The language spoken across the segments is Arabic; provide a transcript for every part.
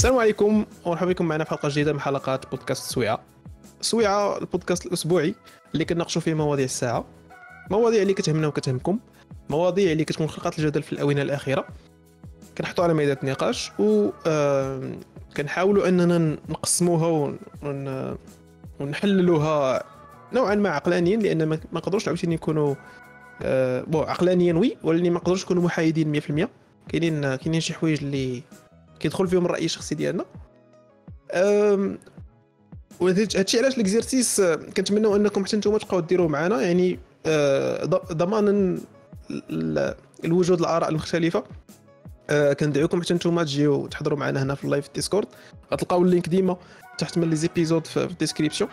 السلام عليكم ومرحبا بكم معنا في حلقة جديدة من حلقات بودكاست سويعة. سويعة البودكاست الأسبوعي اللي كناقشوا فيه مواضيع الساعة مواضيع اللي كتهمنا وكتهمكم مواضيع اللي كتكون خلقات الجدل في الآونة الأخيرة. كنحطوا على مائده النقاش و كنحاولوا أننا نقسموها ون... ونحللوها نوعا ما عقلانيا لأن ما نقدروش عاوتاني نكونوا آه بو عقلانيا وي ولكن ما نقدروش نكونوا محايدين 100% كاينين كاينين شي حوايج اللي كيدخل فيهم الرأي الشخصي ديالنا. هادشي علاش les exercices كنتمناو أنكم حتى نتوما تبقاو ديروه معنا. يعني آه، ضمانا الوجود الآراء المختلفة. آه، كندعوكم حتى نتوما تجيو تحضروا معنا هنا في ال live Discord. غتلقاو ال lien ديما تحت من les épisodes في ال description.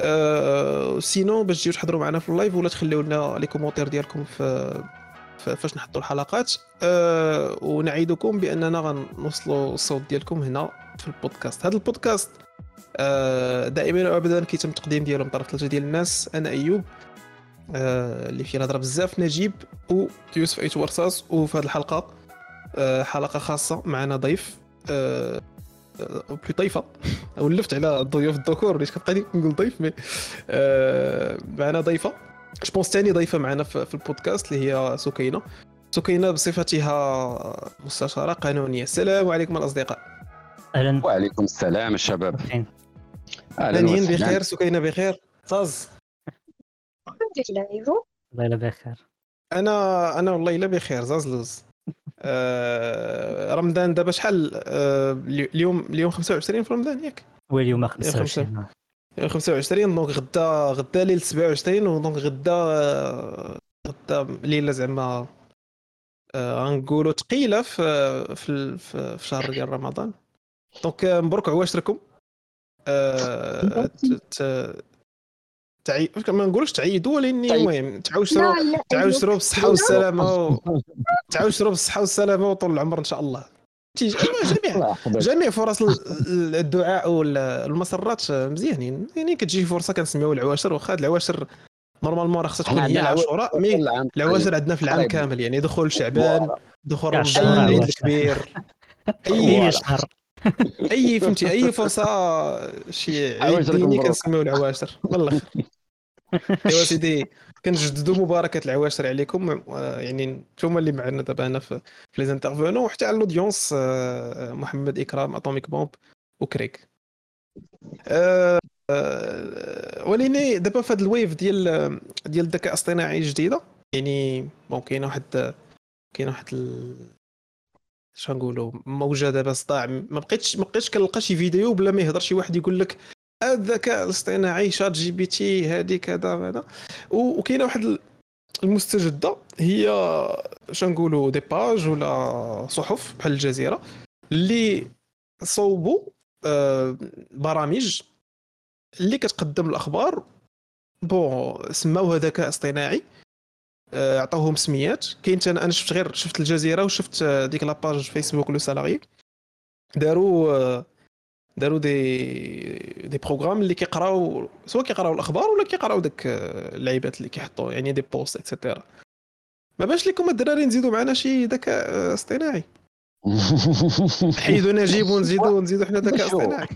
أه sinon باش تجيو تحضروا معنا في ال live ولا تخليو لنا les commentaires ديالكم في فاش نحطوا الحلقات. أه ونعاودكم بأننا غنوصلوا الصوت ديالكم هنا في البودكاست. هذا البودكاست أه دائما وابدا كيتم التقديم ديالو من طرف ثلاثة ديال الناس أنا أيوب أه اللي فيه نهضر بزاف نجيب ويوسف ايت ورصاص وفي هذه الحلقة أه حلقة خاصة معنا ضيف أه بلي ضيفة. ولفت على الضيوف الذكور ليش كنبقى نقول ضيف mais أه معنا ضيفة. جو بونس ثاني ضيفه معنا في البودكاست اللي هي سكينه سكينه بصفتها مستشاره قانونيه السلام عليكم الاصدقاء أهلا وعليكم السلام الشباب أهلا بخير سكينه بخير طاز الحمد لله والله بخير أنا أنا والله الا بخير زاز لوز آه رمضان دابا شحال آه اليوم اليوم 25 في رمضان ياك واليوم 25 25 donc غدا غدا ليله 27 و donc غدا غدا ليله زعما آه، غنقولوا ثقيله في في في شهر ديال رمضان. donc مبروك عواشركم تعي ما نقولوش تعيدوا ولكن طيب. المهم تعاوشروا تعاوشروا بالصحه والسلامة تعاوشروا بالصحه والسلامة وطول العمر إن شاء الله. جميع جميع فرص الدعاء والمسرات مزيانين يعني كتجي فرصة كنسميو العواشر واخا العواشر normalement راه خصها تكون هي العاشوراء mais العواشر عندنا في العام كامل. يعني دخول شعبان دخول رمضان العيد الكبير أي شهر. أي فهمتي أي فرصة شي عيد ديني كنسميو العواشر. والله. ايوا سيدي كنجددوا مباركة العواشر عليكم. يعني نتوما اللي معنا دابا هنا في لي زانترفونون وحتى على الاودينس آه، محمد إكرام أتوميك بومب وكريك ولكن دابا في هذا الويف ديال ديال الذكاء الاصطناعي الجديده يعني بون كاينة واحد كاينة واحد شنو نقولوا موجة دابا صداع. ما بقيتش ما بقيتش كنلقى شي فيديو بلا ما يهضر شي واحد يقول لك الذكاء الاصطناعي شات جي بي تي هذه كذا هذا وكاينة واحد المستجدة هي شنو نقولوا des pages ولا صحف بحال الجزيرة اللي صوبوا آه، برامج اللي كتقدم الأخبار. bon سماوها ذكاء اصطناعي آه، عطاوهم سميات. كاين أنا شفت غير شفت الجزيرة وشفت ديك la page Facebook le salarié داروا داروا des des programmes اللي كيقراو سواء كيقراو الأخبار ولا كيقراو داك اللعيبات اللي كيحطوا يعني des posts et cetera ما بان ش لكم الدراري نزيدوا معنا شي ذكاء اصطناعي. حيدوا نجيب ونزيدوا نزيدوا حنا ذكاء اصطناعي.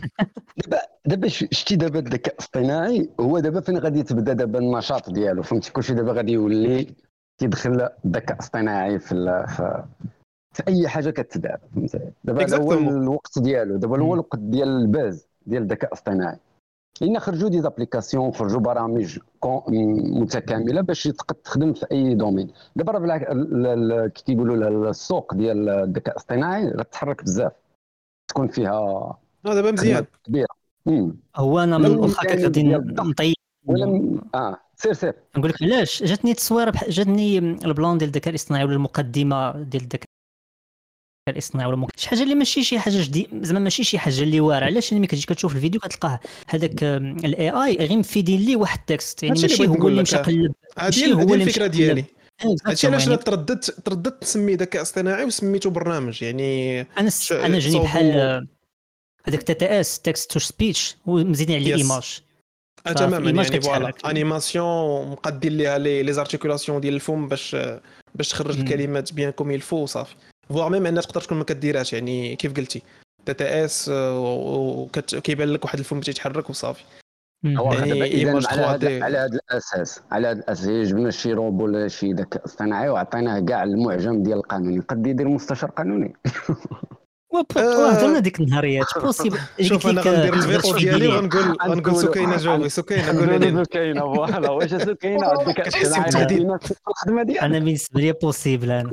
دابا دابا شتي دابا الذكاء الاصطناعي هو دابا فين غادي تبدا دابا النشاط ديالو؟ فهمتي؟ كلشي دابا غادي يولي كيدخل الذكاء الاصطناعي في في أي حاجة كتدار فهمتي دابا هو الوقت ديالو دابا هو الوقت ديال ال buzz ديال الذكاء الاصطناعي. لأن خرجوا des applications خرجوا برامج متكاملة باش تقدر تخدم في أي domaine دابا راه كي كيقولوا السوق ديال الذكاء الاصطناعي غتحرك بزاف. تكون فيها دابا مزيان. كبيرة. هو أنا من واخا غادي نطيب. آه سير سير. نقول لك علاش؟ جاتني التصويره جاتني ال plan ديال الذكاء الاصطناعي ولا المقدمة ديال الذكاء الاصطناعي ولا شي حاجة اللي ماشي شي حاجة جديد زعما ماشي شي حاجة اللي واعرة. علاش؟ ملي كتجي كتشوف الفيديو كتلقاه هذاك ال AI غير مفيدين ليه واحد ال texte. يعني ماشي هو اللي مشى قلب. هذه هو الفكرة ديالي. هادشي علاش أنا ترددت ترددت نسمي ذكاء اصطناعي وسميته برنامج. يعني أنا أنا جاني بحال هذاك تي تي اس تكست تو سبيتش ومزيدين عليه image تماما. يعني voilà. animation مقدين ليها les articulations ديال الفم باش باش تخرج الكلمات بيان كوم يلفو وصافي. فوار ميم انها تقدر تكون ما كديرهاش يعني كيف قلتي داتا اس وكيبان لك واحد الفم تيتحرك وصافي يعني على هذا على هذا الاساس على هذا الاساس جبنا شي روبو ولا شي ذكاء اصطناعي وعطيناه كاع المعجم ديال القانوني قد يدير مستشار قانوني هضرنا ديك النهاريات بوسيبل شوف أنا غندير الفيتو ديالي وغنقول غنقول سكينه جاوبي سكينه قول لي سكينه فوالا واش سكينه الخدمه ديالك أنا بالنسبة لي بوسيبل أنا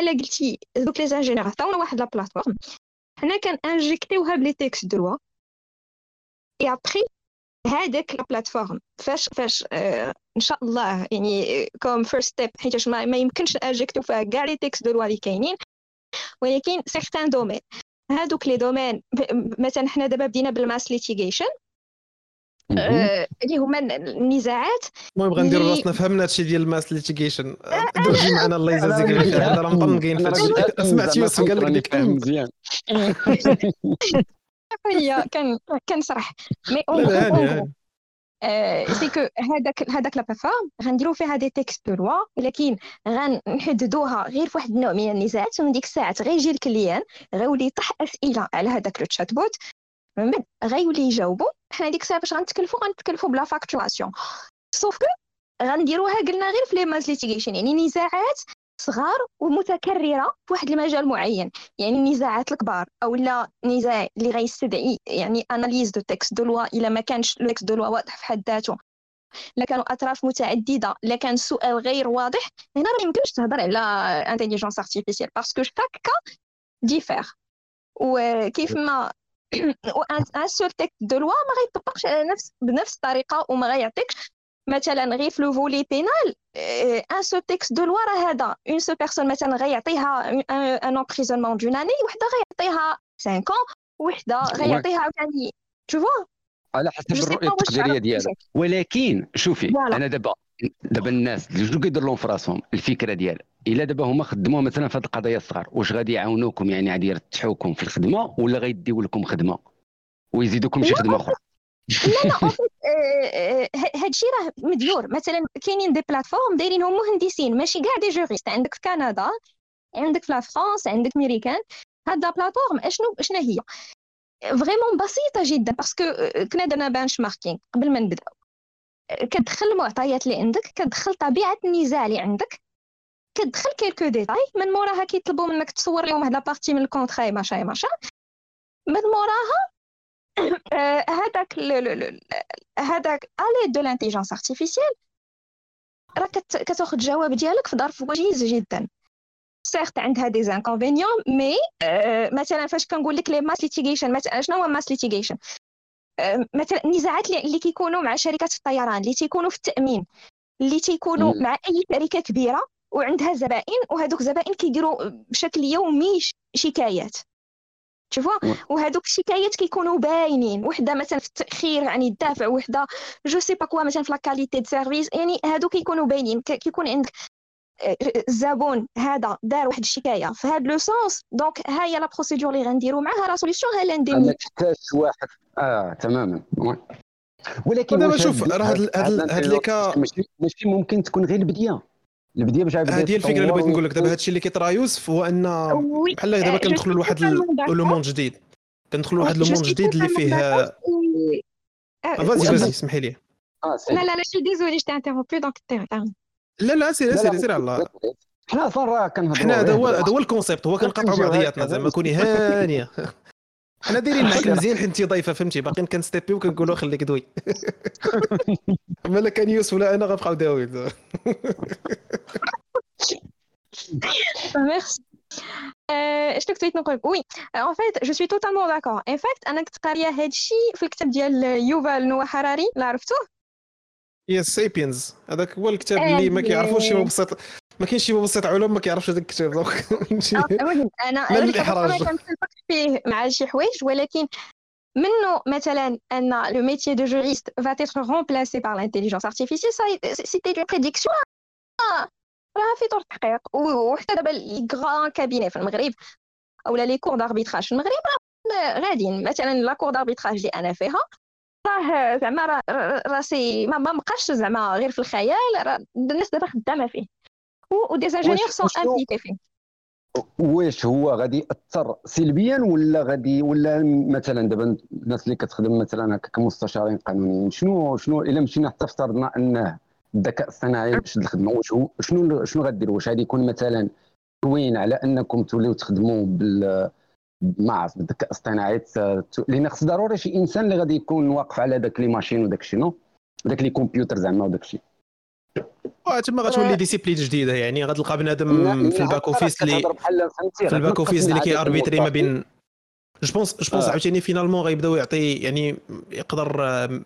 بحال قلتي دوك les ingénieurs عطاونا واحد la plateforme. حنا كن injectيوها ب les textes de loi et après هذاك la plateforme. فاش فاش آه إن شاء الله يعني comme first step حيتاش ما, ما يمكنش injecter فيها كاع les textes de loi اللي كاينين ولكن certains domaines هادوك les domaines مثلا حنا دابا بدينا بال mass litigation اللي هما النزاعات المهم غنديروا راسنا فهمنا هادشي ديال ال mass litigation درجي معنا الله يجازيك بالخير حنا راه مطنقين في هادشي سمعت يوسف قال لك مزيان. هي كان كنشرح mais c'est que هذاك هذاك la plateforme غنديرو فيها des textes de loi ولكن غنحددوها غير في واحد النوع من النزاعات ومن ديك الساعات غيجي ال client غيولي يطرح أسئلة على هذاك le chatbot من بعد غيولي يجاوبو حنا ديك الساعة باش غنتكلفوا غنتكلفوا بلا facturation sauf que غنديروها قلنا غير في les mass litigation يعني نزاعات صغار ومتكرره في واحد المجال معين يعني النزاعات الكبار أو لا نزاع اللي غيستدعي يعني analyse de texte de loi الا ما كانش le texte de loi واضح في حد ذاته لا كانوا اطراف متعدده لا كان السؤال غير واضح هنا راه يمكنش تهضر على intelligence artificielle parce que chaque cas diffère وكيف ما un seul texte de loi ما غيطبقش على نفس بنفس الطريقة وما غيعطيكش. مثلا غير في le volet pénal un seul texte de loi راه هذا. une seule personne مثلا غيعطيها un emprisonnement d'un an et وحده غيعطيها 5 ans وحده غيعطيها عاوتاني toutefois على حسب الرؤية التقديرية ديالك. ولكن شوفي أنا دابا دابا الناس اللي je كيدير لهم في راسهم الفكرة ديال إلا دابا هما خدموا مثلا في هذه القضايا الصغار واش غادي يعاونوكم؟ يعني غادي يرتحوكم في الخدمة ولا غيديو لكم خدمة ويزيدوكم شي خدمة أخرى؟ لا لا هادشي راه مديور مثلا كاينين des plateformes دايرينهم مهندسين ماشي كاع des juristes. عندك في كندا عندك في فرنسا عندك ميريكان. هاد plateforme أشنو؟ شنو هي؟ vraiment بسيطة جدا parce que كنا درنا benchmarking قبل ما نبدأو. كتدخل المعطيات اللي عندك كتدخل طبيعة النزاع اللي عندك كتدخل quelques détails من موراها كيطلبوا منك تصور لهم واحد la partie من ال contrat ماشا ماشا من موراها هذاك هذاك الي de l'intelligence artificielle. راه كتاخذ الجواب ديالك في ظرف وجيز جدا. certes عندها des inconvénients mais مثلا فاش كنقول لك les mass litigation مثلا شنو هو mass litigation مثلا النزاعات اللي كيكونوا مع شركات الطيران اللي تيكونوا في التأمين اللي تيكونوا مع أي شركة كبيرة وعندها زبائن وهذوك الزبائن كيديروا بشكل يومي شكايات. تشوفوا وهذوك الشكايات كيكونوا باينين. وحدة مثلا في التأخير يعني الدافع وحدة je sais pas quoi مثلا في la qualité de service يعني هادو كيكونوا باينين. كيكون عندك الزبون هذا دار واحد الشكاية في هذا le sens donc ها هي la procédure اللي غنديروا معاها la solution ها l'indemnité ما تحتاج واحد. آه تماما. ولكن دابا شوف راه هاد les cas ماشي ممكن تكون غير البدية. البدية باش هذه الفكرة اللي بغيت نقول لك. دابا هذا الشيء اللي كيطرا يوسف هو أن بحال دابا كندخلوا لواحد le monde جديد. كندخلوا لواحد le monde جديد اللي فيه فازي فازي اسمحي لي. لا لا لا شي désolé je t'ai interrompu donc لا لا سير سير سير على الله. حنا أصلا كنهضروا حنا هذا هو هذا هو ال concept هو كنقاطعوا بعضياتنا زعما كوني هانية. حنا دايرين معاك مزيان حيت انت ضيفه فهمتي؟ باقيين كنستيبي وكنقولوا خليك دوي. مالا كان يوسف ولا أنا غنبقاو داوي. ميرسي اش كنت بغيت نقول oui en fait je suis totalement d'accord en fait أنا كنت قارية هذا الشيء في الكتاب ديال يوفال نوح هراري لا عرفتوه؟ yes Sapiens هذاك هو الكتاب اللي ما كيعرفوش شنو بسيط ما كاينش شي بسيط علوم ما كيعرفش هذاك الكتاب. donc أنا أنا كنتفق فيه مع شي حوايج ولكن منه مثلا أن le métier de juriste va être remplacé par l'intelligence artificielle. C'était une prédiction. راه في طور التحقيق وحتى دابا les grands cabinets في المغرب. اولا les cours d'arbitrage في المغرب. راه غاديين مثلا la cour d'arbitrage اللي أنا فيها راه زعما راه راسي ما بقاش زعما غير في الخيال راه الناس دابا خدامة فيه. و des ingénieurs sont impliqués فيه. واش هو غادي يأثر سلبيا ولا غادي ولا مثلا دابا الناس اللي كتخدم مثلا هكا كمستشارين قانونيين شنو شنو إلا مشينا حتى افترضنا انه الذكاء الصناعي شد الخدمه واش شنو شنو غديروا واش غادي يكون مثلا كوين على أنكم توليو تخدموا بال ما عرفت بالذكاء الاصطناعي لأن خص ضروري شي إنسان اللي غادي يكون واقف على داك les machines وداك الشيء non داك les computers زعما وداك الشيء تما غتولي discipline جديدة يعني غتلقى بنادم في ال back office اللي في ال back office اللي كي arbitrer ما بين je pense je pense عاوتاني finalement غيبداو يعطي يعني يقدر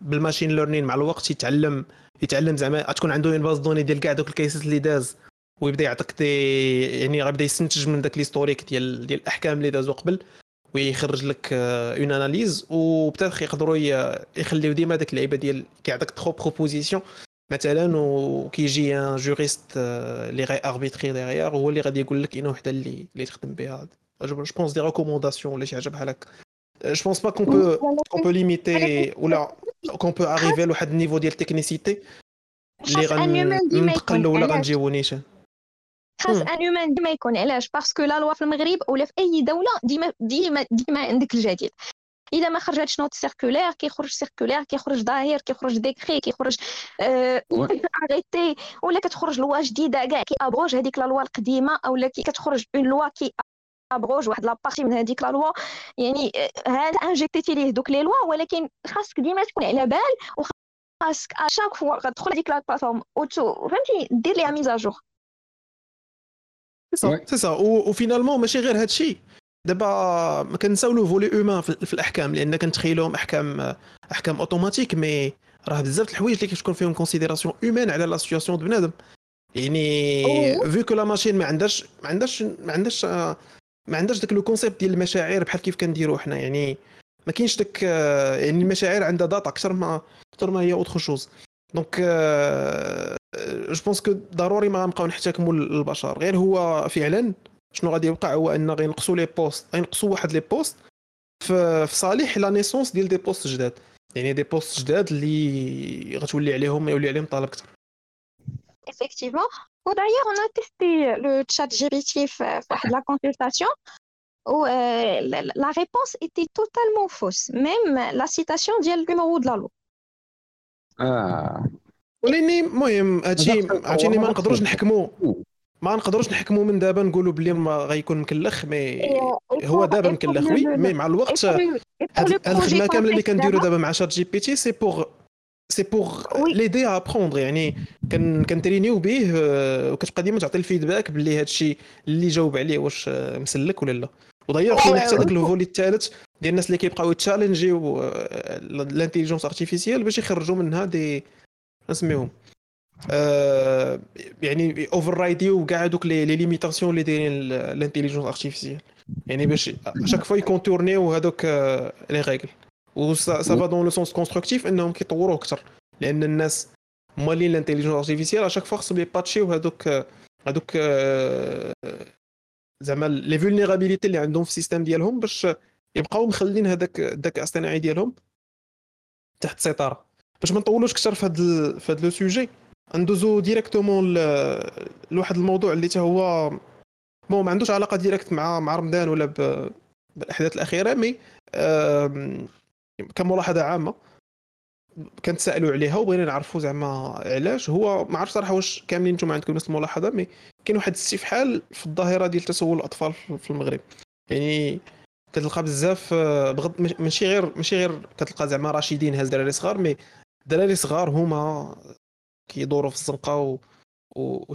بال machine learning مع الوقت يتعلم يتعلم زعما تكون عنده une base de données ديال كاع دوك ال case ات اللي داز. ويبدا يعطيك des يعني غيبدا يستنتج من داك l'historique ديال ديال الأحكام اللي دازو قبل ويخرج لك une analyse و peut-être يقدروا يخليو ديما داك اللعيبة ديال كيعطيك trois propositions مثلا وكيجي un juriste اللي غي arbitrer derrière هو اللي غادي يقول لك اين وحدة اللي اللي تخدم بها. je pense des recommandations ولا شي حاجة بحال هكا. je pense pas qu'on peut qu'on peut limiter ولا qu'on peut arriver لواحد ال niveau ديال ال technicité اللي غنتقلوا ولا غنجيبو نيشان. خاص un human ديما يكون علاش parce que la loi في المغرب ولا في اي دوله ديما ديما ديما عندك الجديد اذا ما خرجتش note circulaire كيخرج circulaire كيخرج ظهير كيخرج décret كيخرج arrêté آه، ولا كتخرج loi جديده كاع qui abroge هذيك la loi القديمه اولا كي كتخرج une loi qui abroge واحد la partie من هذيك la loi يعني آه، هذا inject يتي ليه دوك les lois ولكن خاصك ديما تكون على بال وخاصك à chaque fois غتدخل هذيك la plateforme فهمتي دير ليها mise à jour c'est ça و finalement ماشي غير هذا الشيء دابا ما كنساو le volet humain في الأحكام لأن كنتخيلوهم أحكام أحكام automatiques mais راه بزاف الحوايج اللي كتكون فيهم considération humaine على la situation de بنادم يعني vu que la machine ما عندهاش ما عندهاش ما عندهاش ما عندهاش داك le concept ديال المشاعر بحال كيف كنديروا حنا. يعني ما كاينش داك يعني المشاعر عندها data أكثر ما أكثر ما هي autre chose donc je pense que ضروري ما غنبقاو نحتكموا البشر غير هو فعلا شنو غادي يوقع هو أن غينقصوا les postes غينقصوا واحد les postes في, صالح la naissance ديال des postes جداد يعني des postes جداد اللي غتولي عليهم يولي عليهم طلب أكثر effectivement. D'ailleurs, on a testé le chat GPT في واحد consultation où euh, la, réponse était totalement fausse. Même la citation le numéro de la. آه. ولاني المهم هادشي عرفتيني ما نقدروش نحكموا ما نقدروش نحكموا من دابا نقولوا بلي ما غيكون مكلخ mais هو دابا مكلخ. oui mais مع الوقت هاد الخدمة كاملة اللي كنديروا دابا مع ChatGPT c'est pour c'est pour l'aider à apprendre يعني كن entraîner يو به وكتبقى ديما تعطي ال feedback باللي هذا الشيء اللي جاوب عليه واش مسلك ولا لا. ودايوغ كاين حتى داك ال volet الثالث ديال الناس اللي كيبقاو يت challenger يو l'intelligence artificielle باش يخرجوا منها des نسميهم. آه يعني override يو كاع دوك les limitations اللي دايرين l'intelligence artificielle يعني باش chaque fois ي contourner يو هذوك les règles و ça va dans le sens constructif انهم كيطوروه أكثر. لأن الناس مالين l'intelligence artificielle à chaque fois خصهم ي patcher يو هذوك هذوك زعما les vulnérabilités اللي عندهم في ال système ديالهم باش يبقاو مخلين هذاك الذكاء الاصطناعي ديالهم تحت السيطره باش ما نطولوش أكثر في هذا في هذا le sujet ندوزو directement لواحد الموضوع اللي حتى هو bon ما عندوش علاقة directe مع مع رمضان ولا بالأحداث الأخيرة mais كملاحظة عامة كنتسائلوا عليها وبغينا نعرفوا زعما علاش. هو ما عرفت صراحة واش كاملين نتوما عندكم نفس الملاحظة mais كاين واحد الاستفحال في الظاهرة ديال تسول الأطفال في المغرب. يعني كتلقى بزاف بغض ماشي غير ماشي غير كتلقى زعما راشدين هاز دراري صغار mais دراري صغار هما كيدوروا في الزنقة و... و...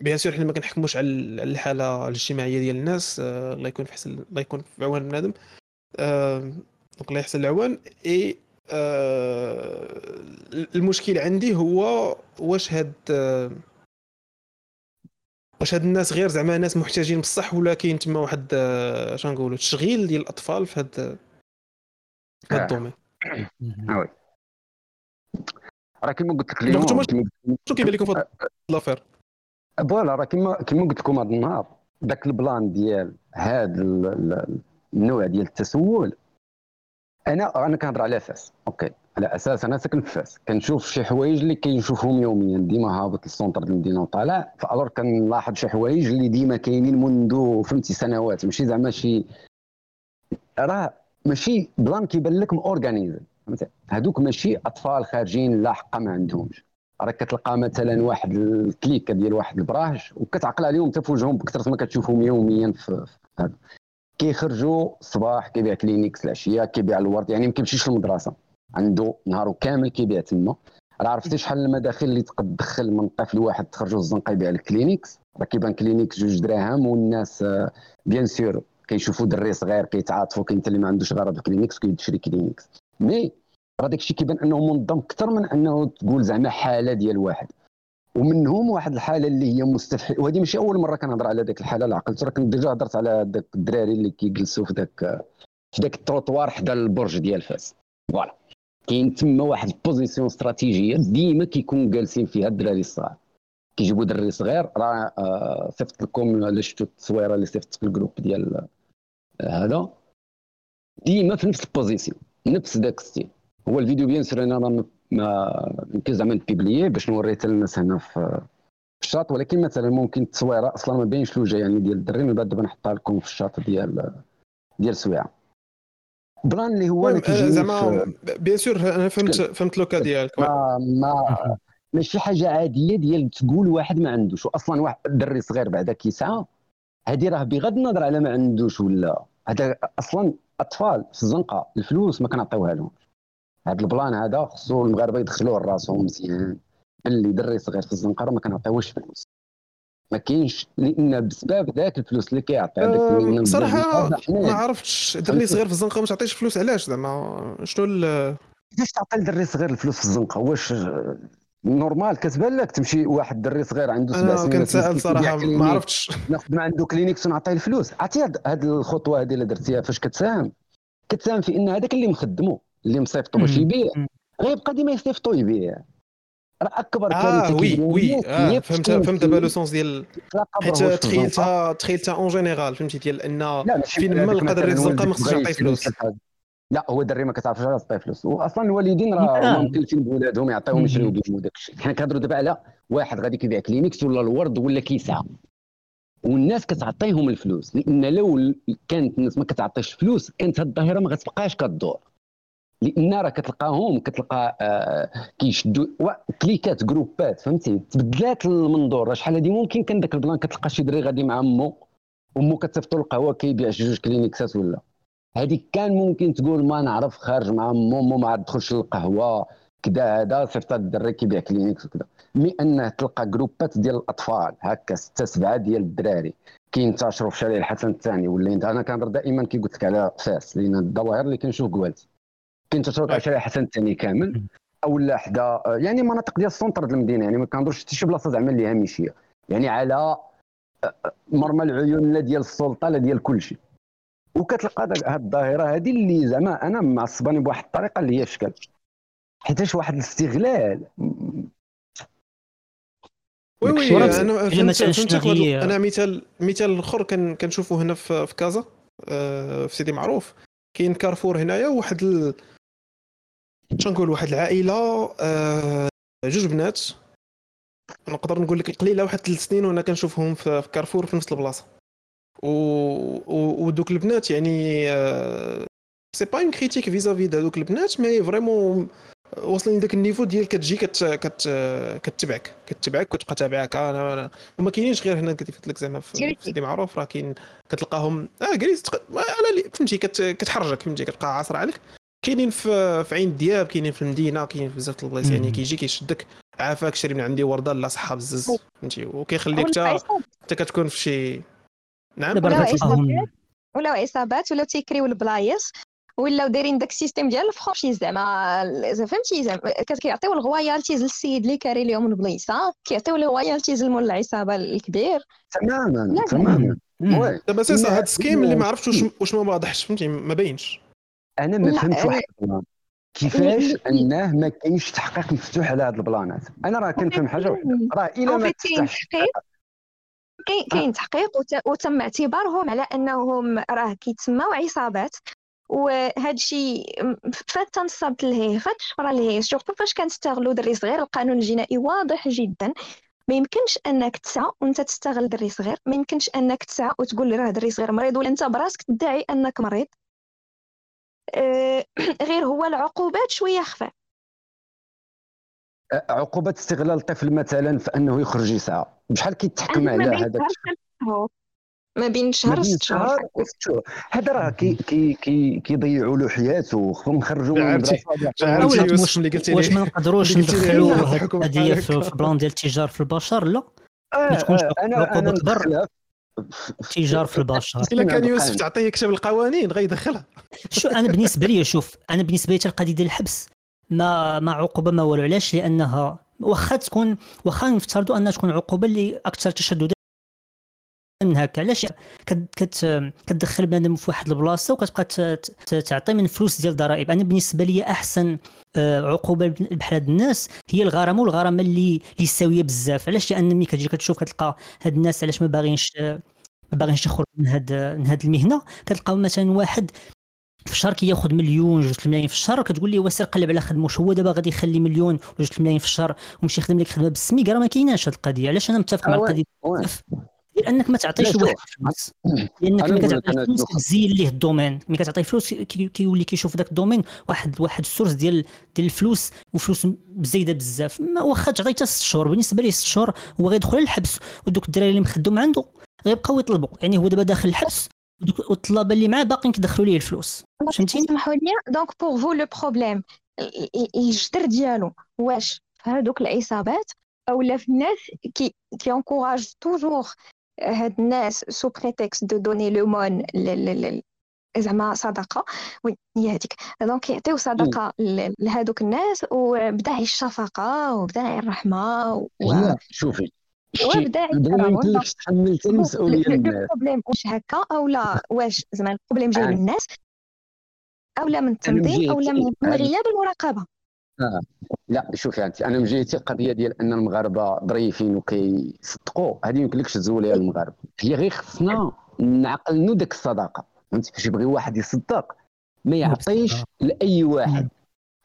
bien sûr حنا ما كنحكموش على الحالة الاجتماعية ديال الناس آه، الله يكون في حسن الله يكون في عوان بنادم آه، الله يحسن العوان. إي آه، المشكل عندي هو واش هاد واش هاد الناس غير زعما ناس محتاجين بصح ولا كاين تما واحد آه، اش نقولوا تشغيل ديال الأطفال في هاد هاد ال domaine. Oui. راه كيما قلت لك اليوم شنو كيبان لكم في هاد l'affaire voilà راه كيما كيما قلت لكم هذا النهار ذاك ال plan ديال هذا النوع ديال التسول أنا أنا كنهضر على فاس OK. على أساس أنا ساكن في فاس. كنشوف شي حوايج اللي كنشوفهم يوميا. ديما هابط لل centre ديال المدينة وطالع. فالور كنلاحظ شي حوايج اللي ديما كاينين منذ فهمتي سنوات. ماشي زعما شي راه ماشي plan كيبان لك م organisé هذوك ماشي أطفال خارجين لا حقا ما عندهمش. راك كتلقى مثلا واحد ال clique ديال واحد البراج وكتعقل عليهم في وجههم بكثرة ما كتشوفهم يوميا في هذا كيخرجوا الصباح كيبيع كلينيكس العشية كيبيع الورد. يعني ما كيمشيش للمدرسة. عنده نهارو كامل كيبيع تما. راه عرفتي شحال المداخل اللي تقد تدخل من طفل واحد تخرجوا الزنقة يبيع الكلينيكس؟ راه كيبان كلينيكس جوج دراهم والناس bien sûr كيشوفوا دري صغير كيتعاطفوا كاين اللي ما عندوش غرض الكلينيكس كيشري كلينيكس. mais راه داكشي كيبان انه منظم أكثر من انه تقول زعما حالة ديال واحد. ومنهم واحد الحالة اللي هي مستفحل وهذه ماشي أول مرة كنهضر على ذاك الحالة لا عقلت راه كنت déjà هضرت على ذاك الدراري اللي كيجلسوا في ذاك في ذاك التروطوار حدا البرج ديال فاس. voilà. كاين تما واحد ال position stratégique ديما كيكون جالسين فيها الدراري الصغار. كيجيبوا دري صغير راه آه صيفط لكم الا شفتوا التصويرة اللي صيفط في ال groupe ديال آه هذا. ديما في نفس ال position نفس ذاك style هو الفيديو bien sûr أنا ما يمكن زعما ن publier ه باش نوريه الناس هنا في الشاط. ولكن مثلا ممكن التصويرة أصلا ما بينش الوجه يعني ديال الدري. من بعد دابا نحطها لكم في الشاط ديال ديال سويعة. plan اللي هو زعما bien sûr أنا فهمت فهمت لوكا ديالك. ما ما ماشي حاجة عادية ديال تقول واحد ما عندوش. واصلا واحد الدري صغير بعدا كيسعى هذه راه بغض النظر على ما عندوش ولا. هذا أصلا أطفال في الزنقة الفلوس ما كنعطيوها لهم. هذا البلان هذا خصو المغاربة يدخلوه لراسهم مزيان. اللي دري صغير في الزنقة ما كنعطيوش فلوس. ما كاينش لأن بسبب ذاك الفلوس اللي كيعطي هذاك أه صراحة ما عرفتش دري صغير في الزنقة ما تعطيش فلوس علاش زعما؟ شنو كيفاش تعطي لدري صغير الفلوس في الزنقة؟ واش normal كتبان لك تمشي واحد دري صغير عنده سبع سنين أنا كنتسائل صراحة ما عرفتش. ناخذ ما عنده كلينيكس ونعطيه الفلوس. عرفتي هذه الخطوة هذه اللي درتيها؟ فاش كتساهم؟ كتساهم في إن هذاك اللي مخدمو اللي مصيفطو باش يبيع. غيبقى ديما يصيفطو يبيع. راه اكبر آه oui oui. آه فهمت فهمت دابا le sens ديال حيت تخيلتها تخيلتها en général فهمتي؟ ديال أن فين ما لقى دري الزنقه ما خصش يعطي فلوس. لا هو الدري ما كتعرفش تعطي فلوس. واصلا الوالدين راه مكلفين بولادهم يعطيهم يشريو بهم داك الشيء. حنا كنهضروا دابا على واحد غادي كيبيع كلينيكس ولا الورد ولا كيسعى والناس كتعطيهم الفلوس لأن لو كانت الناس ما كتعطيش فلوس كانت هاد الظاهرة ما غتبقاش كدور. لأن راه كتلقاهم كتلقى آه كيشدوا des cliques des groupes فهمتي؟ تبدلات المنظور شحال هادي ممكن كان داك plan كتلقى شي دري غادي مع أمو امو كتصيفطو القهوة كيبيع شي جوج كلينيكسات ولا. هذيك كان ممكن تقول ما نعرف خارج مع أمو أمو ما عاد تدخلش للقهوة كذا هذا صيفط الدري كيبيع كلينيكس وكذا mais انه تلقى groupات ديال الأطفال هكا ستة سبعة ديال الدراري. كينتشروا في شارع الحسن الثاني ولا أنا كنهضر دائما كي قلت لك على فاس لأن الظواهر اللي كنشوف قوالتي كينتشروا على شارع الحسن الثاني كامل أو لا حدا يعني مناطق ديال ال centre ديال المدينة يعني ما كنهضرش حتى شي بلاصة زعما اللي هامشية يعني على مرمى العيون لا ديال السلطة لا ديال كل شيء. وكتلقى هذه الظاهرة هذه اللي زعما أنا معصباني بواحد الطريقة اللي هي شكل. حيتاش واحد الاستغلال. وي وي أنا فهمت أنا مثال مثال آخر كنشوفه هنا في كازا في سيدي معروف. كاين كارفور هنايا واحد ال... نقول واحد العائله جوج بنات. نقدر نقول لك قليلة واحد ثلاث سنين وأنا كنشوفهم في كارفور في نفس البلاصة. و... و... ودوك البنات يعني c'est pas une critique vis-à-vis دوك البنات mais vraiment واصلين لذاك niveau ديال كتجي كت كت كتبعك كتبعك وتبقى تابعك. أنا وما كاينينش غير هنا كيف قلت لك زعما في سيدي معروف راه كاين كتلقاهم. آه على فهمتي كتحرجك فهمتي كتبقى عاصر عليك. كاينين في في عين دياب كاينين في المدينة كاينين في بزاف البلايص يعني كيجي كيشدك عافاك شري من عندي وردة لا صحة بزز فهمتي؟ وكيخليك حتى حتى كتكون في شي نعم؟ ولاو عصابات ولاو تيكريو البلايص ولاو دايرين داك ال système ديال ال franchise زعما فهمتي؟ زعما كيعطيو ال royalties للسيد اللي كاري لهم البليصه كيعطيو ال royalties لمول العصابة الكبير. تماما تماما. دابا c'est هاد ال schéma اللي ما عرفتش واش واش ما واضحش فهمتي؟ ما باينش. أنا ما فهمتش واحد كيفاش أنه ما كاينش تحقيق مفتوح على هاد ال planات؟ أنا راه كنفهم حاجة واحدة راه إلا ما تفتحش كاين كاين تحقيق وتم اعتبارهم على أنهم راه كيتسماو عصابات وهذا الشيء فات تنصبت لهيه فات الشفره لهيه surtout فاش كنستغلوا دري صغير القانون الجنائي واضح جدا. ما يمكنش أنك تسعى وأنت تستغل دري صغير. ما يمكنش أنك تسعى وتقول لي راه دري صغير مريض ولا أنت براسك تدعي أنك مريض. غير هو العقوبات شوية خفاف عقوبة استغلال الطفل مثلا فأنه يخرج يسعى. بشحال كيتحكم على هذا ما بين شهر وست شهور هذا راه كي كي كي كيضيعوا له حياته. خصهم نخرجوا من المدرسة واش واش ما نقدروش ندخلوا هذه القضية في plan ديال التجار في البشر؟ لا. ما تكونش عقوبة كبر تجار في البشر. إلا كان يوسف تعطيه يكتب القوانين غيدخلها شو أنا بالنسبة لي شوف أنا بالنسبة لي القضية ديال الحبس. ما ما عقوبة ما والو علاش؟ لأنها واخا تكون واخا نفترضوا أنها تكون عقوبة اللي أكثر تشددا هكا. علاش؟ كت كتدخل بنادم في واحد البلاصة وكتبقى تعطي من فلوس ديال الضرائب. أنا بالنسبة لي أحسن آه، عقوبه بحال هاد الناس هي الغرامه والغرامه اللي اللي ساويه بزاف. علاش؟ لأن ملي كتجي كتشوف كتلقى هاد الناس علاش ما باغينش ما باغينش يخرج من هاد من هاد المهنة؟ كتلقاو مثلا واحد في الشهر كياخذ مليون جوج الملايين في الشهر كتقول لي واسير قلب على خدمة؟ هو دابا غادي يخلي مليون وجوج الملايين في الشهر؟ ويمشي يخدم لك خدمة بالسميك راه ما كايناش هذه القضية. علاش؟ أنا متفق مع القضية لأنك ما تعطيش واحد فلوس لأنك ملي كتعطي فلوس كتزين ليه ال domaine. ملي كتعطي فلوس كيولي كيشوف ذاك ال domaine واحد واحد ال source ديال ديال الفلوس وفلوس زايدة بزاف. واخا تعطي حتى ست شهور. بالنسبة ليه ست شهور هو غيدخل للحبس. ودوك الدراري اللي مخدوم عنده غيبقاو يطلبوا. يعني هو دابا داخل الحبس والطلبه اللي معاه باقيين كيدخلوا ليه الفلوس. فهمتيني؟ سمحوا لي؟ donc pour vous le problème الجدر ديالو واش في هذوك العصابات اولا في الناس كي كي encouragent toujours هاد الناس sous prétexte de donner l'aumône زعما صدقة oui هي هذيك donc يعطيو صدقة لهذوك الناس وبدا الشفقة وبدا الرحمة و... شوفي وبدا تحملتي المسؤولية ال problème واش هكا أو لا واش زعما ال problème جاي من الناس أو لا من التنظيم أو لا من غياب المراقبه آه. لا شوفي انت أنا من جهتي القضية ديال أن المغاربة ظريفين وكيصدقوا. هذه يمكن لكش تزوليها المغاربة. هي غير خصنا نعقلنوا ديك الصداقة. فهمتي؟ فاش يبغي واحد يصدق ما يعطيش لأي واحد.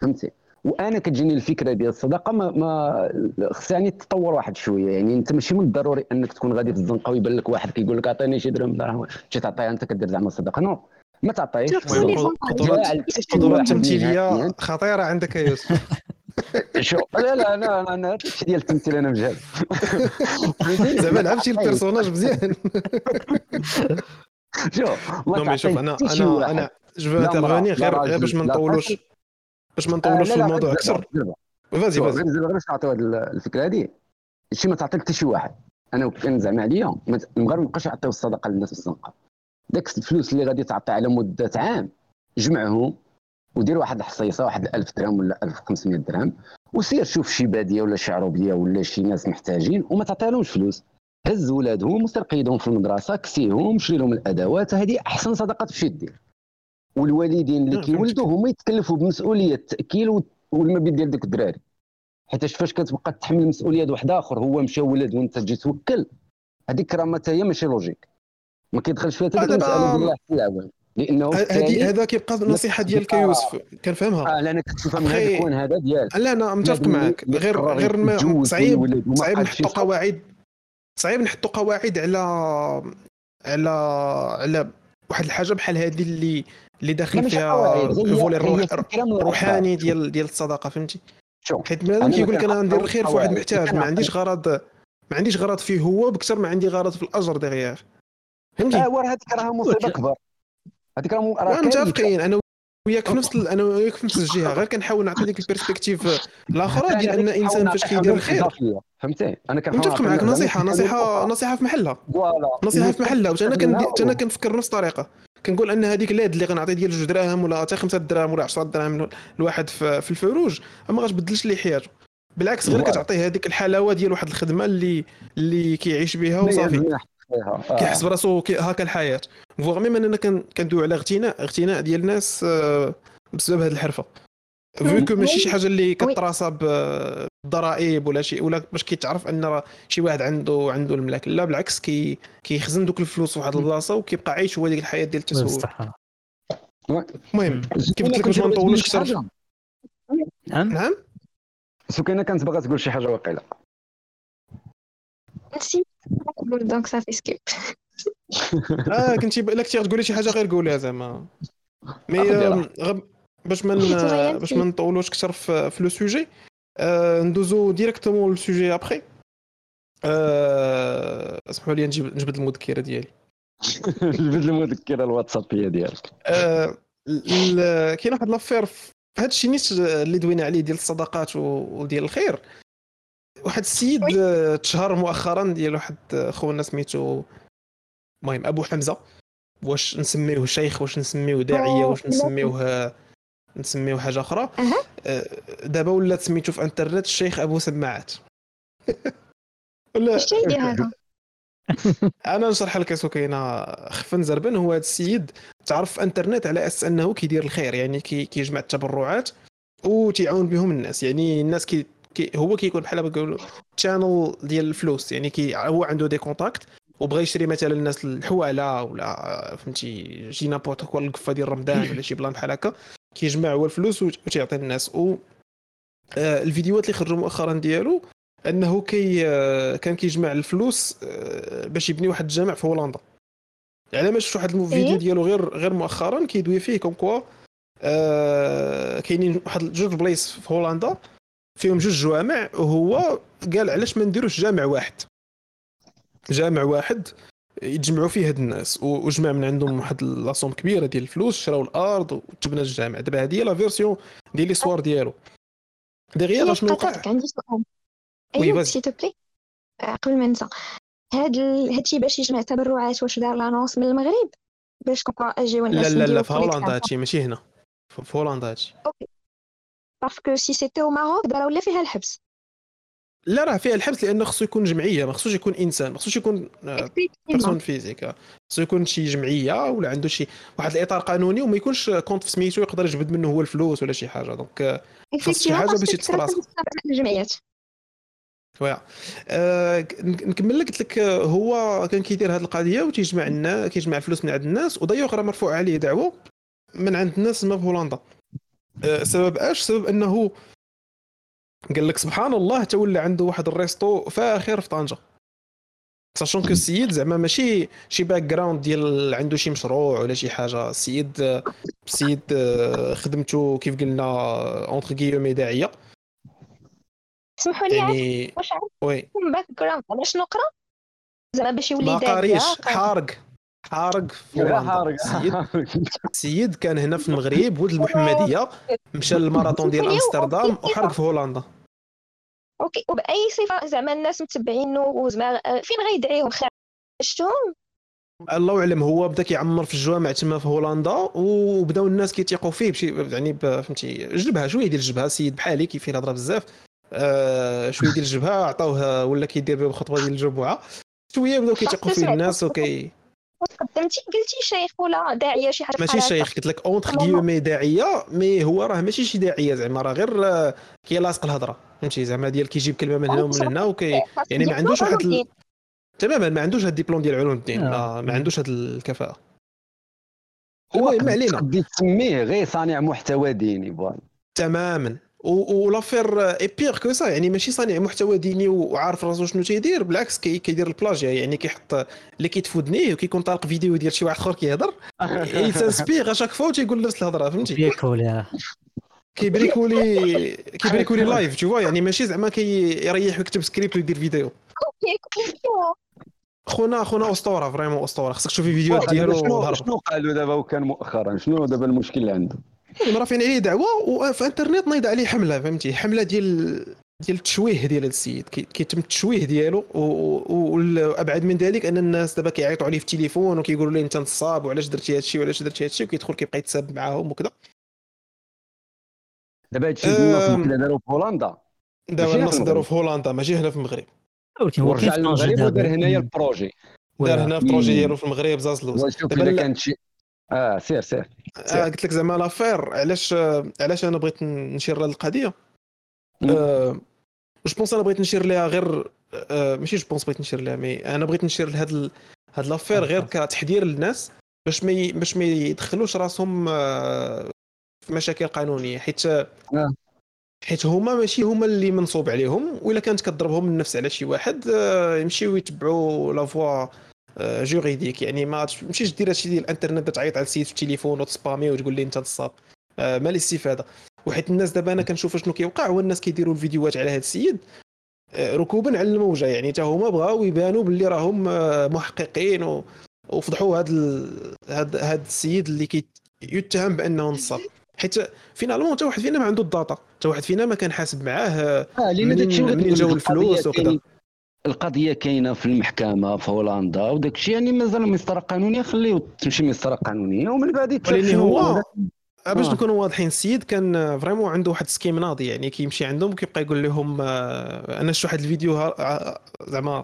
فهمتي؟ وأنا كتجيني الفكرة ديال الصداقة ما, ما خصها يعني تطور واحد شوية. يعني أنت ماشي من الضروري أنك تكون غادي في الزنقة ويبان لك واحد كيقول لك عطيني شي درهم تجي تعطيها أنت كدير زعما الصداقه نو. ما تعطيش قدرات تمثيليه خطيرة عندك يا يوسف. شو لا لا أنا أنا هذا الشيء ديال التمثيل أنا مجهل زعما لعبتي ال personnage مزيان. شو ما شوف أنا أنا أنا j'interviens غير غير باش ما نطولوش باش ما نطولوش في الموضوع أكثر. vas-y vas-y. غير باش نعطيو هذه الفكرة هذه شي ما تعطي حتى شي واحد. أنا كان زعما عليا المغرب ما بقاش يعطيو الصدقة للناس في الزنقة. داك الفلوس اللي غادي تعطي على مدة عام. جمعهم ودير واحد الحصيصة واحد 1000 درهم ولا 1500 درهم وسير شوف شي بادية ولا شي عروبية ولا شي ناس محتاجين وما تعطيلهمش فلوس. هز ولادهم وسير قيدهم في المدرسة كسيهم شري لهم الأدوات هذه أحسن صدقه تمشي دير والوالدين اللي كيولدوا هما يتكلفوا بمسؤولية التأكيل والمبيت ديال ديك الدراري. حيت فاش كتبقى تحمل مسؤولية واحد آخر هو مشى ولد وانت تجي توكل هذيك راه هي ماشي logique ما كيدخلش فيها حتى المساله ديال العوام لأنه هذه هذا كيبقى النصيحه ديالك يا يوسف كنفهمها. آه لأن كتشوفها من هذا الكون هذا ديال لا أنا متفق معك. غير غير ما صعيب صعيب نحطوا قواعد صعيب نحطوا قواعد على على على واحد الحاجة بحال هذه اللي اللي داخل فيها الفولي الروحاني ديال ديال الصداقة فهمتي؟ حيت بنادم كيقول لك أنا ندير الخير في واحد محتاج. ما عنديش غرض ما عنديش غرض فيه هو بكثر ما عندي غرض في الأجر ديغيغ فهمتي؟ آه هذيك راه مصيبة كبر هذيك راه متفقين. أنا وياك في نفس أنا وياك في نفس الجهة. غير كنحاول نعطي ديك ال perspective الاخرى ديال أن الإنسان فاش كيدير الخير. فهمتي؟ أنا كنحاول متفق معك نصيحه نصيحه نصيحة في محلها. نصيحة في محلها. وأنا أنا كنفكر نفس الطريقة. كنقول أن هذيك لاد اللي غنعطي ديال جوج دراهم ولا حتى خمسة دراهم ولا 10 دراهم الواحد في الفروج ما غتبدلش ليه حياته. بالعكس غير كتعطيه هذيك الحلاوة ديال واحد الخدمة اللي اللي كيعيش بها وصافي. كيحس براسو هكا الحياة voire même أننا كندوي على اغتناء اغتناء ديال الناس آه، بسبب هذه الحرفة. vu que ماشي شي حاجة اللي كتراسى بالضرائب ولا شيء ولا باش كيتعرف أن شي واحد عنده عنده الملاك. لا بالعكس كي كيخزن دوك الفلوس في واحد البلاصة وكيبقى عايش هو ديك الحياة ديال التسوق. المهم كيف قلت لك باش ما نطولوش أكثر؟ نعم؟ نعم؟ سكينة كانت باغا تقول شي حاجة واقيلا نسيت. donc صافي skip آه كنتي الا كنتي غتقولي شي حاجة غير قوليها زعما. mais باش ما باش ما نطولوش أكثر في, le sujet آه ندوزو directement le sujet ابخي آه اسمحوا لي نجيب نجبد المذكرة ديالي. جبد المذكرة الواتسابيه ديالك. آه كاين واحد l'affaire في هذا الشيء نيت اللي دوينا عليه ديال الصداقات وديال الخير. واحد السيد تشهر مؤخرا ديال واحد خونا سميتو المهم أبو حمزة. واش نسميوه شيخ؟ واش نسميوه داعية؟ واش نسميوه نسميوه حاجة أخرى؟ أه، دابا ولات سميتو في انترنت الشيخ أبو سماعات. ولا؟ هذا؟ أنا نشرح لك سكينه خفن زربن. هو هذا السيد تعرف في انترنت على أساس أنه كيدير الخير يعني كي كيجمع التبرعات وتيعاون بهم الناس. يعني الناس كي, كي هو كيكون بحال بقولوا channel ديال الفلوس يعني كي هو عنده des contacts وبغى يشري مثلا الناس الحوالة ولا فهمتي n'importe quoi القفه ديال رمضان ولا شي plan بحال هكا كيجمع هو الفلوس وتيعطي الناس. و آه، الفيديوهات اللي خرجوا مؤخرا ديالو أنه كي آه، كان كيجمع الفلوس آه، باش يبني واحد الجامع في هولندا. يعني ما شفت واحد الفيديو إيه؟ ديالو غير غير مؤخرا كيدوي فيه comme quoi كاينين واحد جوج بلايص في هولندا. فيهم جوج جوامع وهو قال علاش ما نديروش جامع واحد. جامع واحد يتجمعوا فيه هاد الناس وجمع من عندهم واحد la somme كبيرة ديال الفلوس شراو الأرض وتبنى الجامع. دابا هذه هي la version ديال l'histoire ديالو. دغيا شنو وقع عندي سؤال. أيوه s'il te plaît قبل ما ننسى. هاد. هادشي باش يجمع تبرعات واش دار l'annonce من المغرب؟ باش كون اجيو الناس لا لا لا في هولندا هادشي ماشي هنا. في هولندا هادشي. okay. parce que si c'était au Maroc دارا ولا فيها الحبس لا راه فيها الحبس لأنه خصو يكون جمعية ما خصوش يكون إنسان ما خصوش يكون personne physique خصو يكون شي جمعية ولا عنده شي واحد الإطار قانوني وما يكونش compte في سميتو يقدر يجبد منه هو الفلوس ولا شي حاجة. donc خاص شي حاجة باش يتصرف الجمعيات ويا أه نكمل لك قلت لك هو كان كيدير هذه القضية وتيجمع الناس كيجمع الفلوس من عند الناس ودايوغ راه مرفوع عليه دعوة من عند الناس ما في هولندا. سبب اش سبب إنه قال لك سبحان الله تولى عنده واحد ال resto فاخر في طنجة. sachant que السيد؟ زعما ماشي شي background ديال عنده شي مشروع ولا شي حاجة. السيد السيد آه، خدمته كيف قلنا entre guillemets داعية. سمحوا لي يعني واش oui. background علاش نقرأ؟ زعما باش يولي داعية ما قاريش حارق. حارق حارق السيد كان هنا في المغرب ولد المحمدية. مشى للماراثون ديال أمستردام وحرق في هولندا. أوكي وبأي صفة؟ زعما الناس متبعينه وزعما فين غيدعيهم؟ خرجتهم؟ الله اعلم هو بدا كيعمر في الجوامع تما في هولندا وبداو الناس كيتيقوا فيه بشي يعني فهمتي جلبها شوية ديال الجبهة سيد بحالي كيف الهضره بزاف. آه شوية ديال الجبهة عطاوه ولا كيدير به خطبه ديال الجمعة. شوية بداو كيتيقوا فيه الناس وكي قدمتي قلتي شيخ ولا داعية شي حاجة ماشي شيخ قلت لك entre guillemets داعية mais هو راه ماشي شي داعية زعما راه غير آه، كي لاصق الهضرة فهمتي؟ زعما ديال كيجيب كلمة من هنا ومن هنا وكي يعني ما عندوش واحد ال... تماما ما عندوش هاد الدبلوم ديال علوم الدين آه. ما عندوش هاد الكفاءة. هو ما علينا. تسميه غير صانع محتوى ديني voilà تماما. و l'affaire est pire que ça يعني ماشي صانع محتوى ديني وعارف راسو شنو تيدير بالعكس كي كيدير البلاجيا يعني كيحط اللي كيتفودني وكيكون طالق فيديو ديال شي واحد آخر كيهضر يتانسبيغ اشاك فوا تيقول نفس الهضرة فهمتي؟ بيكولي. كيبريكولي كيبريكولي لايف تو يعني ماشي زعما كيريح ويكتب سكريبت ويدير فيديو. خونا خونا أسطورة فريمون أسطورة. خصك تشوفي فيديوهات ديالو شنو قالوا دابا وكان مؤخرا؟ شنو دابا المشكل اللي عنده رافعين عليه دعوة وفي انترنت نايض عليه حملة فهمتي؟ حملة ديال ديال التشويه ديال هذا السيد. كيتم التشويه ديالو وابعد من ذلك أن الناس دابا كيعيطوا عليه في التليفون وكيقولوا ليه أنت نصاب وعلاش درتي هذا الشيء وعلاش درتي هذا الشيء وكيدخل كيبقى يتساب معاهم وكذا. دابا هادشي الناس داروا في هولندا. دابا الناس داروا في هولندا ماشي هنا في المغرب. ولكن هو رجع للمغرب ودار هنايا ال projet. دار هنا ال projet ديالو في المغرب زازلوز كانت شي آه سير سير, سير. آه قلت لك زعما l'affaire علاش علاش أنا بغيت نشير هذه القضية آه je pense أنا بغيت نشير ليها غير آه ماشي je pense بغيت نشير ليها mais أنا بغيت نشير لهاد هاد l'affaire غير كتحذير للناس باش ما باش ما يدخلوش راسهم آه في مشاكل قانونية حيت آه. حيت هما ماشي هما اللي منصوب عليهم وإلا كانت كضربهم النفس على شي واحد آه، يمشيو يتبعوا la voie juridique. يعني ما تمشيش دير هادشي ديال الانترنت تعيط على السيد في التليفون وتسبامي وتقول لي أنت نصاب آه، ما الاستفاده وحيت الناس دابا أنا كنشوف شنو كيوقع هو الناس كيديروا الفيديوهات على هذا السيد آه، ركوبا على الموجة. يعني حتى هما بغاو يبانوا باللي راهم محققين وفضحوا هذا هذا هذا السيد اللي كيتهم بأنه نصاب حيت finalement حتى واحد فينا ما عنده ال data حتى واحد فينا ما كان حاسب معاه آه لأن داكشي منين جاو الفلوس وكذا. القضية كاينة في المحكمة في هولندا وداك الشيء يعني مازال مسطرة قانونية خليه تمشي مسطرة قانونية ومن بعد ولكن هو باش آه. نكونوا واضحين السيد كان vraiment عنده واحد scheme ناضي يعني كيمشي عندهم وكيبقى يقول لهم آه، أنا شفت واحد الفيديو زعما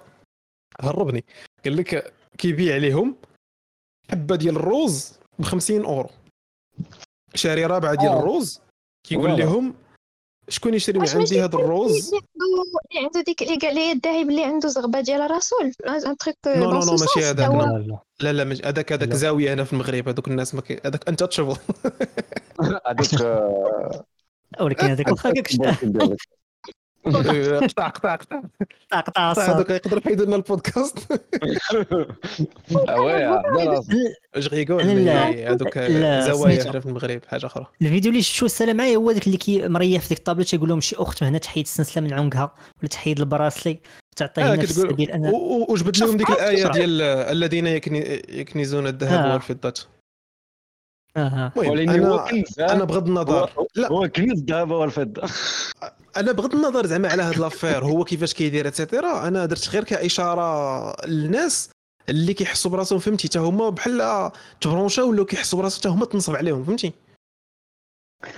هربني قال لك كيبيع عليهم حبة ديال الروز ب 50 أورو شاري رابعة ديال آه. الروز كيقول لهم شكون يشري من عندي هذا الروز؟ اللي عنده ديك اللي قال لي الذهب اللي عنده زغبة ديال الرسول. un truc, no no no ماشي هذاك. لا لا. لا هذاك هذاك زاوية هنا في المغرب. هذوك الناس هذاك انت تشوفوا هذاك ولكن هذاك واخا قطع قطع قطع قطع قطع هذوك يقدر يحيدوا لنا البودكاست. اش غيقول هذوك زوايا في المغرب حاجة أخرى. الفيديو اللي شفتو السلام معايا هو ذاك اللي كي مريح في ديك الطابلة تيقول لهم شي أخت هنا تحيد السلسلة من عنقها ولا تحيد البراسلي. تعطيه نفس السبيل أنا. وجبت لهم ديك الآية ديال الذين يكنزون الذهب والفضة. أها أنا أنا بغض النظر. لا هو كنز الذهب والفضة. أنا بغض النظر زعما على هاد l'affaire هو كيفاش كيدير et cetera أنا درت غير كإشارة للناس اللي كيحسوا براسهم فهمتي؟ حتى هما بحال تبرونشا ولاو كيحسوا براسهم حتى هما تنصب عليهم فهمتي؟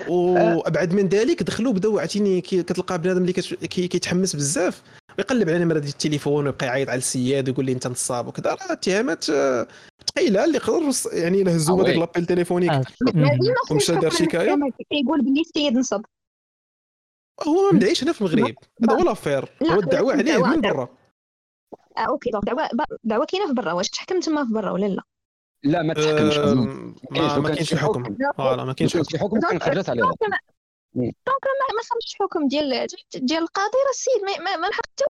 وابعد من ذلك دخلوا بداو عرفتيني كتلقى بنادم اللي كيتحمس بزاف ويقلب على نمره التليفون ويبقى يعيط على السياد ويقول لي أنت نصاب وكذا راه اتهامات ثقيلة اللي يقدر يعني الا هزوا هذاك l'appel téléphonique ومشى دار شكاية. كيقول بلي السيد نصب. هو ما مدعيش هنا في المغرب. هذا هو l'affaire هو الدعوة عليه من برا. آه okay donc دعوه دعوة كاينة في برا. واش تحكم تما في برا ولا لا؟ لا ما تحكمش. ما كاينش حكم. voilà ما كاينش حكم. كان خرجت عليها donc ما صابش الحكم ديال ديال القاضي راه السيد. ما, ما حق حتى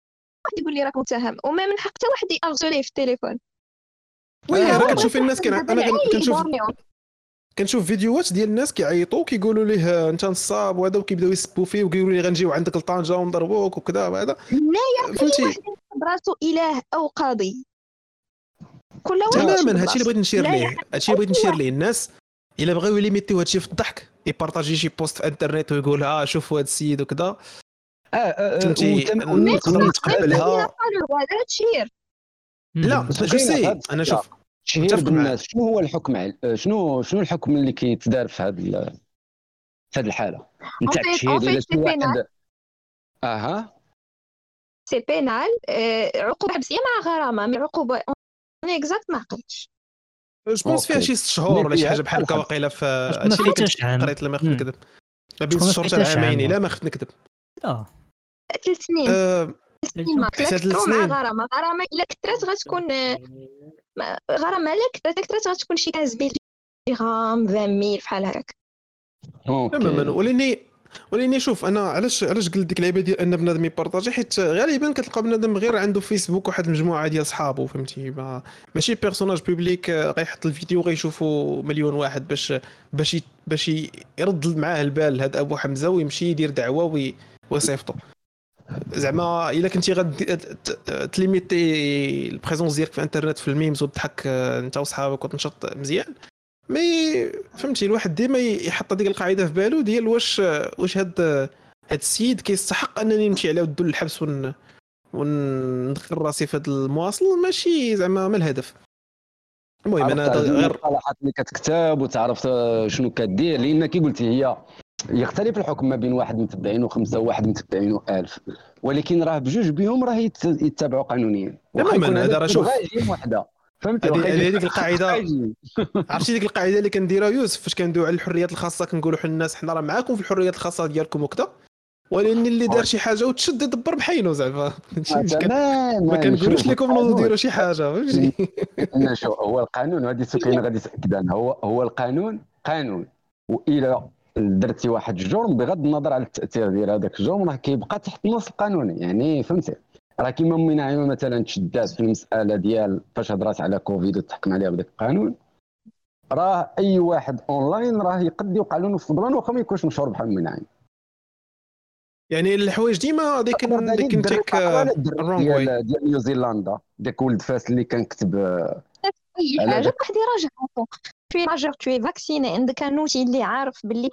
واحد يقول لي راك متهم وما من حق حتى واحد يارغزو في التليفون. وي راه كتشوفي الناس كان أنا كنشوف كنشوف فيديوهات ديال الناس كيعيطوا كيقولوا ليه انت نصاب وهذا وكيبداو يسبوا فيه وكيقولوا لي غنجيو عندك لطنجه ونضربوك وكذا وهذا. لا فهمتي؟ براسو إله أو قاضي؟ كل واحد تماما هادشي اللي بغيت نشير ليه هادشي اللي بغيت نشير ليه. الناس إلا بغاو يليميتيو هادشي في الضحك يبارطاجي شي post في انترنت ويقول آه شوفوا هاد السيد وكذا. آه, آه، فهمتي؟ نقدر نتقبلها. لا je sais أنا شوف. تشهير بالناس. شنو هو الحكم آه، شنو شنو الحكم اللي كيتدار في هذه في هذه الحالة؟ نتاع التشهير إلى شي واحد أها. c'est pénal آه، عقوبة حبسية مع غرامة من عقوبه أنا exact ما عقلتش. je pense فيها شي ست شهور ولا شي حاجة بحال هكا واقيلا في هادشي اللي قريت لما خفت نكذب ما بين ست شهور حتى عامين إلا ما خفت نكذب. آه. ثلاث سنين. مع غرامه غرامه الا كثرت غتكون غرامه الا كثرت كثرت غتكون شي 15 غرام 20 mille بحال هكاك تماما ولاني ولاني شوف أنا علاش علاش قلت ديك اللعيبة ديال أن بنادم يبارطاجي؟ حيت غالبا كتلقى بنادم غير عنده فيسبوك واحد المجموعه ديال صحابه فهمتي؟ ما ماشي personnage public غيحط الفيديو غيشوفوا مليون واحد باش باش باش يرد معاه البال هذا أبو حمزة ويمشي يدير دعوة ويصيفطو. زعما إلا كنتي غاد تليميتي ال présence ديالك في الانترنت في ال memes وتضحك انت وصحابك وتنشط مزيان. مي فهمتي الواحد ديما يحط هذيك القاعدة في بالو ديال واش واش هاد هذا السيد كيستحق أنني نمشي على ودو للحبس ون وندخل راسي في هذا المواصل ماشي زعما ما الهدف. المهم أنا غير المصطلحات اللي كتكتب وتعرف شنو كدير لأن كي قلتي هي يختلف الحكم ما بين واحد متبعين وخمسة وواحد متبعين و1000 ولكن راه بجوج بهم راه يتبعوا قانونيا. تماما هذا راه شوف. وحده. فهمتي؟ هذيك القاعدة. عرفتي ديك القاعدة اللي كنديرها يوسف؟ فاش كندويو على الحريات الخاصة كنقولوا حنا الناس حنا راه معاكم في الحريات الخاصة ديالكم وكذا ولكن اللي دار شي حاجة وتشد يدبر بحينه زعما. ما كنقولوش لكم نوضوا ديروا شي حاجة فهمتي؟ هو القانون هذه سكينه غادي تاكد هو هو القانون قانون. وإلى درتي واحد الجرم بغض النظر على التأثير ديال هذاك الجرم راه كيبقى تحت النص القانوني يعني فهمتي؟ راه كيما من عيون مثلا تشدات في المسألة ديال فاش هضرات على كوفيد وتحكم عليها بذاك القانون راه أي واحد أونلاين راه يقد يوقع له نفس البلان واخا ما يكونش مشهور بحال من عين يعني الحوايج ديما ديك ديك نتيك الرونغ واي ديال نيوزيلندا ديك ولد فاس اللي كان كتب اي حاجة واحد يراجع. Tu majeur tu es vacciné. عندك ان اوتي اللي عارف باللي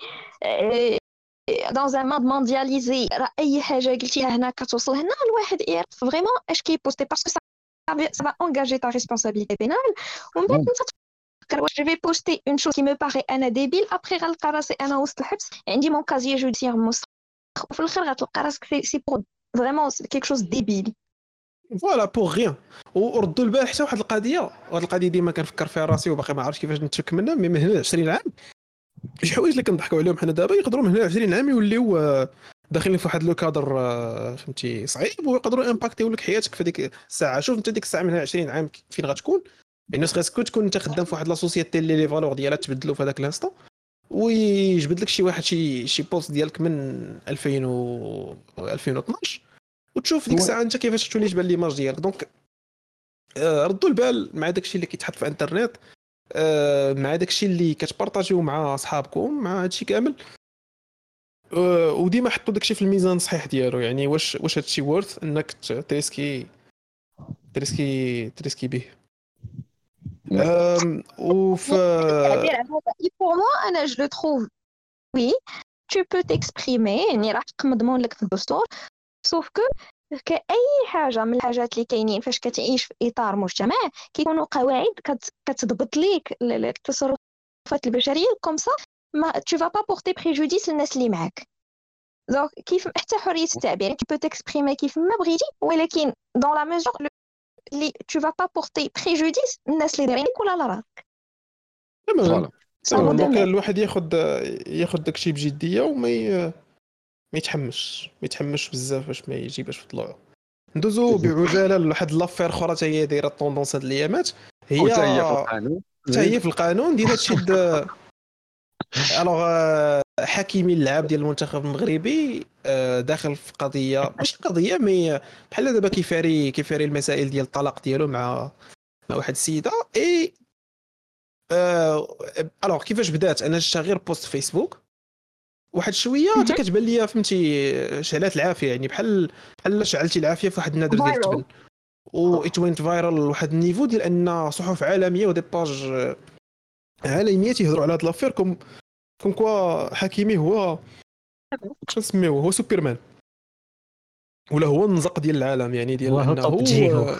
دون ان موند موندياليزي راه اي حاجة قلتيها هنا كتوصل هنا الواحد يعرف فريمون اش كيبوستي باسكو ça va engager ta responsabilité pénale. ومن بعد انت تفكر واش جو بوستي اون شوز كي مو باغي أنا ديبيل ابخي غنلقى راسي أنا وسط الحبس عندي مون كازيي جوديسيير موسخ وفي الآخر غتلقى راسك سي بور فريمون كيك شوز ديبيل فوالا بوغ غيان وردوا البال حتى واحد القضية. وهاد القضية ديما كنفكر فيها راسي وباقي ما عرفتش كيفاش نتفك منها. مي من هنا 20 عام. شي حوايج اللي كنضحكوا عليهم حنا دابا يقدروا من هنا 20 عام يوليو آه، داخلين في واحد le cadre آه، فهمتي صعيب. ويقدروا امباكتيو لك حياتك في ديك الساعة. شوف انت ديك الساعة من هنا 20 عام فين غتكون. الناس خاصك تكون انت خدام في واحد la société اللي les valeurs ديالها تبدلوا في هذاك ال instant. ويجبد لك شي واحد شي شي post ديالك من 2000 و 2012 وتشوف ديك الساعة انت كيفاش تولي تبان l'image ديالك donc آه، ردوا البال مع داكشي اللي كيتحط في الانترنت آه، مع داكشي اللي كتبارطاجيو مع صحابكم مع هادشي كامل. آه، وديما حطوا داكشي في الميزان الصحيح ديالو. يعني واش واش هادشي worth انك تريسكي تريسكي تريسكي به وف أنا je trouve oui tu peux t'exprimer. يعني راح مضمون لك في الدستور. sauf que كأي حاجة من الحاجات اللي كاينين فاش كتعيش في إطار مجتمع كيكونوا قواعد كتضبط ليك التصرفات البشرية comme ça ما tu vas pas porter préjudice للناس اللي معاك. donc كيف حتى حرية التعبير que peux t'exprimer كيف ما بغيتي ولكن dans la mesure اللي tu vas pas porter préjudice للناس اللي دايرين ولا لراك دونك الواحد ياخذ ياخذ داكشي بجدية وما ما يتحمش ما يتحمش بزاف باش ما يجيبهاش في طلوعه ندوزو بعجالة لواحد l'affaire أخرى حتى هي دايرة tendance هاد الأيامات. هي حتى هي في القانون. حتى هي في القانون ديال هادشي alors حكيمي اللعاب ديال المنتخب المغربي آه، داخل في قضية ماشي قضية mais بحال دابا كيفاري كيفاري المسائل ديال الطلاق ديالو مع مع واحد السيدة. إي ألوغ كيفاش بدات؟ أنا شفت غير post فيسبوك. واحد شوية حتى كتبان لي فهمتي شعلات العافية يعني بحال بحال شعلتي العافية في واحد النادر ديال التبن و it went viral لواحد ال niveau ديال أن صحف عالمية و des pages عالمية تيهضروا على هاد l'affaire comme comme quoi حكيمي هو نسميوه؟ هو سوبرمان. ولا هو النزق ديال العالم يعني ديال أنه هو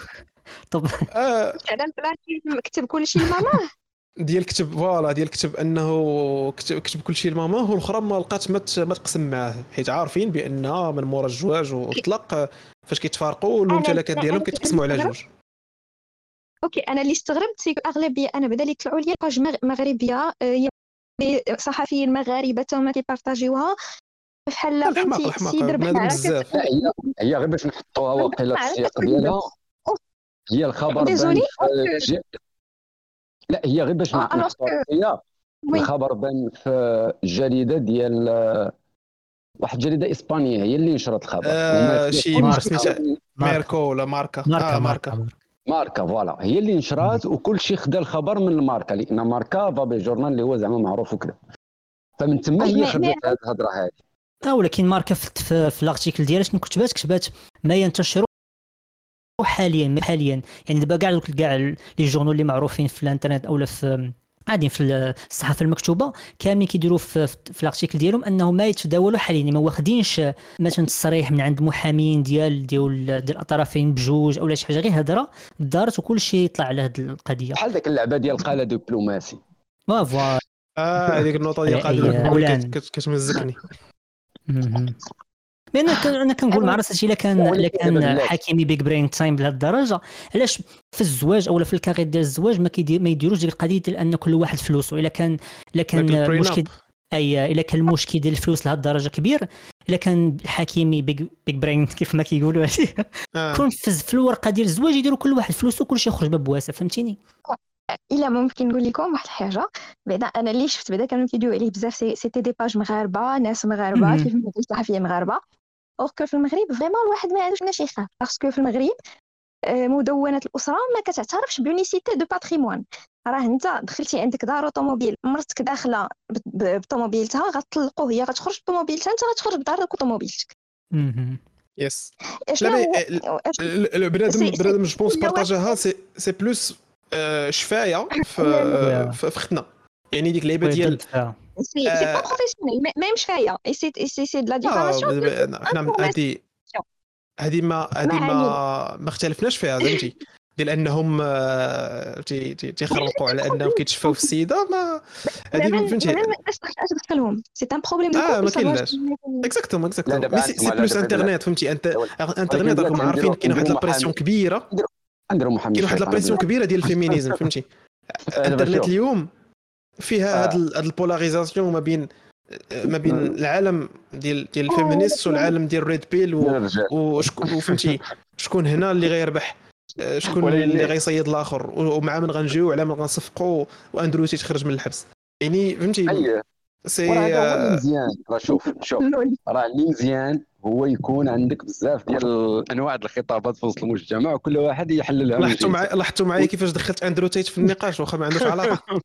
طب آه. على ال plan كتب كلشي لماماه. ديال كتب voilà ديال كتب أنه كتب, كتب كل شيء لماما والأخرى ما لقات ما تقسم معاه حيت عارفين بأن من مورا الزواج والطلاق فاش كيتفارقوا الممتلكات ديالهم كيتقسموا على جوج. okay أنا اللي استغربت c'est أغلبية أنا بعدا اللي طلعوا لي pages مغربية آه، صحفيين مغاربة تما كيبارطاجيوها. بحال فهمتي بحال هي هي غير باش نحطوها واقيلا في السياق ديالها. هي الخبر لا هي غير باش آه هي الخبر بان في الجريده ديال واحد الجريده إسبانية هي اللي نشرت الخبر آه شي ماركو ولا ماركا؟ ماركا, آه ماركا. ماركا. voilà. هي اللي نشرات وكل شيء خدا الخبر من الماركه لأن ماركا فابي journal اللي هو زعما معروف وكذا. فمن تما هي خدات هذه الهضرة هذه. آه ولكن ماركا في, في, في ال article ديالها شنو كتبات؟ كتبات ما ينتشر حاليا حاليا. يعني دابا كاع كاع les journals اللي معروفين في الانترنت أو في عادي في الصحافة المكتوبة كاملين كيديروا في, في ال article ديالهم أنه ما يتداولوا حاليا ما واخدينش مثلا تصريح من عند محامين ديال ديال ديال الطرفين بجوج أو شي حاجة غير هضره دارت وكل شيء يطلع على هذه القضية. بحال ذاك اللعبة ديال قالة دبلوماسي. voilà آه هذيك النقطة ديال قالة كتمزقني. لأن أنا كنقول مع راسي إلا كان إلا كان حكيمي big brain time بهذه الدرجة. علاش في الزواج أو في ال carrière ديال الزواج ما كيدير ما يديروش ديك القضية ديال أن كل واحد فلوسه الا كان إلا كان مشكل اي إلا كان المشكل ديال الفلوس لهذه الدرجة كبير إلا كان حكيمي big, big brain كيف ما كيقولوا آه. كون في الورقة ديال الزواج يديروا كل واحد فلوسه كل شيء يخرج باب واسع فهمتيني؟ الا ممكن نقول لكم واحد الحاجة بعدا أنا اللي شفت بعدا كانوا كيديروا عليه بزاف c'était des pages مغاربه ناس مغاربه كيف صحفيه مغاربه or que في المغرب vraiment الواحد ما عندوش علاش يخاف parce que في المغرب آه، مدونة الأسرة ما كتعترفش ب unicité de patrimoine راه انت دخلتي عندك دار وطوموبيل مرتك داخله بطوموبيلتها غتطلقوا هي غتخرج بطوموبيلتها انت غتخرج بدارك وطوموبيلتك yes لا بنادم بنادم je pense بارطاجاها c'est plus شفاية في في اختنا يعني ديك اللعيبه ديال سي سي با professionnel même شفاية. c'est c'est c'est de la diffamation حنا هذه هذه ما هذه ما ما اختلفناش فيها فهمتي؟ ديال أنهم تيخرقوا على أنهم كيتشفاو في السيدة ما هذه فهمتي؟ الناس تدخلهم c'est un problème آه ما كاينلاش. exactement exactement c'est plus انترنت فهمتي؟ انت انترنت راكم عارفين كاين واحد la pression كبيرة. كاين واحد la pression كبيرة ديال ال féminisme فهمتي؟ انترنت اليوم فيها هاد هاد ال polarisation ما بين ما بين العالم ديال ديال ال féministes والعالم ديال red pill وشكون وفهمتي شكون هنا اللي غيربح؟ شكون اللي غيصيد الآخر؟ ومع من غنجيو على من غنصفقوا واندرو تيت خرج من الحبس. يعني فهمتي؟ c'est هذا مزيان راه شوف شوف. راه اللي مزيان هو يكون عندك بزاف ديال انواع الخطابات في وسط المجتمع وكل واحد يحللها لاحظتوا معايا لاحظتوا معايا كيفاش دخلت اندرو تيت في النقاش؟ واخا ما عندوش علاقة.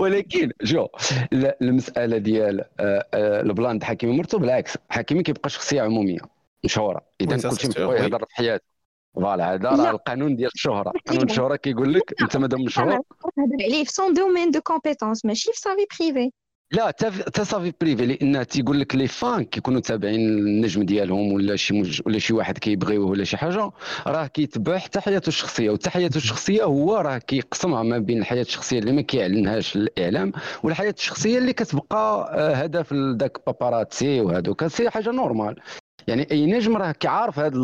ولكن جو المسألة ديال آه، آه، ال plan حكيمي مرتو بالعكس. حكيمي كيبقى شخصية عمومية مشهورة. إذا كل شيء يهضر في حياته. voilà هذا راه القانون ديال الشهرة. قانون الشهرة كيقول لك أنت مادام مشهور. تهضر عليه في son domaine de compétence ماشي في sa vie privée لا تا sa vie privée لأن تيقول لك les fans كيكونوا تابعين النجم ديالهم ولا شي مج... ولا شي واحد كيبغيوه ولا شي حاجة راه كيتبع حتى حياته الشخصية وحتى حياته الشخصية هو راه كيقسمها ما بين الحياة الشخصية اللي ما كيعلنهاش الإعلام والحياة الشخصية اللي كتبقى آه، هدف لذاك paparazzi وهذوك c'est حاجة normale يعني أي نجم راه كيعرف هذا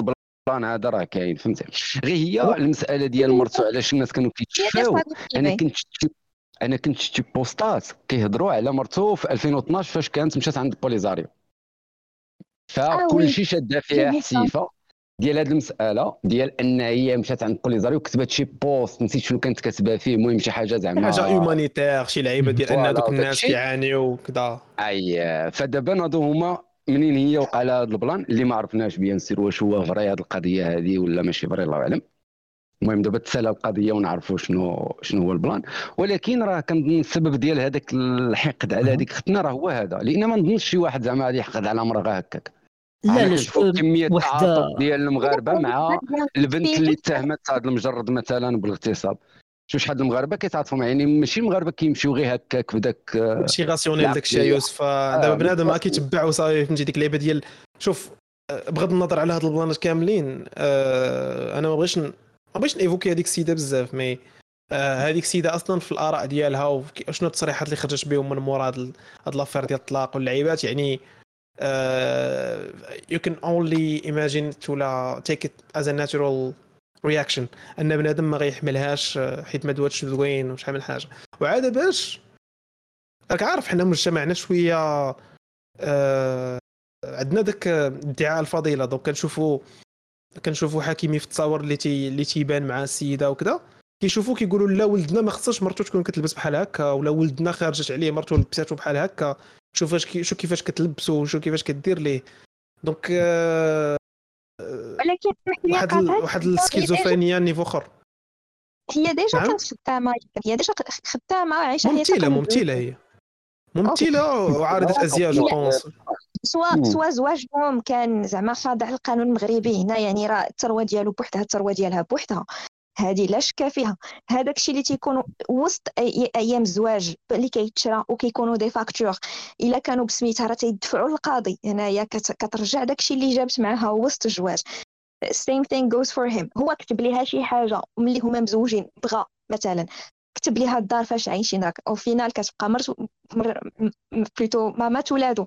ال plan هذا راه كاين فهمتي؟ غير هي المسألة ديال مرتو علاش الناس كانوا كيتشفاو. أنا كنت أنا كنت شفت بوستات كيهضروا على مرتو في 2012 فاش كانت مشات عند بوليزاريو. فكل شيء شادة فيها حسيفة ديال هذه المسألة ديال أن هي مشات عند بوليزاريو كتبت شي post نسيت شنو كانت كاتبة فيه المهم شي حاجة زعما حاجة humanitaire شي لعيبة ديال أن هذوك الناس كيعانيو وكذا اي فدابا ناضو هما منين هي وقع لها هذا ال plan اللي ما عرفناش bien sûr واش هو vrai هذه القضية هذه ولا ماشي vrai الله اعلم المهم دابا تسالى القضية ونعرفوا شنو شنو هو ال plan ولكن راه كنظن السبب ديال هذاك الحقد على هذيك ختنا راه هو هذا لأن ما نظنش شي واحد زعما غادي يحقد على مرأة هكاك لا لا شوف كميه التعاطف ديال المغاربه مع البنت اللي اتهمت هذا المجرد مثلا بالاغتصاب شوف شحال المغاربة كيتعاطفوا يعني ماشي المغاربة كيمشيو غير هكاك بداك ماشي rationnel داك الشيء يوسف. دابا بنادم ما كيتبع وصافي فهمتي ديك اللعبه ديال شوف بغض النظر على هاد البلانات كاملين آه أنا ما بغيتش ما بغيتش n'évoquer هذيك السيدة بزاف mais آه هذيك السيدة أصلا في الآراء ديالها وشنو التصريحات اللي خرجت بهم من مورا هاد l'affaire ديال الطلاق واللعيبات يعني you can only imagine ولا take it as a natural reaction أن بنادم ما غيحملهاش آه، حيت ما دواتش زوين وشحال من حاجة. وعاد باش راك عارف حنا مجتمعنا شوية آه عندنا داك ادعاء الفضيلة. donc كنشوفوا كنشوفوا حكيمي في التصاور اللي تي اللي تيبان مع السيدة وكذا كيشوفوا كيقولوا لا ولدنا ما خصهاش مرتو تكون كتلبس بحال هكا ولا ولدنا خرجت عليه مرتو لبساتو بحال هكا. شوف شو كيفاش كتلبسو شو كيفاش كدير ليه. donc آه ولكن واحد واحد السكيزوفرينيا niveau آخر. هي déjà نعم. كانت خدامه هي déjà خدامة عايشه ممثلة ممثلة هي. ممثلة وعارضة أزياء je pense. سوا سوا زواجهم كان زعما خاضع للقانون المغربي هنا يعني راه الثروه ديالو بوحدها الثروه ديالها بوحدها. هذه لا شك فيها. هذاك الشيء اللي تيكون وسط أي أيام الزواج اللي كيتشرى وكيكونوا دي فاكتور. إلا كانوا بسميتها راه تيدفعوا للقاضي. هنايا كترجع داك الشيء اللي جابت معها وسط الجواج same thing goes for him. هو كتب ليها شي حاجة ملي هما مزوجين بغى مثلا. كتب ليها الدار فاش عايشين راك أو فينال كتبقى مرت بلوتو ما مات ولادو.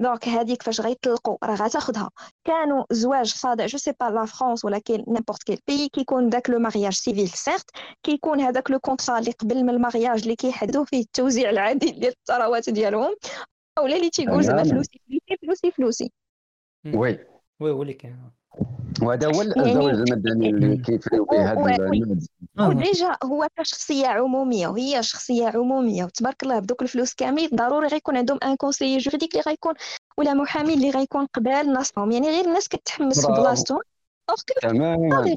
دونك هذيك فاش غيطلقوا راه غتاخذها كانوا زواج خاضع جو سي با لا فرانس ولا كاين نيمبورت كيل بي كيكون داك لو مارياج سيفيل سيرت كيكون هذاك le contrat اللي قبل من ال mariage اللي كيحددوا فيه التوزيع العادل ديال الثروات ديالهم اولا اللي تيقول زعما فلوسي فلوسي فلوسي فلوسي oui oui هو اللي كاين وهذا هو الزواج المدني اللي كيفريو به هذا و déjà هو كشخصية عمومية وهي شخصية عمومية. وتبارك الله بدوك الفلوس كامل ضروري غيكون عندهم un conseiller juridique اللي غيكون ولا محامي اللي غيكون قبال ناصهم يعني غير الناس كتحمس في بلاصتهم. تماما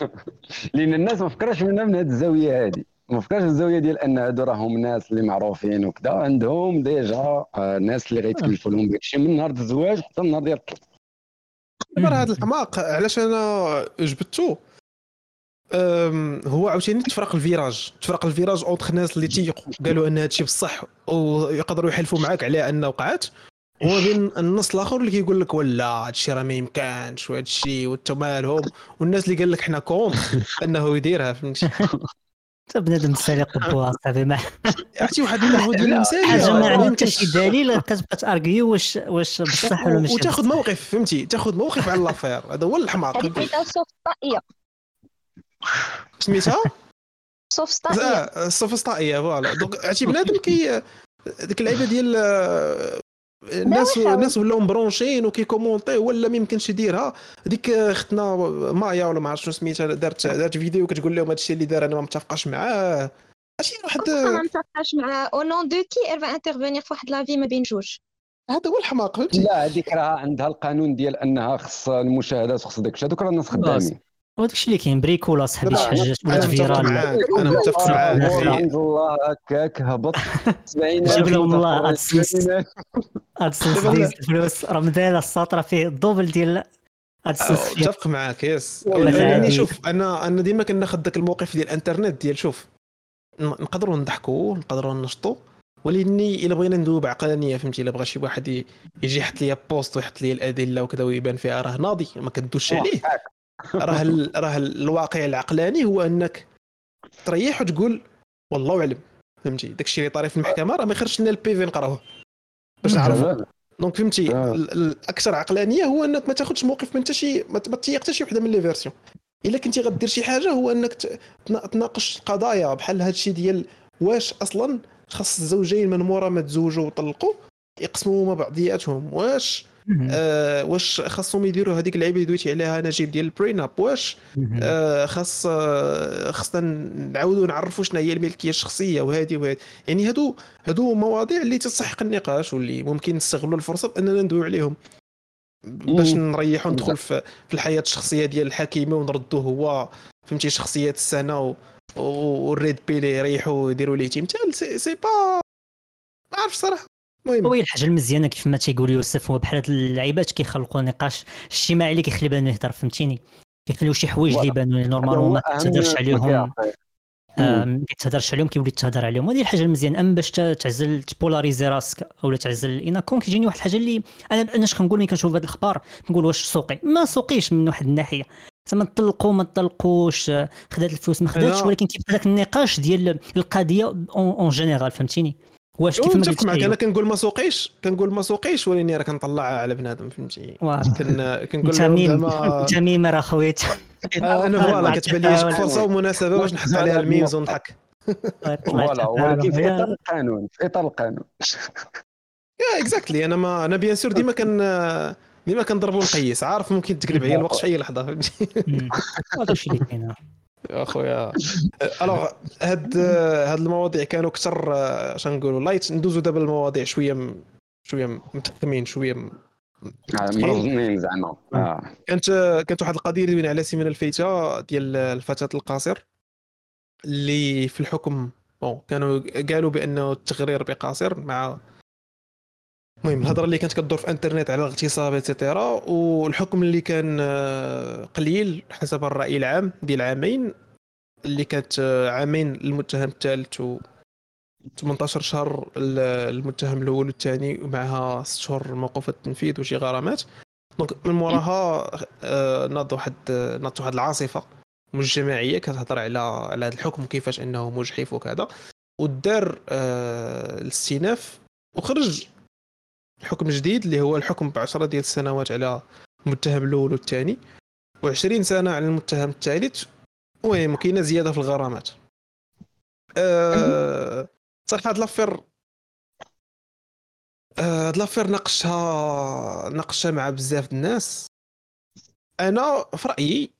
لأن الناس ما فكرش منها من هذه الزاوية هذه ما فكرش الزاوية ديال أن هادو راهم ناس اللي معروفين وكذا عندهم déjà آه، ناس اللي غيتكلفوا لهم داكشي من نهار الزواج حتى النهار ديال دابا هذا الحماق علاش أنا جبدتو هو عاوتاني تفرق ال virage. تفرق ال virage entre ناس اللي تيقوا قالوا أن هادشي بصح ويقدروا يحلفوا معاك على انه وقعت. وما بين النص الآخر اللي كيقول لك ولا هادشي راه ما يمكنش وهادشي وانت مالهم. والناس اللي قال لك حنا كونت أنه يديرها فهمتي؟ بنادم سارق قبوها صافي ما عرفتي واحد المجهود من المسائل حاجة ما عندها حتى شي دليل كتبقى تاركيو واش واش بصح ولا ماشي وتاخذ موقف فهمتي؟ تاخذ موقف على لافير هذا هو الحماق. السوفسطائيه سميتها؟ السوفسطائيه السوفسطائيه فوالا. دونك عرفتي بنادم كي ديك اللعيبة ديال الناس الناس ولاو مبرونشين وكيكومونتي ولا ما يمكنش يديرها. هذيك اختنا مايا ولا ما عرفت شنو سميتها دارت دارت فيديو كتقول لهم هادشي اللي دار أنا ما متفقاش معاه. ماشي واحد ما متفقاش معاه. أو نون دو كي ار انترفينير في واحد لافي ما بين جوج؟ هذا هو الحماق فهمتي؟ لا هذيك راه عندها القانون ديال أنها خص المشاهدات وخص داك الشيء هذوك راه الناس خدامين. وداك الشيء اللي كاين بريكولا صاحبي شي حاجة ولات فيرال أنا متفق معاه الحمد الله هكاك هبط 70 جاب لهم الله ادسنس ادسنس الفلوس راه مداير السطر فيه الدوبل ديال ادسنس متفق معاك يس. يعني شوف أنا أنا ديما كناخذ ذاك الموقف ديال الإنترنت ديال شوف نقدروا نضحكوا نقدروا نشطوا ولاني إلا بغينا ندوي بعقلانيه فهمتي؟ إلا بغى شي واحد يجي يحط لي بوست ويحط لي الأدلة وكذا ويبان فيها راه ناضي ما كدوش عليه. راه راه الواقع العقلاني هو انك تريح وتقول والله اعلم فهمتي؟ داكشي اللي طاري في المحكمة راه ما يخرجش لنا ال PV نقراوه. باش نعرفوا donc فهمتي آه. الأكثر عقلانية هو انك ما تاخذش موقف من حتى شي ما تيق حتى شي وحدة من les versions إلا كنتي غدير شي حاجة هو انك تناقش قضايا بحال هذا الشيء ديال واش أصلا خاص الزوجين من مورا ما تزوجوا وطلقوا يقسموا ما بعضياتهم. واش آه واش خاصهم يديروا هذيك اللعيبة اللي دويتي عليها نجيب ديال البرين اب واش آه خاص آه خاصنا نعاودوا نعرفوا شنو هي الملكية الشخصية وهذه وهذه يعني هادو هادو مواضيع اللي تستحق النقاش واللي ممكن نستغلوا الفرصة اننا ندوي عليهم. باش نريحوا ندخل في الحياة الشخصية ديال الحكيمة ونردوه هو فهمتي شخصيات السنة والريد بيلي يريحوا يديروا ليه تمثال. سي, سي با ما عرفش صراحة. المهم. هو الحاجة المزيانة كيف ما تيقول يوسف هو بحال هاد اللعيبات كيخلقوا نقاش اجتماعي اللي كيخلي بانه يهضر فهمتيني؟ كيخليو شي حوايج اللي بانوا normalement ما تهدرش عليهم. ما كيتهدرش عليهم كيولي تهدر عليهم. هذه الحاجة المزيانة. أما باش تعزل تـ polariser راسك أو تعزل à la con كيجيني واحد الحاجة اللي أنا أنا اش كنقول ملي كنشوف هاد الأخبار؟ كنقول واش سوقي. ما سوقيش من واحد الناحية. زعما طلقوا ما طلقوش خدات الفلوس ما خداتش. ولكن كيبقى ذاك النقاش ديال القضية en général فهمتيني؟ واش كيف ما قلت معك أنا كنقول ما سوقيش كنقول ما سوقيش ولكن راه كنطلع على بنادم فهمتي؟ كنقول تميم تميم راه خويا. أنا voilà كتبان لي فرصة ومناسبة باش نحط عليها ال memes ونضحك. voilà ولكن في إطار القانون في إطار القانون. yeah exactly أنا ما أنا bien sûr ديما كان ديما كنضربوا نقيس عارف ممكن تقلب عليا الوقت في اي لحظة فهمتي؟ هذا الشيء اللي كاين. أخويا. alors هاد هاد المواضيع كانوا أكثر اش نقولوا light ندوزو دابا المواضيع شوية شوية متحكمين شوية مرضنين زعما. آه. كانت كانت واحد القضية اللي على السيمانه الفايتة ديال الفتاة القاصر اللي في الحكم bon كانوا قالوا بأنه التغرير بقاصر مع المهم الهضرة اللي كانت كدور في انترنت على الاغتصاب et cetera والحكم اللي كان قليل حسب الرأي العام ديال عامين اللي كانت عامين للمتهم الثالث و 18 شهر المتهم الأول والثاني ومعها 6 شهور موقوف التنفيذ وشي غرامات. دونك من موراها آه، ناض واحد ناضت واحد العاصفة مجتمعية كتهضر على على هذا الحكم كيفاش إنه مجحف وكذا ودار آه الاستئناف وخرج حكم جديد اللي هو الحكم ب 10 ديال السنوات على المتهم الأول والثاني و20 سنة على المتهم الثالث المهم كاينة زيادة في الغرامات. أه صراحة هاد l'affaire آه، هاد l'affaire ناقشها ناقشها مع بزاف الناس. أنا في رأيي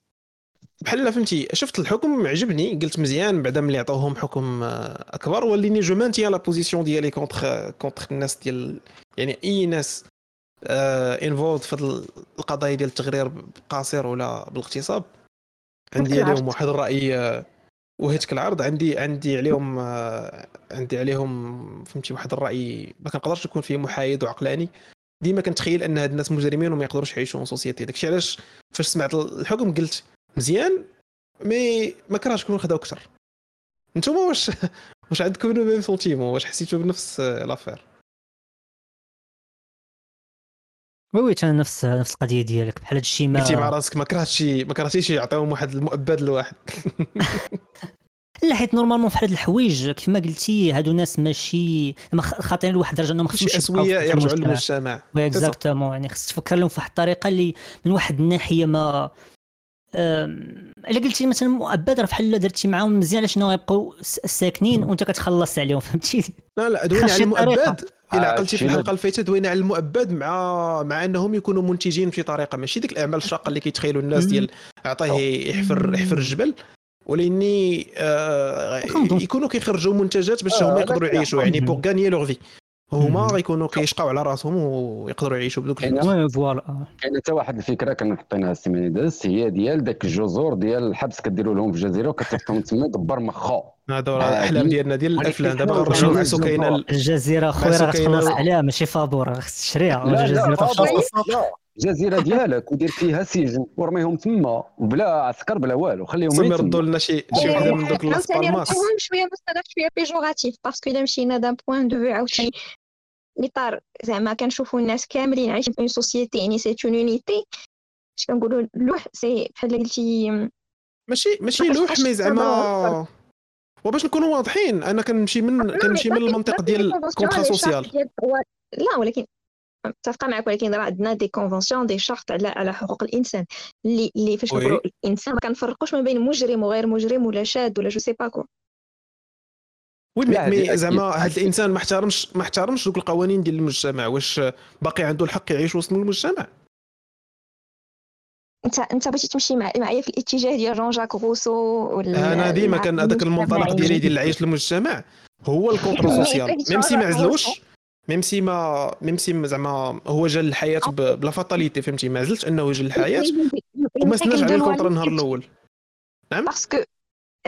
بحال فهمتي شفت الحكم؟ عجبني قلت مزيان بعدا ملي عطاوهم حكم آه، أكبر وليني je maintiens la position ديالي contre contre الناس ديال يعني أي ناس involved في القضايا ديال التغرير بقاصر ولا بالاغتصاب عندي عليهم واحد الرأي آه، وهتك العرض عندي عندي عليهم آه، عندي عليهم فهمتي واحد الرأي ما كنقدرش نكون فيه محايد وعقلاني. ديما كنتخيل أن هاد الناس مجرمين وما يقدروش يعيشوا في société. داكشي علاش؟ فاش سمعت الحكم قلت مزيان mais ما كرهتش نكون خداو أكثر. نتوما واش واش عندكم le même sentiment واش حسيتوا بنفس l'affaire oui oui أنا نفس نفس القضية ديالك بحال هادشي ما قلتي مع راسك ما كرهتش ما كرهتيش يعطيهم واحد المؤبد لواحد. لا حيت normalement في هاد الحوايج كيف ما قلتي هادو ناس ماشي خاطرين لواحد الدرجة أنهم خصهمش أسوية يرجعوا للمجتمع. oui exactement يعني خصك تفكر لهم في واحد الطريقة اللي من واحد الناحية ما إلا قلتي مثلا مؤبد راه بحال درتي معاهم مزيان علاش انهم يبقوا ساكنين وأنت كتخلص عليهم فهمتي؟ لا لا دوينا على المؤبد. إلا عقلتي في الحلقة اللي فاتت دوينا على المؤبد مع مع إنهم يكونوا منتجين بشي طريقة. ماشي ديك الأعمال الشاقة اللي كيتخيلوا الناس ديال عطيه يحفر يحفر الجبل. ولإني آه يكونوا كيخرجوا منتجات باش هما يقدروا يعيشوا يعني pour gagner leur vie. هما غيكونوا كيشقاو على راسهم ويقدروا يعيشوا بدوك الفلوس. voilà. كاينة حتى واحد الفكرة كنا حطيناها السيمانه دازت هي ديال داك الجزر ديال الحبس كديروا لهم في الجزيرة وكتصيفطهم تما دبر مخو هذا الأحلام ديالنا ديال الأفلام. دابا غنرجعوا نعسوا كاينة الجزيرة خويا راه تخلص عليها ماشي فابور خص تشريها. الجزيرة الجزيرة ديالك ودير فيها سجن ورميهم تما وبلا عسكر بلا والو خليهم يتم يردوا لنا شي شي وحده من دوك لاس بالماس. شوية مصطلح شوية péjoratif parce que الا مشينا d'un point de vue عاوتاني. إطار زعما كنشوفوا الناس كاملين عايشين في une société يعني c'est une unité اش كنقولوا لوح c'est بحال قلتي ماشي ماشي لوح مي زعما وباش نكونوا واضحين أنا كنمشي من كنمشي من المنطق ديال contrat social لا ولكن متفقه معك ولكن راه عندنا des conventions des chartes على على حقوق الإنسان. اللي اللي فاش نقولوا الإنسان ما كنفرقوش ما بين مجرم وغير مجرم ولا شاد ولا je sais pas quoi oui mais زعما هذا الإنسان ما احترمش ما احترمش دوك القوانين ديال المجتمع. واش باقي عنده الحق يعيش وسط المجتمع؟ أنت أنت بغيتي تمشي معايا في الاتجاه ديال جون جاك روسو ولا أنا ديما كان هذاك المنطلق ديالي ديال العيش المجتمع. هو ال contrat social même si ما عزلوش؟ même si ما même si زعما هو جا للحياة بلا fatalité فهمتي؟ ما عزلتش أنه جا للحياة وما سناش على ال contrat النهار الأول. نعم؟ parce que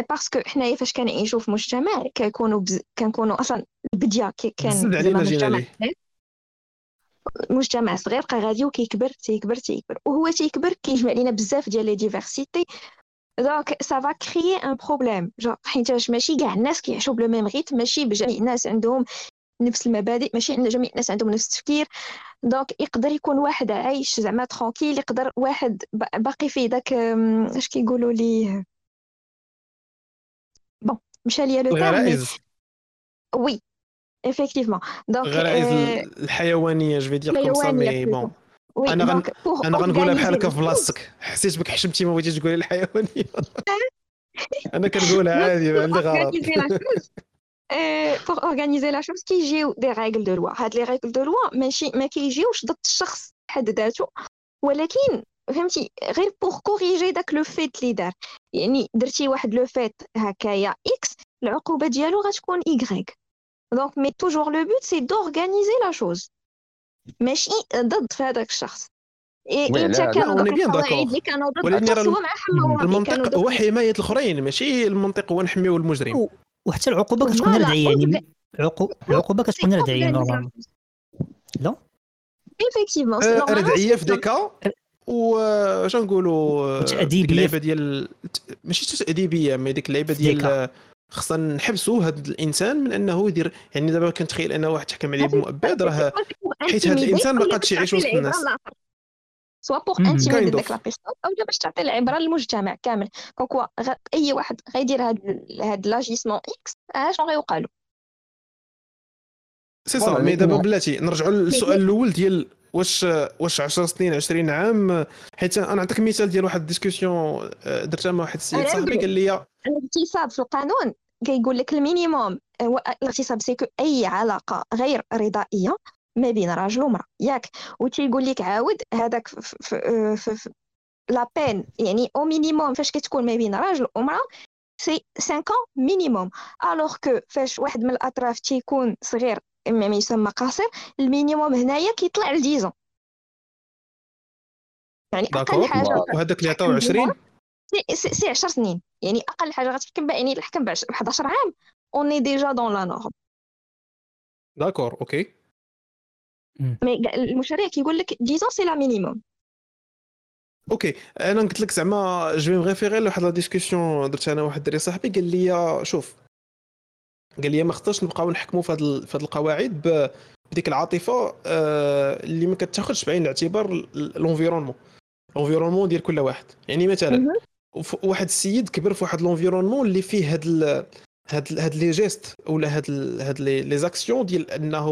parce que حنايا فاش كنعيشوا في مجتمع كنكونوا بز... كنكونوا أصلا البديه كان زد علينا جينا مجتمع صغير. بقى غادي وكيكبر تيكبر تيكبر. وهو تيكبر كيجمع لينا بزاف ديال les diversités donc ça va créer un problème حيتاش ماشي كاع الناس كيعيشوا ب le même rythme ماشي بجميع الناس عندهم نفس المبادئ ماشي؟ عند جميع الناس عندهم نفس التفكير. donc يقدر يكون واحد عايش زعما tranquille يقدر واحد باقي فيه داك اش كيقولوا ليه bon مشى ليا les غرائز oui effectivement. donc غرائز الحيوانية je vais dire comme ça mais bon أنا غن... أنا غنقولها بحال هكا في بلاصتك. حسيت بك حشمتي ما بغيتيش تقولي الحيوانية. أنا كنقولها عادي ما عندي غلط. pour organiser la chose كيجيو des règles de loi هاد les règles de loi ماشي ما كيجيوش ضد الشخص حد ذاته ولكن فهمتي غير pour corriger داك le fait اللي دار يعني درتي واحد le fait هكايا X العقوبة ديالو غتكون Y donc mais toujours le but c'est d'organiser la chose ماشي ضد في هذاك الشخص انت كانوا اللي كانوا ضد ولكن المنطق هو حماية الأخرين ماشي المنطق هو نحميو المجرم وحتى العقوبة كتكون ردعية يعني. العقوبة كتكون ردعية normalement. لا؟ effectivement ردعية في ديكا. واش نقولوا تاديبيه اللعيبه ديال ماشي تاديبيه mais ديك اللعيبه ديال خصنا نحبسوا هذا الإنسان من أنه يدير يعني دابا كنتخيل ان واحد تحكم عليه بالمؤبد راه حيت هذا الإنسان ما قادش يعيش وسط الناس. soit pour intimider داك la personne أو باش تعطي العبرة للمجتمع كامل. كوكوا أي واحد غيدير هاد هاد l'agissement X اشنو غيوقع له؟ c'est ça mais دابا بلاتي نرجعوا للسؤال الأول ديال واش واش 10 سنين 20 عام؟ حيت أنا نعطيك مثال ديال واحد ال discussion آه، درتها مع واحد السيد صاحبي قال لي الاغتصاب في القانون كيقول لك ال minimum الاغتصاب c'est que أي علاقة غير رضائية ما بين راجل ومرأة. ياك وتيقول لك عاود هذاك لا بين يعني au minimum فاش كتكون ما بين راجل ومرأة c'est 5 minimum alors que فاش واحد من الأطراف تيكون صغير ما يسمى قاصر ال minimum هنايا كيطلع ل 10 يعني أقل حاجة وهذاك اللي عطاو 20 سي, سي 10 سنين. يعني أقل حاجة غتحكم يعني الحكم ب 11 عام. on est déjà dans la norme d'accord ok mais المشرع كيقول لك 10 c'est le minimum ok أنا قلت لك زعما je vais me référer ل واحد la discussion درت أنا واحد الدري صاحبي قال لي شوف قال لي ما خصناش نبقاو نحكموا في هذه في هذه القواعد بديك العاطفة آه، اللي ما كتاخذش بعين الاعتبار l'environnement l'environnement ديال كل واحد. يعني مثلا واحد السيد كبر في واحد l'environnement اللي فيه هاد هاد هاد les gestes ولا هاد هاد les actions ديال أنه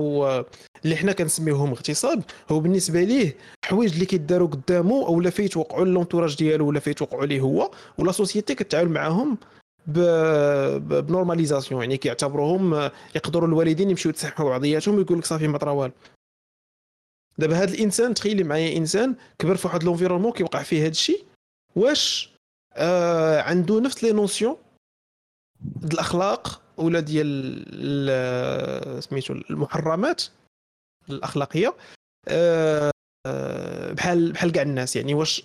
اللي حنا كنسميوهم اغتصاب هو بالنسبة ليه حوايج اللي كيداروا قدامه أو لا فيتوقعوا l'entourage ديالو ولا فيتوقعوا ليه هو و la société كتعامل معاهم ب normalisation يعني كيعتبروهم يقدروا الوالدين يمشيو يتسامحوا بعضياتهم ويقول لك صافي ما طرا والو دابا هذا الإنسان تخيلي معايا إنسان كبر في واحد l'environnement كيوقع فيه هذا الشيء واش آه عنده نفس les notions الأخلاق ولا ديال سميتو المحرمات الأخلاقية آه بحال بحال كاع الناس. يعني واش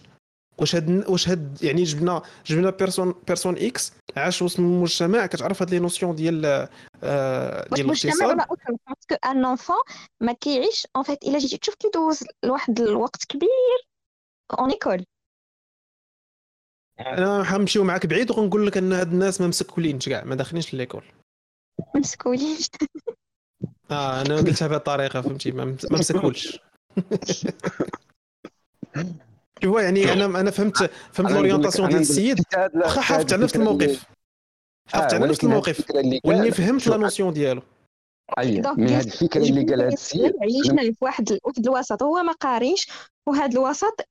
واش هاد واش هاد يعني جبنا جبنا personne personne X عاش وسط المجتمع كتعرف هاد les notions ديال آه ديال الاغتصاب؟ ولا parce que un enfant ما كيعيش en fait إلا جيتي تشوف كيدوز لواحد الوقت كبير une école أنا حنمشيو معاك بعيد وغنقول لك أن هاد الناس ما مسكولينش كاع ما داخلينش l'école مسكولينش آه أنا قلتها بهذه الطريقة فهمتي؟ ما مسكولش. هو يعني أنا أنا فهمت فهمت l'orientation ديال السيد. واخا حافظت على نفس الموقف. حافظت على نفس الموقف. ولاني فهمت la notion ديالو. اي مي هاد الفكرة اللي قالها السيد عيشنا في واحد واحد الوسط. هو ما قاريش وهذا الوسط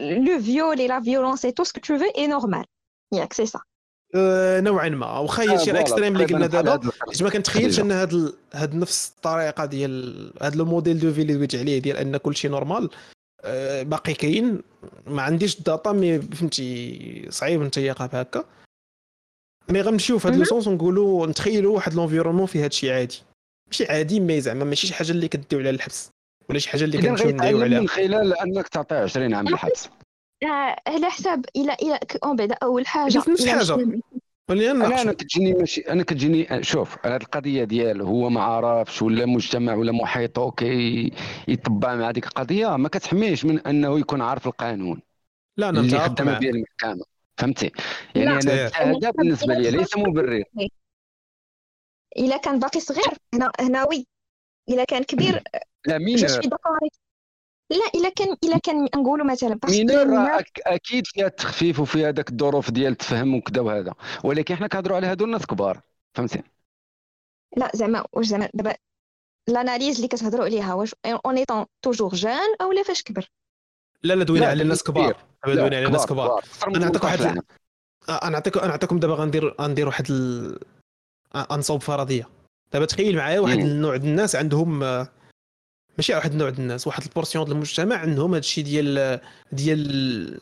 le viol la violence et tout ce que tu fais est normal ياك سي سا نوعا ما. واخا هي شي extrême اللي قلنا دابا. حيت ما كنتخيلش أن هاد هاد نفس الطريقة ديال هاد le modèle de vie اللي دويت عليه ديال أن كلشي normal. آه، باقي كاين. ما عنديش ال data mais فهمتي صعيب نتيقها بهكا mais غنمشيو في هذا لو ونقولوا نتخيلوا واحد l'environnement فيه هذا الشيء عادي. ماشي عادي mais زعما ماشي شي حاجة اللي كديو على الحبس ولا شي حاجة اللي كنمشيو نديو عليها. من خلال أنك تعطيه 20 عام الحبس. على حساب إلى إلى أون بعد أول حاجة نفس حاجة أنا أنا كتجيني ماشي أنا كتجيني شوف هذه القضية ديال هو ما عارفش ولا مجتمع ولا محيطه كي يطبع مع هذيك القضية ما كتحميش من أنه يكون عارف القانون لا أنا اللي خدامة به المحكمة. فهمتي؟ يعني أنا هذا بالنسبة لي ليس مبرر. إلا كان باقي صغير. هنا هنا وي إلا كان كبير. لا مين لا إلا كان إلا كان نقولوا مثلا mineur أكيد فيها التخفيف وفيها ذاك الظروف ديال التفهم وكذا وهذا. ولكن حنا كنهضروا على هادو الناس كبار. فهمتي؟ لا زعما واش زعما دابا l'analyse اللي كتهضروا عليها واش en étant toujours jeune أو لا فاش كبر؟ لا لا دوينا على الناس كبار. دوينا على الناس كبار أنا نعطيك واحد أنا نعطيك أنا نعطيكم دابا غندير غندير واحد ال... انصوب فرضية. دابا تخيل معايا واحد النوع ديال الناس عندهم ماشي واحد النوع ديال الناس واحد ال portion ديال المجتمع عندهم هذا الشيء ديال ديال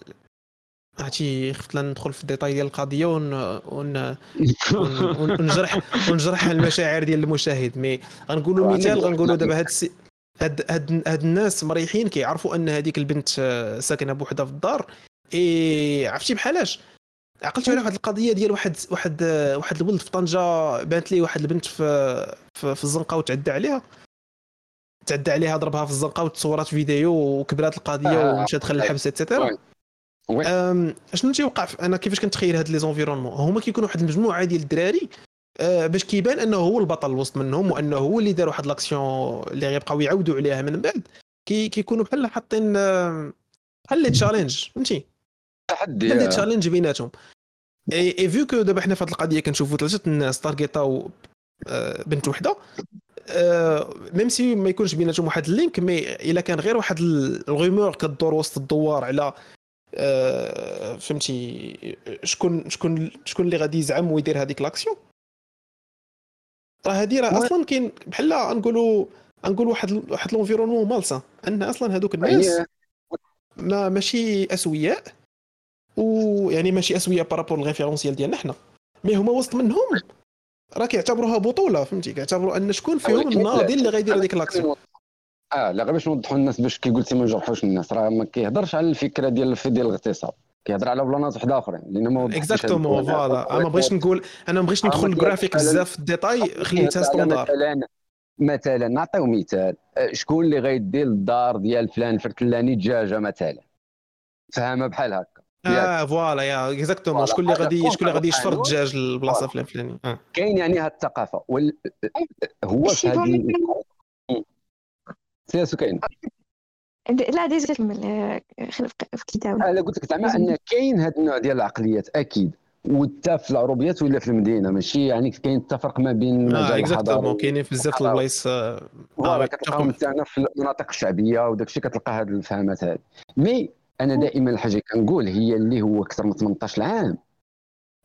عرفتي خفت لا ندخل في ال détail ديال القضية ون... ون... ونجرح ونجرح المشاعر ديال المشاهد. mais غنقولوا مثال غنقولوا دابا هاد السي... هاد هاد هاد الناس مريحين كيعرفوا أن هذيك البنت ساكنة بوحدها في الدار. إي عرفتي بحالاش؟ عقلت على واحد القضية ديال واحد واحد واحد الولد في طنجة بانت ليه واحد البنت في في, في الزنقة وتعدى عليها. تعدى عليها ضربها في الزنقة وتصورات فيديو وكبرات القضية آه ومشى دخل الحبس et cetera شنو تيوقع؟ أنا كيفاش كنتخيل هاد les environnements؟ هما كيكونوا واحد المجموعة ديال الدراري آه باش كيبان انه هو البطل وسط منهم وانه هو اللي دار واحد l'action اللي غيبقاو يعاودوا عليها من بعد. كي كيكونوا بحال حاطين بحال les challenges فهمتي؟ تحدي les challenges بيناتهم. et vu que دابا حنا في هذه القضية كنشوفوا ثلاثة الناس تارجيتاو بنت وحدة même si ما يكونش بيناتهم واحد ال link mais إلا كان غير واحد ال rumeur كدور وسط الدوار على فهمتي شكون شكون شكون اللي غادي يزعم ويدير هذيك l'action. راه هذه راه أصلا كاين بحال نقولوا نقول واحد واحد l'environnement malsain أن أصلا هذوك الناس ما ماشي أسوياء ويعني ماشي أسوياء par rapport ال référentiel ديالنا حنا. mais هما وسط منهم راه كيعتبروها بطولة فهمتي؟ كيعتبروا أن شكون فيهم الناضي اللي غيدير هذيك l'action آه لا غير باش نوضحوا للناس باش كي قلتي ما نجرحوش الناس راه ما كيهضرش على الفكرة ديال ديال الاغتصاب كيهضر على بلانات واحد اخرين لأن ما exactement voilà. أنا ما بغيتش نقول أنا ما بغيتش ندخل الجرافيك بزاف في ال détail خليتها standard مثلا مثلا نعطيو مثال. شكون اللي غيدير الدار ديال فلان الفرتلاني دجاجة مثلا؟ فهمها بحال هكا. آه voilà يا exactement شكون اللي غادي شكون اللي غادي يشفر الدجاج البلاصه فلان فلاني آه. كاين يعني هاد الثقافة. وال... هو في هذه سياسو كاين. لا ديزا كمل في كتاب أنا قلت لك زعما أن كاين هذا النوع ديال العقليات أكيد. وتا في العروبيات ولا في المدينة ماشي يعني كاين التفرق ما بين آه exactement كاينين في بزاف البلايص voilà كتلقاهم حتى في المناطق الشعبية وداك الشيء كتلقى هذه الفهمات هذه mais أنا دائما الحاجة كنقول هي اللي هو أكثر من 18 عام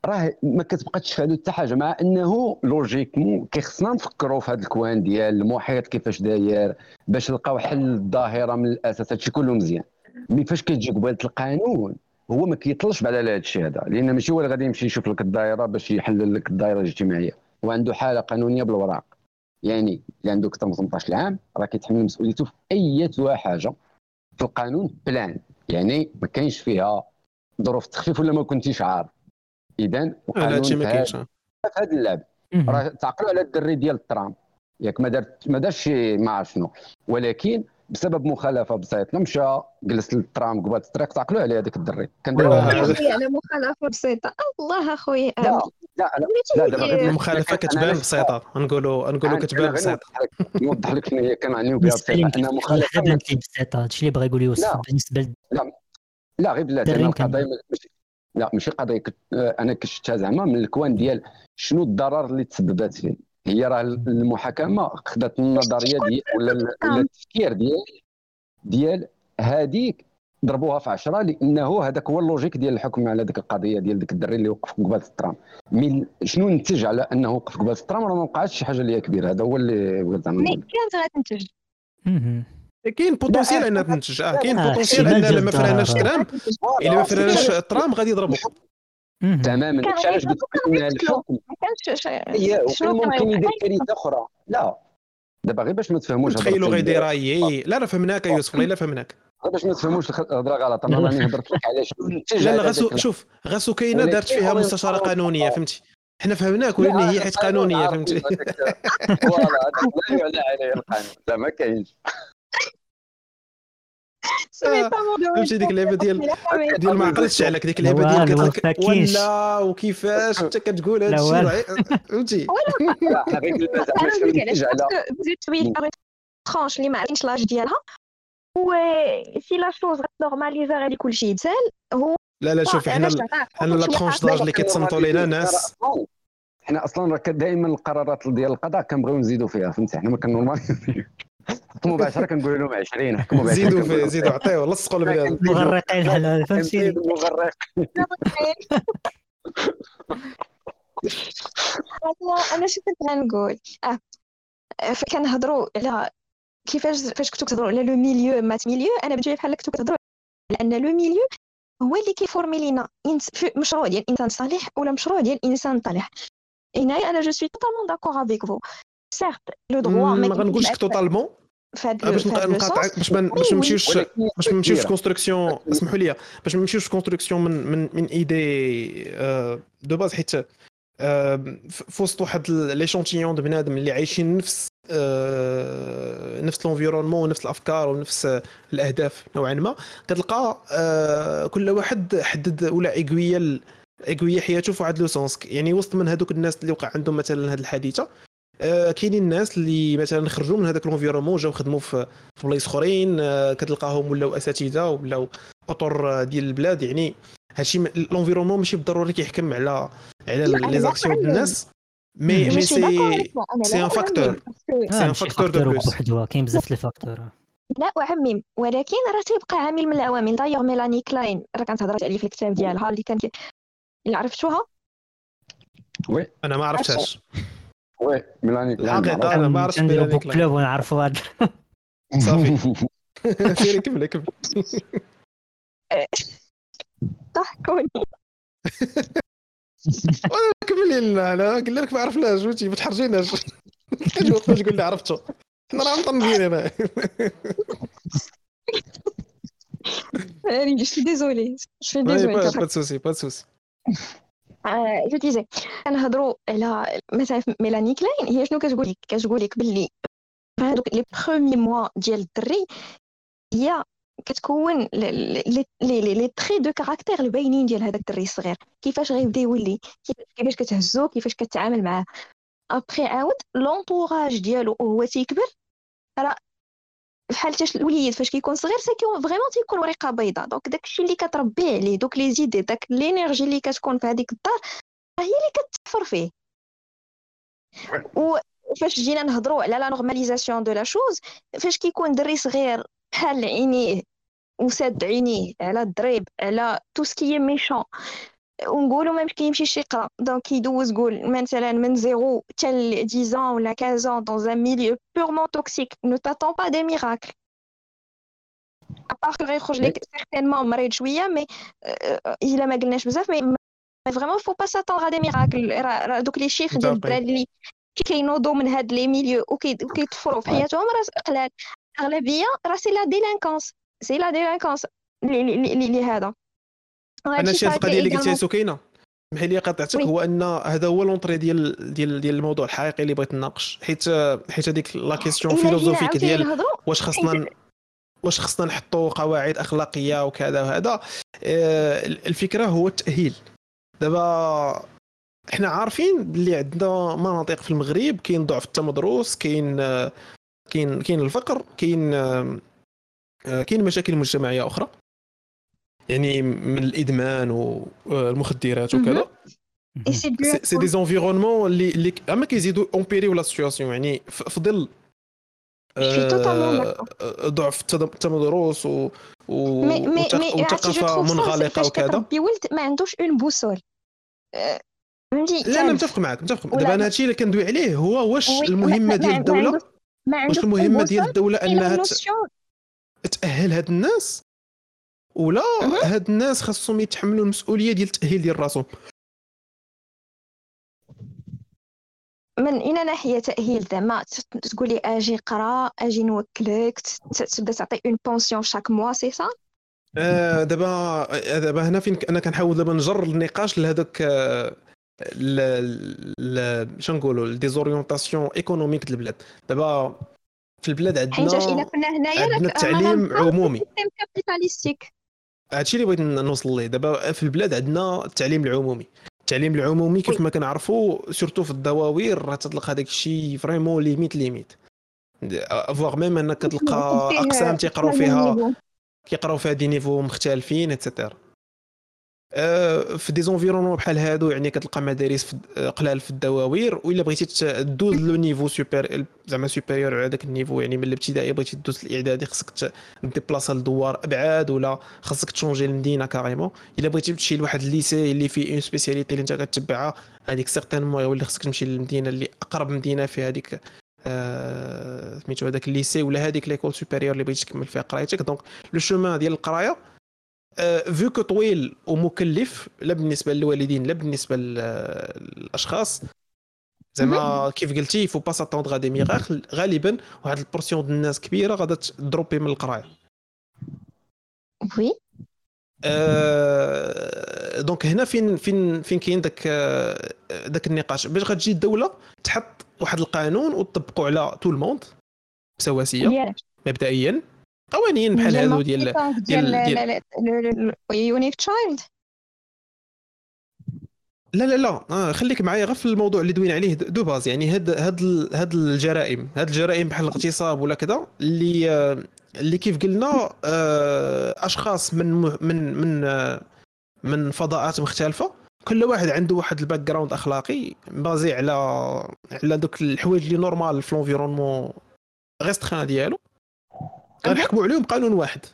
راه ما كتبقى تشفع حتى حاجة مع أنه logiquement كيخصنا نفكروا في هذا ال coin ديال المحيط كيفاش داير باش نلقاو حل الظاهرة من الأساس هادشي كله مزيان. mais فاش كتجي قبالة القانون هو ما كيطلش على هذا الشيء هذا لأن ماشي هو اللي غادي يمشي يشوف لك الدائره باش يحلل لك الدائره الاجتماعية هو عنده حالة قانونية بالوراق. يعني اللي عنده أكثر من 18 عام راه كيتحمل مسؤوليته في أي حاجة في القانون بلان يعني ما كاينش فيها ظروف التخفيف ولا ما كنتيش عارف. اذا هادشي ما كاينش. في هذا اللعب. راه تعقلوا على الدري ديال الترام ياك ما دارت ما دارش ما عرف شنو. ولكن بسبب مخالفة بسيطه مشى جلس للترام قبال الطريق تعقلوا عليه هذاك الدري. كان داير على مخالفة. بسيطة. الله اخويا لا لا لا. دابا المخالفة كتبان بسيطة. نقولوا نقولوا كتبان بسيطة. نوضح لك شنو هي كنعنيو بها بسيطة. أنا مخالفة. بسيطه هادشي اللي بغا يقول يوسف. بالنسبة لا لا غير بلاتي القضية لا ماشي قضية أنا كشفتها زعما من الكوان ديال شنو الضرر اللي تسببت فيه هي راه المحاكمة خدات النظرية ديال ولا ولا التفكير ديال ديال هذيك ضربوها في 10 لأنه هذاك هو ال logique ديال الحكم على ذيك القضية ديال ذاك الدري اللي وقف قباله الترام من شنو نتج على أنه وقف قباله الترام راه ما وقعش شي حاجة اللي هي كبيرة. هذا هو اللي بغيت زعما كانت غتنتج كاين potentiel انها تنتج آه كاين potentiel ان لما فرناش ترام. إلا ما فرناش ترام غادي يضربوا تماما. داكشي علاش قلت لك إن الحكم هي ممكن يدير كارثة أخرى. لا. دابا غير باش ما تفهموش تخيلوا غيدير رايي لا لا فهمناك يا يوسف والله فهمناك. باش ما تفهموش الهضره غلط. أنا راني هضرت لك علاش. لا لا غاسو شوف. غاسو كاينة دارت فيها مستشاره قانونية فهمتي؟ حنا فهمناك ولكن هي حيت قانونية فهمتي؟ فوالا لا يعلى عليه القانون. لا ما كاينش. فهمتي ديك اللعبة ديال ديال ما عقلتش عليك ديك اللعبة ديال قالت لك ولا وكيفاش؟ انت كتقول هذا الشيء فهمتي؟ شوية tranche اللي ما عرفتش l'âge ديالها. et si la chose normalisée غادي كلشي يتسال هو لا لا شوف حنا حنا la tranche d'âge اللي كيتصنتوا لينا ناس. حنا أصلا دائما القرارات ديال القضاء كنبغيو نزيدوا فيها فهمتي؟ حنا ما كنورماليزيو. مباشرة كنقول لهم 20 حكموا مباشرة زيدوا في زيدوا عطيو لصقوا له مغرقين على فهمتي مغرق. أنا شو كنت غنقول؟ آه كنهضروا على كيفاش فاش كنتو كتهضروا على le milieu مات milieu أنا بالنسبة بحال كنتو كتهضروا لأن le milieu هو اللي كيفورمي لينا. مشروع ديال إنسان صالح ولا مشروع ديال إنسان طالح. هنايا أنا je suis totalement d'accord avec vous سيرت لو دروا ما غنقولش توتالمون باش نقاطعك باش باش ما نمشيوش باش ما نمشيوش كونستركسيون اسمحوا لي باش ما نمشيوش كونستركسيون من من من ايدي دو باز حيت في وسط واحد ليشونتيون د بنادم اللي عايشين نفس آه، نفس الانفيرونمون ونفس الأفكار ونفس الأهداف نوعا ما كتلقى آه، كل واحد حدد ولا ايكويا ايكويا حياته في واحد لو سونس. يعني وسط من هذوك الناس اللي وقع عندهم مثلا هذه الحادثة آه، كاينين الناس اللي مثلا خرجوا من هذاك ال environnement جاو خدموا في بلايص أخرين كتلقاهم ولاو أساتذة ولاو أطر ديال البلاد. يعني هادشي ال environnement ماشي بالضروري كيحكم على على les actions الناس mais mais c'est c'est un facteur c'est un facteur de plus كاين بزاف les facteurs لا وعمي ولكن راه تيبقى عامل من العوامل دايوغ ميلاني كلاين راه كانت هضرات عليه في الكتاب ديالها اللي كان اللي عرفتوها؟ وي أنا ما عرفتهاش. oui ميلاني. الحقيقة أنا ما عرفتش ميلاني كلاين. كلوب ونعرفوا هذا صافي. سيري كمل كمل ضحكوني كملي لنا انا قلنا لك ما عرفناش فهمتي ما تحرجيناش. تجي تقول لي عرفته. حنا راه مطنبين هنا. je suis désolée. Je suis désolée. Pas, pas de souci, pas de souci. je disais كنهضروا على مثلا ميلاني كلاين هي شنو كتقول لك؟ كتقول لك باللي هذوك les premiers mois ديال الدري هي كتكون les traits de caractère الباينين ديال هذاك الدري الصغير. كيفاش غيبدا يولي؟ كيفاش كتهزو؟ كيفاش كتعامل معاه؟ ابخي عاود l'entourage ديالو وهو تيكبر راه بحال حتى الوليد فاش كيكون صغير ça vraiment تيكون ورقة بيضاء. donc داكشي اللي كتربي عليه دوك les idées داك l'énergie اللي كتكون في هذيك الدار هي اللي كتحفر فيه. وفاش جينا نهضروا على la normalisation de la chose فاش كيكون دري صغير بحال عينيه وساد عينيه على الضريب على tout ce qui est méchant. ونقولوا ما كيمشيش يقرا donc يدوز قول مثلا من zéro حتى 10 ولا 15 dans un milieu purement toxique n'attends pas des miracles à part que غيخرج لك certainement مريض شوية mais الا ما قلناش بزاف mais vraiment faut pas s'attendre des miracles راه دوك les chiffres ديال الدراري اللي كينوضوا من هاد les milieux وكيطفروا في حياتهم راه قلال اغلبيه راه c'est la délinquance c'est la délinquance اللي هذا أنا شي القضية اللي قلتيها سكينة. سمحي لي قاطعتك هو أن هذا هو l'entrée ديال ديال ديال الموضوع الحقيقي اللي بغيت نناقش. حيت حيت هذيك la question philosophique ديال واش خصنا واش خصنا نحطوا قواعد أخلاقية وكذا وهذا. آه، الفكرة هو التأهيل. دابا إحنا عارفين بلي عندنا مناطق في المغرب كاين ضعف التمدروس كاين كاين كاين الفقر كاين آه، كاين مشاكل مجتمعية أخرى. يعني من الإدمان والمخدرات وكذا. c'est des environnements اللي اللي أما كيزيدوا empirer la situation يعني في ظل آه، ضعف التمدرس و وثقافة منغلقة وكذا. ولد ما عندوش une boussole فهمتي لا أنا متفق معك متفق دابا أنا هادشي اللي كندوي عليه هو واش المهمة ديال الدولة؟ واش المهمة ديال الدولة أنها تأهل هاد الناس؟ ولا هاد الناس خاصهم يتحملوا المسؤولية ديال التأهيل ديال راسهم. من أي ناحية تأهيل زعما تقولي آجي قرا آجي نوكلك تبدأ تعطي une pension chaque mois c'est ça آه دابا دابا هنا فين أنا كنحاول دابا نجر النقاش لهذاك آه، شنو نقولوا des orientations économiques ديال البلاد. دابا في البلاد عندنا حيت إلا كنا هنايا عندنا التعليم عمومي. capitalistique هادشي اللي بغيت نوصل ليه. دابا في البلاد عندنا التعليم العمومي. التعليم العمومي كيف ما كنعرفوا surtout في الدواوير راه تطلق هذاك الشيء vraiment limite limite. à voir même أنك كتلقى أقسام تيقراو فيها كيقراو فيها des niveaux مختلفين et cetera آه، في des environnements بحال هادو يعني كتلقى مدارس قلال في الدواوير وإلا بغيتي تدوز le niveau super زعما supérieur على داك ال niveau يعني من الابتدائي بغيتي تدوز الإعدادي خصك déplacer لدوار أبعاد ولا خصك تchanger المدينة carrément. إلا بغيتي تمشي لواحد ال lycée اللي فيه une spécialité اللي انت كتبعها هذيك certainement يولي خصك تمشي للمدينة اللي أقرب مدينة في هذيك آه، سميتو هذاك ال lycée ولا هذيك l'école supérieure اللي بغيتي تكمل فيها قرايتك. donc le chemin ديال القراية فيه طويل ومكلف لا بالنسبة للوالدين لا بالنسبة للأشخاص. زعما كيف قلتي faut pas s'attendre des miracles غالبا واحد ال portion ديال الناس كبيرة غادا تدروبي من القراية. oui آه donc هنا فين فين فين كاين داك داك النقاش. باش غتجي الدولة تحط واحد القانون وتطبقوا على tout le monde بسواسية مبدئيا. قوانين بحال هادو ديال ديال unique child لا لا لا آه خليك معايا غير في الموضوع اللي دوين عليه de base. يعني هاد هاد هاد الجرائم. هاد الجرائم بحال الاغتصاب ولا كذا اللي آه اللي كيف قلنا آه أشخاص من من من آه من فضاءات مختلفة كل واحد عنده واحد ال background أخلاقي basé على على دوك الحوايج اللي normal في l'environnement restreint ديالو. غنحكموا عليهم قانون واحد.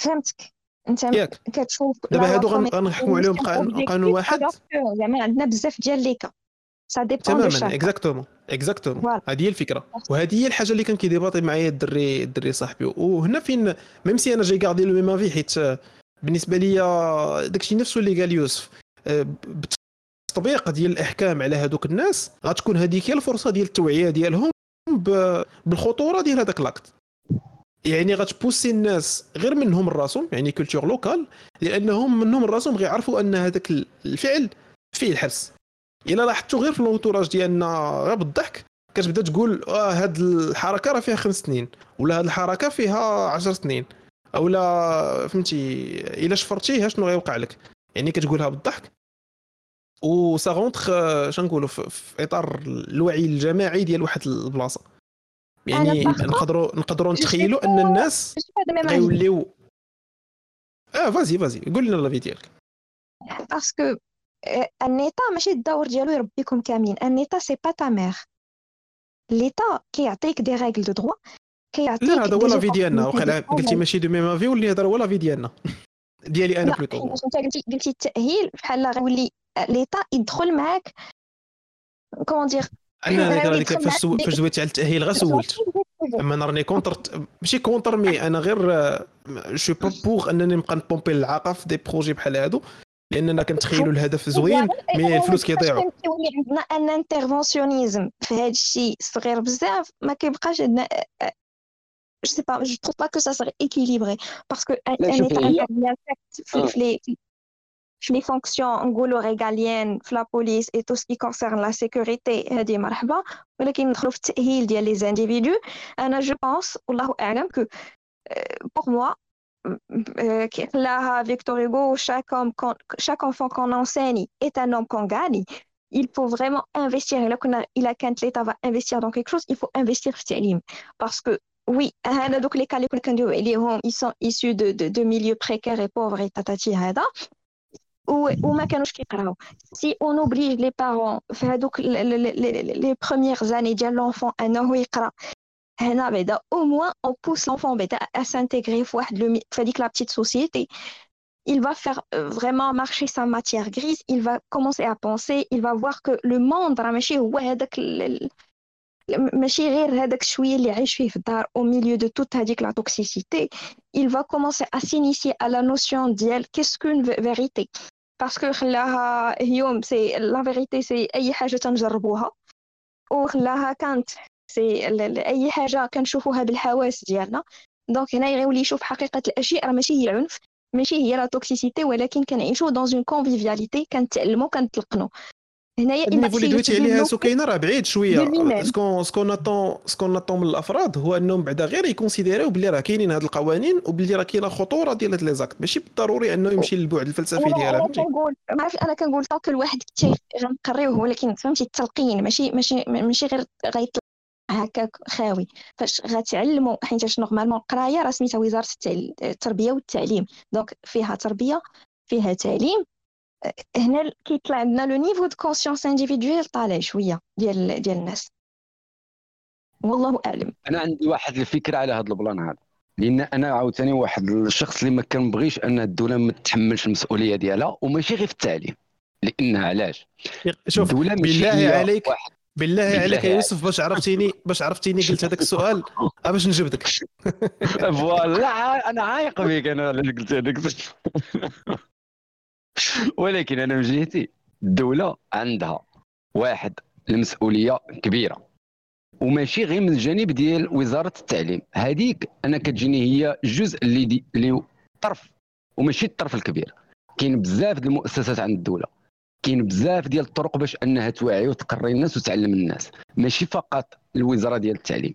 فهمتك. أنت ياك. كتشوف دابا هادو غنحكموا عليهم قانون واحد؟ زعما عندنا بزاف ديال les cas ça dépend تماما exactement exactement هذه هي الفكرة. وهذه هي الحاجة اللي كان كي débattre معايا الدري الدري صاحبي. وهنا فين même si أنا جاي كنقول le même حيت بالنسبة لي داكشي نفسه اللي قال يوسف آه، بالتطبيق ديال الأحكام على هذوك الناس غتكون هذيك هي الفرصة ديال التوعية ديالهم بالخطورة ديال هذاك l'acte يعني غت pousser الناس غير منهم راسهم يعني culture locale لأنهم منهم راسهم غيعرفوا أن هذاك الفعل فيه الحبس إلا لاحظتوا غير في ال entourage ديالنا غير بالضحك كتبدا تقول آه هاد الحركة راه فيها خمس سنين ولا هاد الحركة فيها عشر سنين أو لا فهمتي إلا شفرتيه شنو غيوقع لك؟ يعني كتقولها بالضحك و ça rentre شنقولوا في إطار الوعي الجماعي ديال واحد البلاصة. يعني نقدروا نقدروا نتخيلوا أن الناس غيوليو. آه vas-y vas-y. قول لنا l'avis ديالك. parce que l'État ماشي الدور ديالو يربيكم كاملين. l'État c'est pas ta mère l'État كيعطيك des règles de droit كيعطيك لا هذا هو l'avis ديالنا. وقيلا قلتي ماشي de même avis واللي هذا هو l'avis ديالنا. ديالي أنا plutôt انت قلتي قلتي التأهيل بحال غيولي l'État يدخل معاك comment dire أنا ديك فاش فاش دويتي على التأهيل غير سولت. أما أنا راني contre ماشي contre mais أنا غير je suis pas pour أنني نبقى نpomper الطاقة في des projets بحال هادو لأننا كنتخيلوا الهدف زوين mais الفلوس كيضيعوا. كيولي عندنا أن انترفونسيونيزم في هذا الشيء صغير بزاف ما كيبقاش عندنا je sais pas, je trouve pas que ça serait équilibré parce que un, un État intervient les fonctions régaliennes, la police et tout ce qui concerne la sécurité هذه مرحبا ولكن ندخلوا في التأهيل ديال les individus انا je pense والله اعلم que pour moi là Victor Hugo chaque homme chaque enfant qu'on enseigne est un homme qu'on gagne il faut vraiment investir et là il a quand l'État va investir dans quelque chose il faut investir في التعليم parce que oui, donc les cas ils sont issus de, de, de milieux précaires et pauvres et tatati hada. وما كانوش كيقراو si on oblige les parents في هذوك les premières années ديال l'enfant انه يقرا هنا بعدا au moins on pousse l'enfant بعدا à s'intégrer في واحد le في هذيك la petite société il va faire vraiment marcher sa matière grise, il va commencer à penser, il va voir que le monde راه ماشي هو هذاك ماشي غير هذاك الشويه اللي عايش فيه في الدار au milieu de toute هذيك la toxicité. Il va commencer à s'initier à la notion ديال qu'est-ce qu'une vérité? parce que خلاها هيوم c'est la vérité c'est أي حاجة تنجربوها وخلاها كانت c'est أي حاجة كنشوفوها بالحواس ديالنا. donc هنايا غيولي يشوف حقيقة الأشياء راه ماشي هي العنف ماشي هي la toxicité ولكن كنعيشو dans une convivialité كنتعلمو كنتلقنو. هنايا ال niveau اللي دويتي عليها سكينة راه بعيد شوية. ce qu'on ce qu'on attend ce qu'on attend من الأفراد هو إنهم بعدا غير يكونسيديريو بلي راه كاينين هاد القوانين وبلي راه كاينة خطورة ديال هاد les actes. ماشي بالضروري إنه يمشي للبعد الفلسفي ديالها فهمتي؟ كنقول ما عرفت أنا كنقول طاق الواحد غنقريوه ولكن فهمتي التلقين ماشي ماشي ماشي غير غيطلع هكاك خاوي. فاش غتعلموا حيت normalement القراية راه سميتها وزارة التربية والتعليم. donc فيها تربية فيها تعليم هنا كيطلع عندنا le niveau de conscience individuelle طالع شوية ديال ديال الناس. والله أعلم. أنا عندي واحد الفكرة على هذا ال plan هذا. لأن أنا عاوتاني واحد الشخص اللي ما كنبغيش أن الدولة ما تتحملش المسؤولية ديالها وماشي غير في التعليم. لأنها علاش؟ شوف الدولة بالله عليك واحد. بالله عليك يا يوسف باش عرفتيني باش عرفتيني قلت هذاك السؤال باش نجبدك فوالا أنا عايق بك أنا قلت هذاك ولكن أنا من جهتي الدولة عندها واحد المسؤولية كبيرة. وماشي غير من الجانب ديال وزارة التعليم. هذيك أنا كتجيني هي الجزء اللي دي اللي طرف. وماشي الطرف الكبير. كاين بزاف ديال المؤسسات عند الدولة. كاين بزاف ديال الطرق باش أنها توعي وتقري الناس وتعلم الناس. ماشي فقط الوزارة ديال التعليم.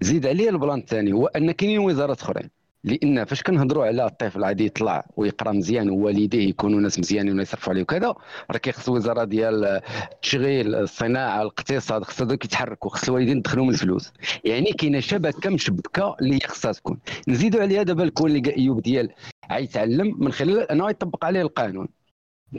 زيد عليه البلان الثاني هو أن كاينين وزارات أخرين. لأن فاش كنهضروا على الطفل غادي يطلع ويقرا مزيان ووالديه يكونوا ناس مزيانين ويصرفوا عليه وكذا راه كيخص وزاره ديال التشغيل الصناعة الاقتصاد خص هذوك يتحركوا خص الوالدين يدخلوا من الفلوس. يعني كاينة شبكة مشبكة اللي خصها تكون. نزيدوا عليها دابا الكون اللي أيوب ديال غيتعلم من خلال أنه يطبق عليه القانون.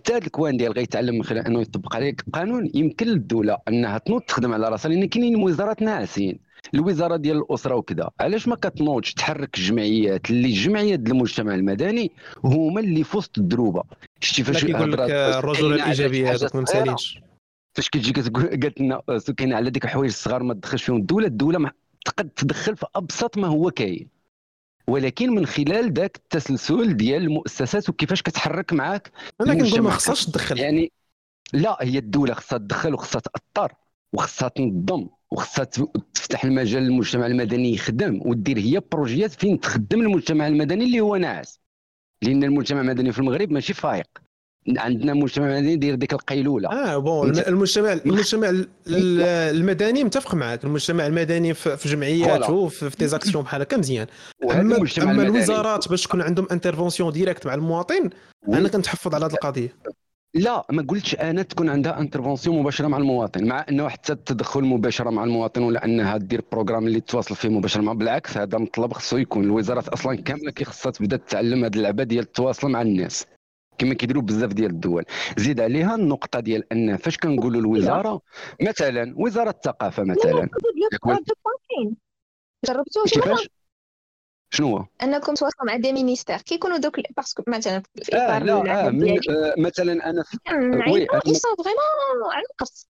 هذا الكوان ديال غيتعلم من خلال أنه يطبق عليه القانون يمكن للدولة أنها تنوض تخدم على راسها لأن كاينين وزارات ناعسين. الوزارة ديال الأسرة وكذا. علاش ما كتنوضش تحرك الجمعيات اللي الجمعيات ديال المجتمع المدني هما اللي في وسط الدروبة؟ شتي فاش كيقول لك الرجل الايجابيه هذوك ما مسالينش. فاش كتجي كتقول قالت لنا كاين على ديك الحوايج الصغار ما تدخلش فيهم. الدولة الدولة ما تقد تدخل في أبسط ما هو كاين. ولكن من خلال ذاك التسلسل ديال المؤسسات وكيفاش كتحرك معاك أنا كنقول ما خصهاش تدخل. يعني لا هي الدولة خصها تدخل وخصها تاثر وخصها تنظم. وخصها تفتح المجال للمجتمع المدني يخدم ودير هي بروجيات فين تخدم المجتمع المدني اللي هو ناعس. لأن المجتمع المدني في المغرب ماشي فايق. عندنا مجتمع مدني يدير ديك القيلولة. آه بون المجتمع المجتمع المدني متفق معك المجتمع المدني في جمعيات وفي des actions بحال هكا مزيان. اما أما الوزارات باش تكون عندهم intervention directe مع المواطن أنا كنتحفظ على هذه القضية. لا ما قلتش أنا تكون عندها intervention مباشرة مع المواطن مع إنه حتى التدخل مباشرة مع المواطن ولا انها دير programme اللي تواصل فيه مباشرة مع بالعكس هذا مطلب خصو يكون. الوزارات أصلا كاملة كي خصها تبدأ تتعلم هذه اللعبة ديال التواصل مع الناس كما كيديروا بزاف ديال الدول. زيد عليها النقطة ديال أن فاش كنقولوا الوزارة مثلا وزارة الثقافة مثلا. جربتوه كيفاش شنو هو؟ أنكم تواصلوا مع des ministères. كيكونوا دوك parce que مثلا في آه لا آه من آه مثلا أنا في oui vraiment على القص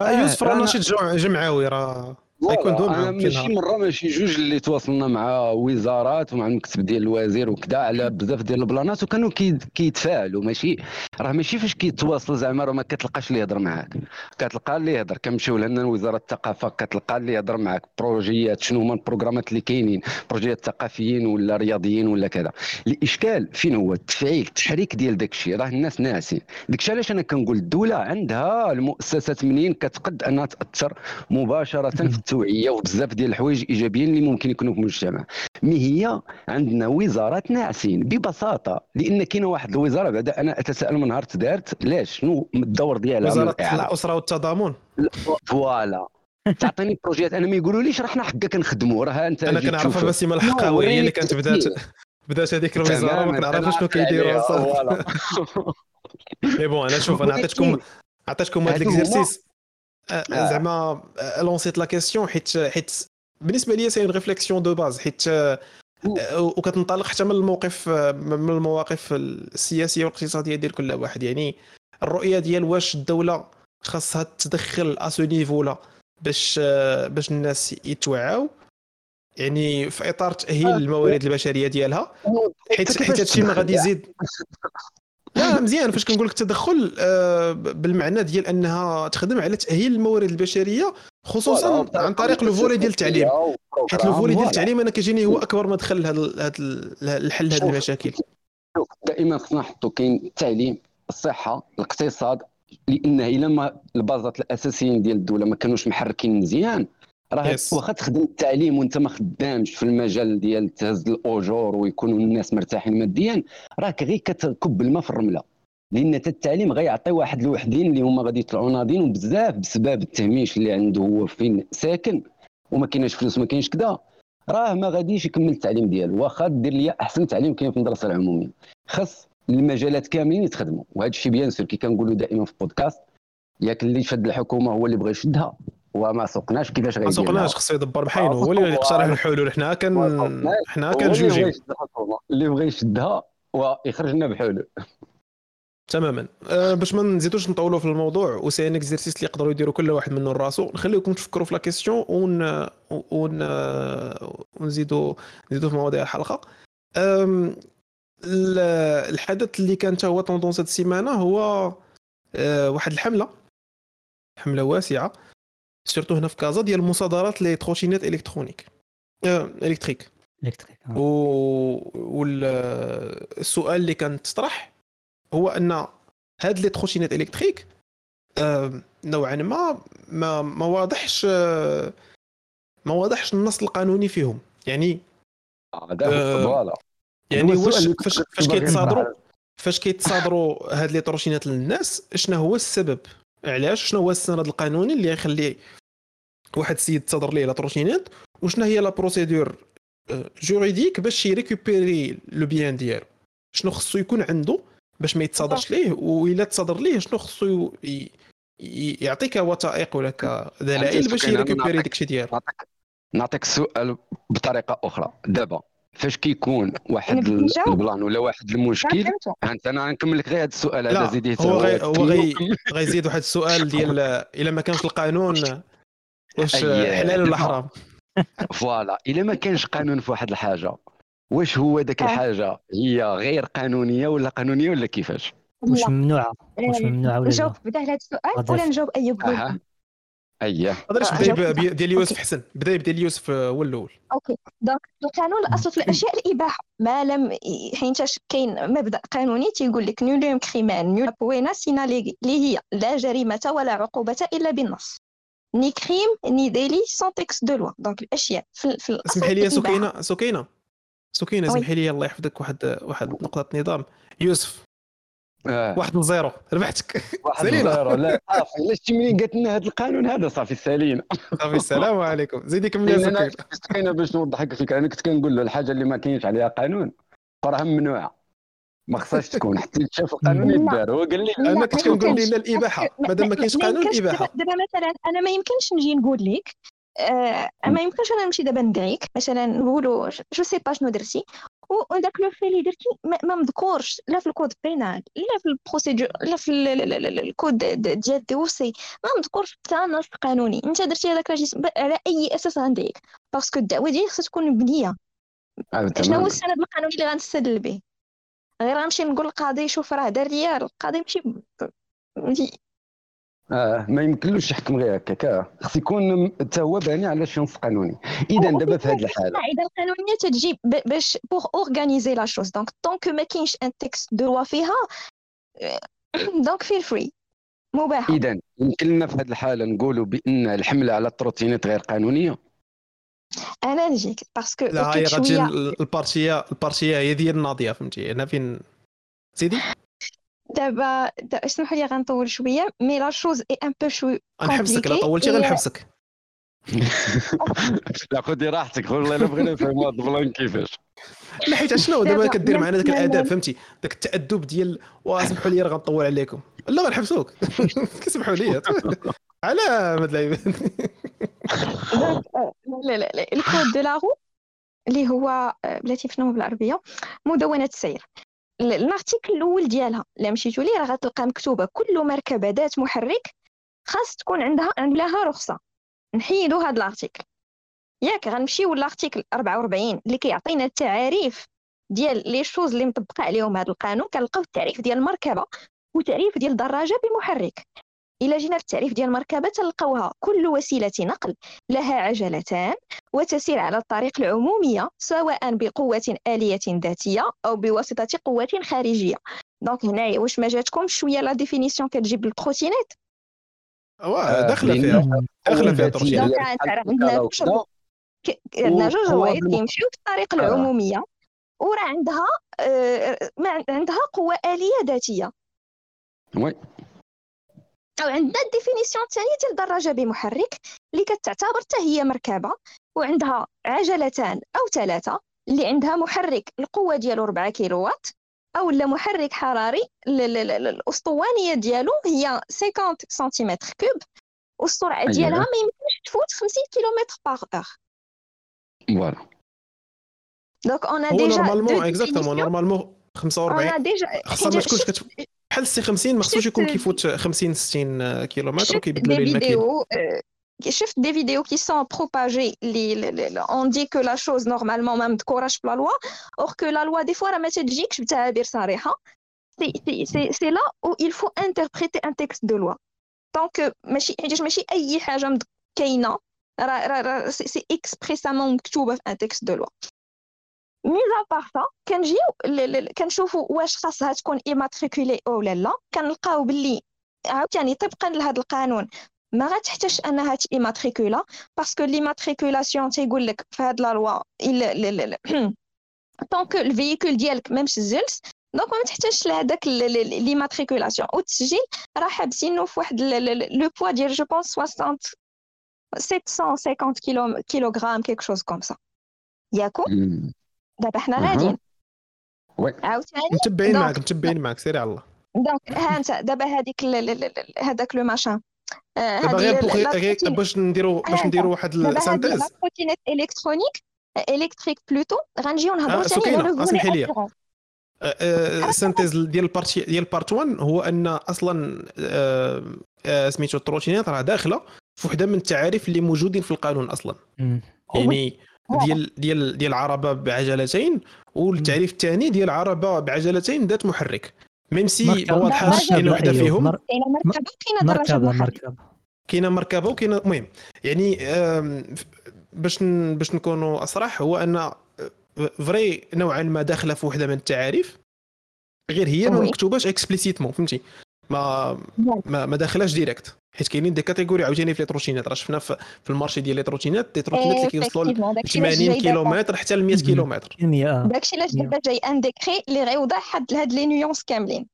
آه يوسف راه ناشط جمعوي راه. يكون donc أنا ماشي مرة ماشي جوج اللي تواصلنا مع وزارات ومع المكتب ديال الوزير وكذا على بزاف ديال البلانات وكانوا كيتفاعلوا. ماشي؟ راه ماشي فاش كيتواصل زعما راه ما كتلقاش اللي يهضر معاك. كتلقى اللي يهضر. كنمشيو لهنا وزاره الثقافة كتلقى اللي يهضر معاك. بروجيات شنو هما البروغرامات اللي كاينين؟ بروجيات ثقافيين ولا رياضيين ولا كذا. الإشكال فين هو؟ التفعيل التحريك ديال داك الشيء. راه الناس ناسين. داك الشيء علاش أنا كنقول الدولة عندها المؤسسات منين كتقد أنها تأثر مباشرة في التوعية وبزاف ديال الحوايج ايجابيين اللي ممكن يكونوا في المجتمع. mais هي عندنا وزارات ناعسين؟ ببساطة لأن كاينة واحد الوزارة بعدا أنا أتساءل من نهار دارت علاش شنو الدور ديالها؟ وزارة الأسرة والتضامن. voilà. تعطيني بروجيات أنا ما يقولوا راه حنا كنخدموا؟ راه أنت أنا كنعرفها بسيمة الحقاوي هي اللي كانت بدات بدات هذيك الوزارة ما كنعرفش شنو كيديروا صافي mais bon أنا شوف أنا عطيتكم عطيتكم هذا ال exercice. زعما لونسيت la question حيت حيت بالنسبة لي c'est réflexion de base حيت آه، وكتنطلق حتى من الموقف من المواقف السياسية والاقتصادية ديال كل واحد. يعني الرؤية ديال واش الدولة خاصها تدخل à ce niveau-là باش باش الناس يتوعاو يعني في إطار تأهيل الموارد البشرية ديالها. حيت حيت هادشي ما غادي يزيد. لا مزيان. فاش كنقول لك التدخل آه، بالمعنى ديال أنها تخدم على تأهيل الموارد البشرية خصوصا عن طريق le volet ديال التعليم. حيت le volet ديال التعليم أنا كيجيني هو أكبر مدخل لهذا الحل هذه المشاكل. دائما خصنا نحطوا كاين التعليم الصحة الاقتصاد لأن إلا ما البازات الأساسيين ديال الدولة ما كانوش محركين مزيان. راه yes. واخا تخدم التعليم وانت ما خدامش في المجال ديال تهز الأجور ويكونوا الناس مرتاحين ماديا راك غير كتكب الماء في الرمله لأن التعليم غيعطي واحد الوحدين اللي هما غادي يطلعوا ناضين وبزاف بسبب التهميش اللي عنده هو فين ساكن وما كايناش فلوس ما كاينش كذا راه ما غاديش يكمل التعليم ديالو. واخا دير لي أحسن تعليم كاين في المدرسة العمومية. خاص المجالات كاملين يتخدموا. وهذا الشيء bien sûr كي كنقولوا دائما في البودكاست ياك اللي شد الحكومة هو اللي بغى يشدها. وما سوقناش كيفاش غيدير ما سوقناش خصو يدبر محاينه هو اللي يقترح الحلول. حنا كان حنا كنجوجي اللي بغى يشدها ويخرج لنا بحلول. تماما. أه باش ما نزيدوش نطولوا في الموضوع و c'est un exercice اللي يقدروا يديروا كل واحد منهم راسو نخليكم تفكروا في la question ون ون ونزيدوا نزيدوا في مواضيع الحلقة. الحدث اللي كان هو tendance هذه السيمانه هو أه واحد الحملة. حملة واسعة. surtout هنا في كازا ديال مصادرات les trottinettes électroniques. آه، électriques. électriques و... والسؤال اللي كان تطرح هو أن هاد les trottinettes électriques آه، نوعا ما ما ما واضحش آه، ما واضحش النص القانوني فيهم. يعني voilà. يعني واش فاش فاش كيتصادروا فاش كيتصادروا هاد les trottinettes للناس شنو هو السبب؟ علاش؟ شنو هو السند القانوني اللي يخلي واحد السيد تصدر ليه la trottinette وشنو هي la procédure juridique باش ي récupérer le bien ديالو؟ شنو خصو يكون عنده باش ما يتصادرش ليه؟ وإلا تصادر ليه شنو خصو يعطيك وثائق ولا دلائل باش ي récupérer داكشي ديالو؟ نعطيك السؤال بطريقة أخرى. دابا فاش كيكون واحد ال plan ولا واحد المشكل؟ انت. أنا نكمل لك غير هذا السؤال هذا زيدي هو غي هو غي غيزيد واحد السؤال ديال إلا ما كانش القانون واش حلال ولا حرام؟ voilà إلا ما كانش قانون في واحد الحاجة واش هو ذاك آه. الحاجة؟ هي غير قانونية ولا قانونية ولا كيفاش؟ واش ممنوعه واش ممنوعه ولا نجاوب بدأ على هذا السؤال ولا نجاوب ايوب اييه تقدرش بداي ديال يوسف حسن. بداي ديال يوسف هو الأول. OK. donc القانون الأصل في الأشياء الإباحة. ما لم حيت كاين مبدأ قانوني تيقول لك nullum crimen nulla poena sine اللي هي لا جريمة ولا عقوبة إلا بالنص. ni crime ni délit sans texte de loi donc الأشياء في, في الأصل اسمحي لي سكينة سكينة. سكينة اسمحي لي الله يحفظك واحد واحد نقطة نظام. يوسف. آه. واحد زيرو. ربحتك. واحد zéro. لا صافي. لا شتي منين قالت لنا هذا القانون هذا صافي سالينا صافي السلام عليكم. زيدي كملي أنا كاينة باش نوضح لك الفكرة. أنا كنت كنقول له الحاجة اللي ما كاينش عليها قانون راها ممنوعة. ما خصهاش تكون. حتى تشاف القانون يدار. هو قال لي أنا كنت كنقول لنا الإباحة. مادام ما كاينش قانون الاباحه دابا مثلا أنا ما يمكنش نجي نقول لك آه ما يمكنش أنا نمشي دابا ندعيك. مثلا نقولوا je sais pas شنو درتي؟ وداك le fait اللي درتي ما مذكورش. لا في ال code pénal لا في ال procédure لا في الكود ديال الدوسي ما مذكورش حتى نص قانوني. انت درتي هذاك على أي أساس غندعيك parce que الدعوة ديالك خصها تكون مبنية. شنو هو السند القانوني اللي غنستدل به غير غنمشي نقول للقاضي شوف راه دار ليا القاضي ماشي آه ما يمكنلوش يحكم غير هكاك خص يكون حتى هو باني على شي نص قانوني. إذا دابا في هذه الحالة. القاعده القانونية تجي باش pour organiser la chose donc tant que ما كاينش un texte de loi فيها donc فيل فري مباح. إذا يمكن لنا في هذه الحالة نقولوا بأن الحملة على ال trottinettes غير قانونية؟ أنا نجيك parce que لا هي غتجي البارتيه ال partie هي ديال الناضيه فهمتي؟ أنا فين؟ سيدي؟ دابا اسمحوا لي غنطول شوية. mais la chose est un peu شوي غنحبسك لا طولتي غنحبسك. لا خذي راحتك والله إلا بغينا نفهموا هذا البلان كيفاش. لا حيت شنو دابا كدير معنا ذاك الاداب فهمتي؟ ذاك التأدب ديال واسمحوا لي راه غنطول عليكم. لا غنحبسوك. كيسمحوا لي على هاد اللعيبة. لا لا لا ال code de la route اللي هو بلاتي شنو بالعربية مدونة السير. ال article الأول ديالها. الا مشيتو ليه؟ راه غتلقى مكتوبة كل مركبة ذات محرك خاص تكون عندها عندها رخصة. نحيدو هاد ال article ياك غنمشيو l'article 44 اللي كيعطينا التعاريف ديال les choses اللي مطبقة عليهم هذا القانون. كنلقاو التعريف ديال المركبة وتعريف ديال الدراجة بمحرك. إلى جينا للتعريف ديال المركبة تلقاوها كل وسيلة نقل لها عجلتان وتسير على الطريق العمومية سواء بقوة آلية ذاتية أو بواسطة قوة خارجية. donc هنايا واش ما جاتكم شوية la définition كتجيب التروتينات واه داخلة فيها. داخلة فيها ال trottinettes عندنا عندنا جوج روايط كيمشيو في الطريق العمومية وراه عندها آه عندها قوة آلية ذاتية. oui. أو عندنا ال définition الثانية ديال الدراجة بمحرك اللي كتعتبر حتى هي مركبة وعندها عجلتان أو ثلاثة اللي عندها محرك القوة ديالو 4 كيلووات أو لا محرك حراري الأسطوانية ديالو هي 50 سنتيمتر cube والسرعة ديالها ما يمكنش تفوت 50 كيلومتر par heure voilà donc on a déjà normalement exactement normalement 45 on déjà خاصها ما تكونش بحال C 50 ما خصوش يكون كيفوت 50 60 كيلومتر وكيبدلوا لي الماكينة. شفت des vidéos qui sont propagées ils ont dit que la chose normalement ما مذكوراش في la loi or que la loi des fois راه ما تجيكش بتعابير صريحه سي سي سي سي لا أو il faut interpréter un texte de loi. donc ماشي حيت ماشي اي حاجة كاينة راه c'est expressément مكتوبه في un texte de loi mis à part ça كنجيو كنشوفوا واش خاصها تكون immatriculée أو لا لا. كنلقاو باللي عاوتاني طبقا لهذا القانون. ما غتحتاجش أنها immatriculée parce que l'immatriculation تيقول لك في هاد la loi tant que ال véhicule ديالك ما مسجلش donc ما تحتاجش لهذاك l'immatriculation والتسجيل راه حابسينو في واحد le poids ديال je pense 60 750 كيلو كيلوغرام quelque chose comme ça ياكو دابا حنا غاديين oui عاوتاني متبعين معاك متبعين معاك سيري على الله. donc ها أنت دابا هذيك هذاك لو ماشان دابا غير باش نديرو باش نديرو واحد ال synthèse لا trottinette électronique électrique plutôt. غنجيو نهضروا ثاني على اسمحي لي. ال synthèse ديال ال part ديال part 1 هو أن أصلا سميتو ال trottinettes راه داخلة في وحدة من التعاريف اللي موجودين في القانون أصلا. يعني ديال ديال ديال عربه بعجلتين والتعريف الثاني ديال عربه بعجلتين ذات محرك. même si ما واضحاش كاين وحدة فيهم. كاينة مركبة كاينة دراجه مركبة كاينة مركبة وكاينه المهم يعني باش باش نكونوا أصرح هو en vrai نوعا ما داخلة في وحدة من التعاريف غير هي ما مكتوباش explicitement فهمتي؟ ما ما, ما داخلاش direct حيت كاينين des catégories عاوتاني في les trottinettes راه شفنا في ال marché ديال les trottinettes des trottinettes اللي كيوصلوا ل 80 كيلومتر حتى ل 100 كيلومتر. داكشي علاش دابا جاي un décret اللي غيوضح هاد هاد les nuances كاملين.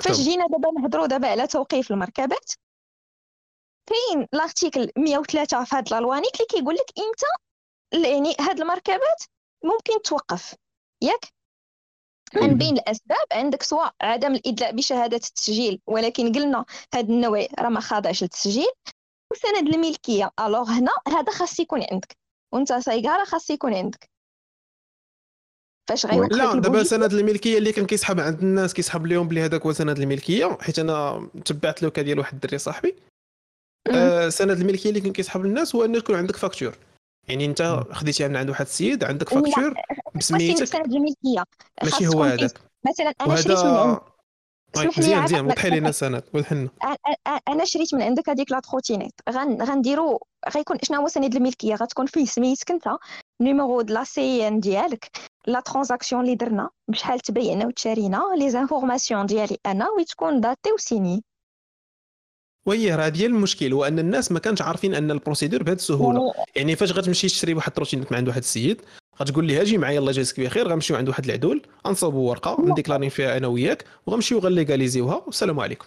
فاش جينا دابا نهضروا دابا على توقيف المركبات كاين l'article 103 في هاد la loi unique اللي كيقول لك إمتى يعني هاد المركبات ممكن توقف. ياك؟ من بين الأسباب عندك سواء عدم الإدلاء بشهادة التسجيل ولكن قلنا هذا النوع راه ما خاضعش للتسجيل وسند الملكية. alors هنا هذا خاص يكون عندك وأنت سايقها راه خاص يكون عندك. فاش غيوقف لا دابا سند الملكية اللي كان كيسحب عند الناس كيسحب لهم بلي هذاك هو سند الملكية حيت أنا تبعت له ديال واحد الدري صاحبي. آه سند الملكية اللي كان كيسحب الناس هو أنه يكون عندك facture يعني انت خديتيها من عند واحد السيد عندك facture بسميتك. ماشي هو هذاك مثلا أنا شريت من عندك مزيان مزيان. وضحي لنا سند وضحنا أنا شريت من عندك هذيك la trottinette غنديرو غيكون شنو هو سند الملكية؟ غتكون فيه سميتك أنت numéro de la CIN ديالك. la transaction اللي درنا بشحال تبيعنا وتشارينا les informations ديالي أنا وتكون daté و signé وهي راه ديال المشكل هو ان الناس ما كانش عارفين أن ال procédure بهذه السهولة. يعني فاش غتمشي تشري واحد ال trottinette من عند واحد السيد غتقول لي أجي معايا الله يجازيك بخير غنمشيو عند واحد العدول غنصاوبوا ورقة ن déclarer فيها أنا وياك وغنمشيو غنليغاليزيوها والسلام عليكم.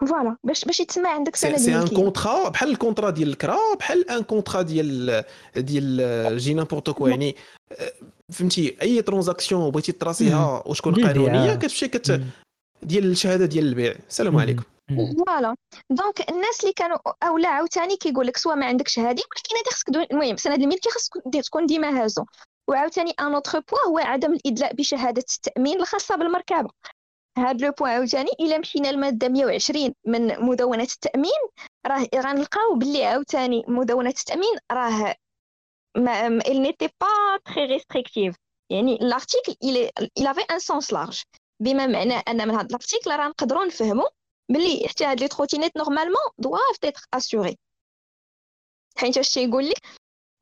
voilà باش باش يتسمى عندك سند c'est un contrat بحال ال contrat ديال الكرا بحال un contrat ديال ديال n'importe quoi يعني فهمتي أي transaction بغيتي ت tracer يها وتكون قانونية كتمشي كت ديال الشهادة ديال البيع. السلام عليكم. voilà donc الناس اللي كانوا أولا عاوتاني كيقول لك soit ما عندكش هذه ولكن هذه خصك المهم سند الملكية خصك تكون ديما هازو. وعاوتاني un autre point هو عدم الإدلاء بشهادة التأمين الخاصة بالمركبة. هاد le point عاوتاني إلا مشينا للماده 120 من مدونة التأمين راه غنلقاو باللي عاوتاني مدونة التأمين راه ما il n'était pas très restrictive. يعني elle avait un sens large. بما معناه أن من هذا ال article راه نقدروا نفهموا بلي حتى هاد les trottinettes normalement doivent être assurées حيت اش تيقول لك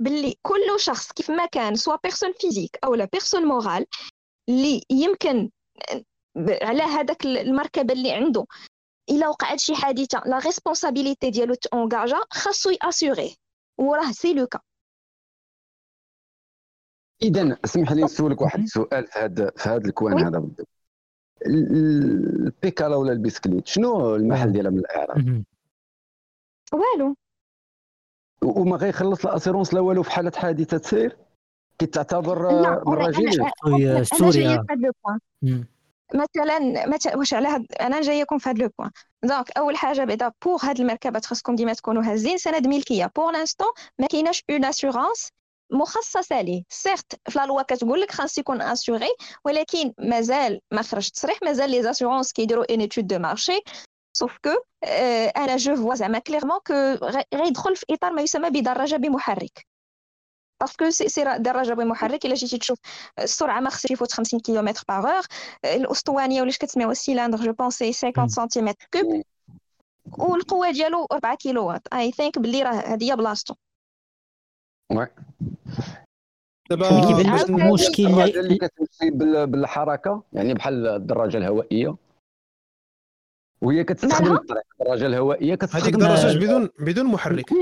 باللي كل شخص كيف ما كان soit personne physique أو لا personne morale اللي يمكن على هذاك المركبة اللي عنده إلا وقعت شي حادثة la responsabilité ديالو ت engager خاصو ي assurer وراه سي لو كا اذا اسمح لي نسولك واحد السؤال في هذا في هذا الكوان هذا. بالضبط البيكالا ولا البسكليت شنو المحل ديالها من الإعراب؟ والو. وما غيخلص الأسيرونس لا والو في حالة حادثة سير كتعتبر من راجل سوريا. مثلا مثلا واش على هاد أنا جايكم في هذا لو بوين donc أول حاجة بعدا pour هاد المركبات خاصكم ديما تكونوا هازين. سند ملكية. pour l'instant ما كايناش une assurance مخصصة ليه. certes في la loi كتقول لك خاص يكون assuré ولكن مازال ما خرج تصريح مازال les assurances كيديروا une étude de marché sauf que أنا je vois زعما clairement que غيدخل في إطار ما يسمى بدراجه بمحرك. parce que c'est دراجه بمحرك. إلا جيتي تشوف السرعة ما خصش يفوت 50 كيلومتر par heure الأسطوانية ولاش كتسميوها ال cylindre je pense c'est 50 centimètres cubes والقوة ديالو 4 كيلو واط I think بلي راه هذه هي بلاصتو. دابا المشكل اللي كتمشي بالحركة يعني بحال الدراجة الهوائية. وهي كتستخدم الدراجة الهوائية كتستخدم هذيك الدراجه بدون بدون محرك. لا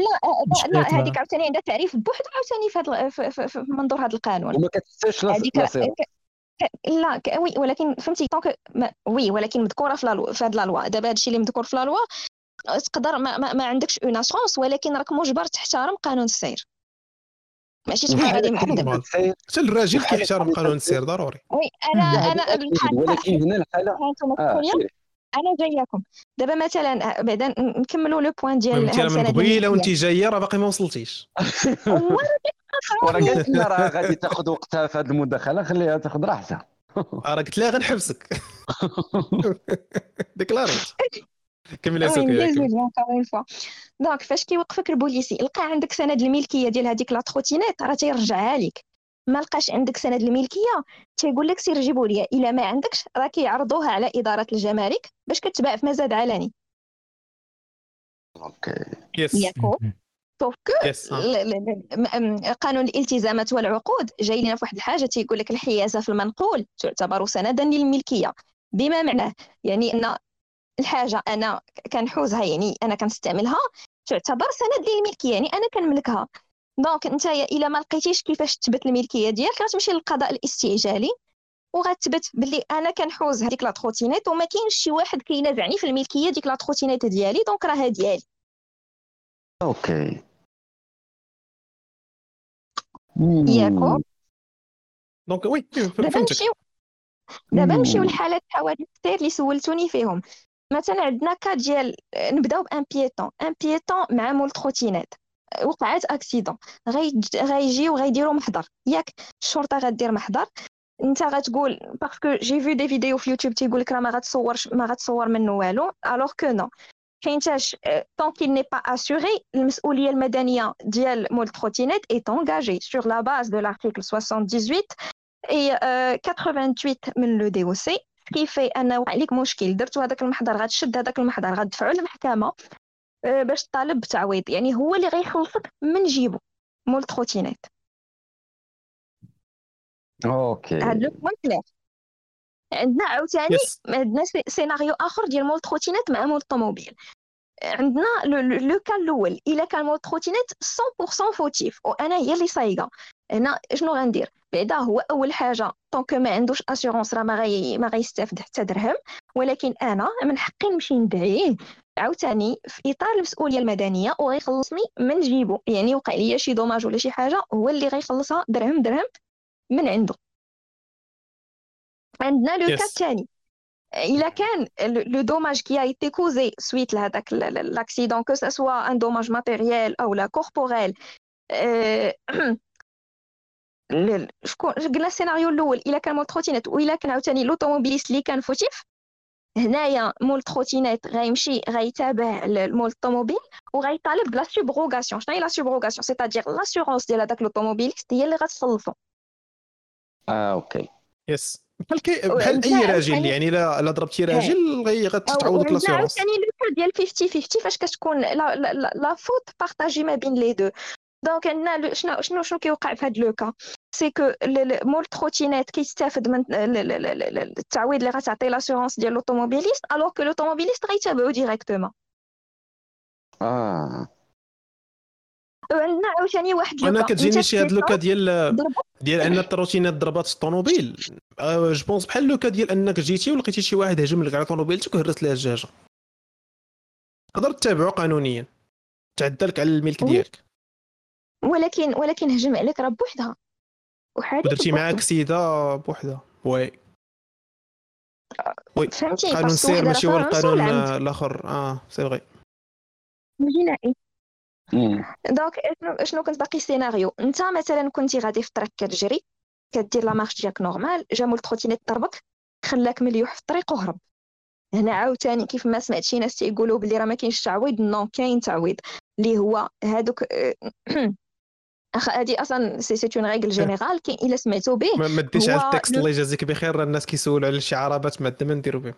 لا هذيك عاوتاني عندها تعريف بوحدها عاوتاني في, في منظور هذا القانون. وما كتستاش لا لا وي ولكن فهمتي طونك وي ولكن مذكورة في لا في هذه لا لوا. دابا هادشي اللي مذكور في لا لوا تقدر ما, ما, ما عندكش اون اشونس ولكن راك مجبر تحترم قانون السير. ماشي تكون غادي معذب حتى الراجل كيحترم قانون السير ضروري. وي أنا أنا ولكن هنا الحاله آه أنا جاياكم. دابا مثلا بعدا نكملوا لو بوين ديال انت من قبيله وانت جاية راه باقي ما وصلتيش. وراه قالت لنا راه غادي تاخذ وقتها في هذه المداخلة خليها تاخذ راحتها. راه قلت لها غنحبسك. déclarite كملي donc فاش كيوقفك البوليسي لقى عندك سند الملكية ديال هذيك la trottinette راه تيرجعها لك. ما لقاش عندك سند الملكية تيقول لك سير جيبوا لي إلا ما عندكش راه كيعرضوها على إدارة الجمارك باش كتباع في مزاد علني. OK. yes ياكو. sauf قانون الالتزامات والعقود جاي لنا في واحد الحاجة تيقول لك الحيازة في المنقول تعتبر سندا للملكية. بما معناه يعني إن الحاجة أنا كنحوزها يعني أنا كنستعملها تعتبر سند للملكيه يعني أنا كنملكها. donc أنت إلا ما لقيتيش كيفاش تثبت الملكية ديالك غتمشي للقضاء الاستعجالي وغتثبت باللي أنا كنحوز هذيك la trottinette وما كاينش شي واحد كينازعني في الملكية ديك la trottinette ديالي donc راها ديالي. OK. ياكو. donc oui دابا نمشيو دابا نمشيو لحالات الحوادث كثير اللي سولتوني فيهم. مثلا عندنا cas ديال نبداو ب un piéton un piéton مع مول trottinette وقعت accident غيجيو غيديروا محضر. ياك الشرطه غدير محضر. أنت غتقول parce que j'ai vu des vidéos في يوتيوب تيقول لك راه ما غتصورش ما غتصور منه والو. alors que non حينتاش tant qu'il n'est pas assuré المسؤولية المدنية ديال مول trottinette est engagée sur la base de l'article 78 et 88 من le DOC كيفي انه وقع لك مشكل درتو هذاك المحضر غتشد هذاك المحضر غتدفعو للمحكمة آه، باش طالب بتعويض. يعني هو اللي غيخلصك من جيبو مول trottinette Okay. هاد le point clair. عندنا عاوتاني عندنا سيناريو آخر ديال مول trottinette مع مول الطوموبيل. عندنا le cas الأول إلا كان مول trottinette 100% fautif وأنا هي اللي سايقة هنا شنو غندير؟ بعدا هو أول حاجة. donc ما عندوش assurance راه ما غي ما غيستافد حتى درهم. ولكن أنا من حقي نمشي ندعيه عاوتاني في إطار المسؤولية المدنية وغيخلصني من جيبو. يعني وقع لي شي dommage ولا شي حاجة هو اللي غيخلصها درهم درهم من عنده. عندنا le cas الثاني إلا كان le dommage qui était causé suite لهذاك l'accident que ce soit un dommage matériel أو لا corporel شكون قلنا السيناريو الأول إلا كان مول trottinette وإلا كان عاوتاني l'automobiliste اللي كان fautif هنايا مول trottinette غيمشي غيتابع المول الطوموبيل وغيطالب ب la subrogation. شنو هي la subrogation؟ c'est-à-dire l'assurance ديال هذاك l'automobiliste هي اللي غتسلفو. آه okay. yes بحال كي بحال أي راجل يعني الا الا ضربتي راجل غتعوضك l'assurance يعني لو ديال 50 50 فاش كتكون la, la, la faute partagée ما بين les deux donc عندنا شنو شنو شنو كيوقع في هذا le cas c'est que مول trottinette كيستافد من التعويض اللي غتعطي l'assurance ديال l'automobiliste alors que l'automobiliste غيتابعو directement آه عندنا عاوتاني واحد أنا كتجيني شي هاد le cas ديال ديال ان ال trottinette ضربات الطوموبيل je pense بحال le cas ديال انك جيتي ولقيتي شي واحد هجم لك على طوموبيلتك وهرس لها الزجاجة تقدر تتابعو قانونيا تعدى لك على الملك ديالك ولكن ولكن هجم عليك راه بوحدها. وحادث ودرتي معاك سيدة بوحدها. oui. oui. فهمتي؟ قانون سير ماشي هو القانون الآخر. آه c'est vrai. جنائي donc شنو شنو كنت باقي؟ سيناريو. أنت مثلا كنتي غادي في الطريق كتجري كدير la marche ديالك normale جا مول trottinette ضربك خلاك مليوح في الطريق وهرب. هنا عاوتاني كيف ما سمعت شي ناس تيقولوا بلي راه ما كاينش تعويض non كاين تعويض. اللي هو هادوك هادي أصلا c'est c'est une règle générale كاين إلا سمعتو به. ما ديش على ال texte الله يجازيك بخير الناس كيسولوا على شي عربات ما ما نديرو بهم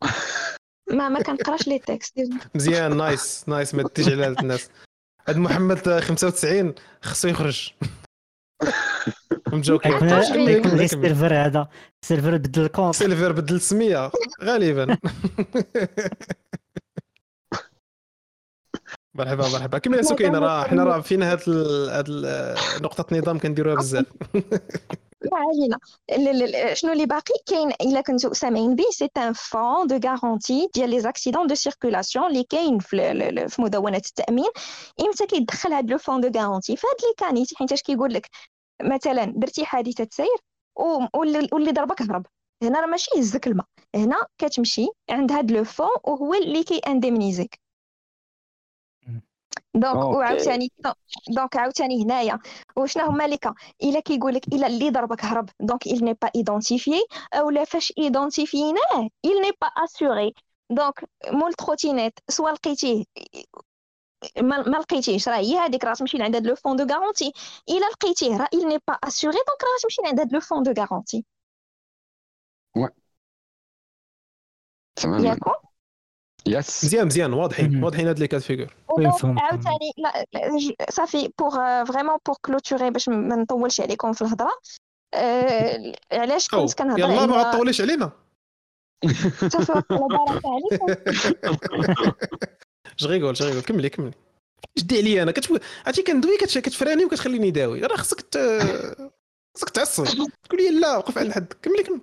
ما ما كنقراش les textes مزيان nice nice ما تجي على الناس. هاد محمد 95 خصو يخرج. مجوكين يكون ال serveur هذا. ال serveur بدل ال compte. ال serveur بدل السمية غالبا. مرحبا مرحبا. كمل سكينه راه حنا راه فينا هاد هاد نقطة النظام كنديروها بزاف. علينا شنو اللي باقي؟ كاين إلا كنتو سامعين به c'est un fonds de garantie ديال les accidents de circulation اللي كاين في, في مدونة التأمين. إمتى كيدخل هاد le fonds de garantie فهاد les cas نيت حيت كيقول لك مثلا درتي حادثة سير واللي ضربك هرب. هنا راه ماشي يهزك الماء. هنا كتمشي عند هاد le fonds وهو اللي كي indemnise يك donc وعاوتاني donc عاوتاني هنايا. وشنو هما les cas إلا كيقول لك إلا اللي ضربك هرب donc il n'est pas identifié اولا فاش identifié ناه il n'est pas assuré. donc مول trottinette soit لقيتيه. ما لقيتيهش. راه هي هذيك راه تمشي لعند هاد le fonds de garantie. إلا لقيتيه راه il n'est pas assuré donc راه تمشي لعند هاد le fonds de garantie. تمام. ياكو؟ yes مزيان مزيان واضحين واضحين هاد les cas de figure عاوتاني لا صافي pour vraiment pour clôturer باش ما نطولش عليكم في الهضره أه علاش كنت كنهضر يلا ما تطوليش علينا صافي بارك عليكم شغيقول شغيقول كملي كملي جدي عليا أنا كتف... عرفتي كندوي كتفراني وكتخليني داوي راه خصك ت... خصك تعصب تقول لي لا وقف على الحد كملي كملي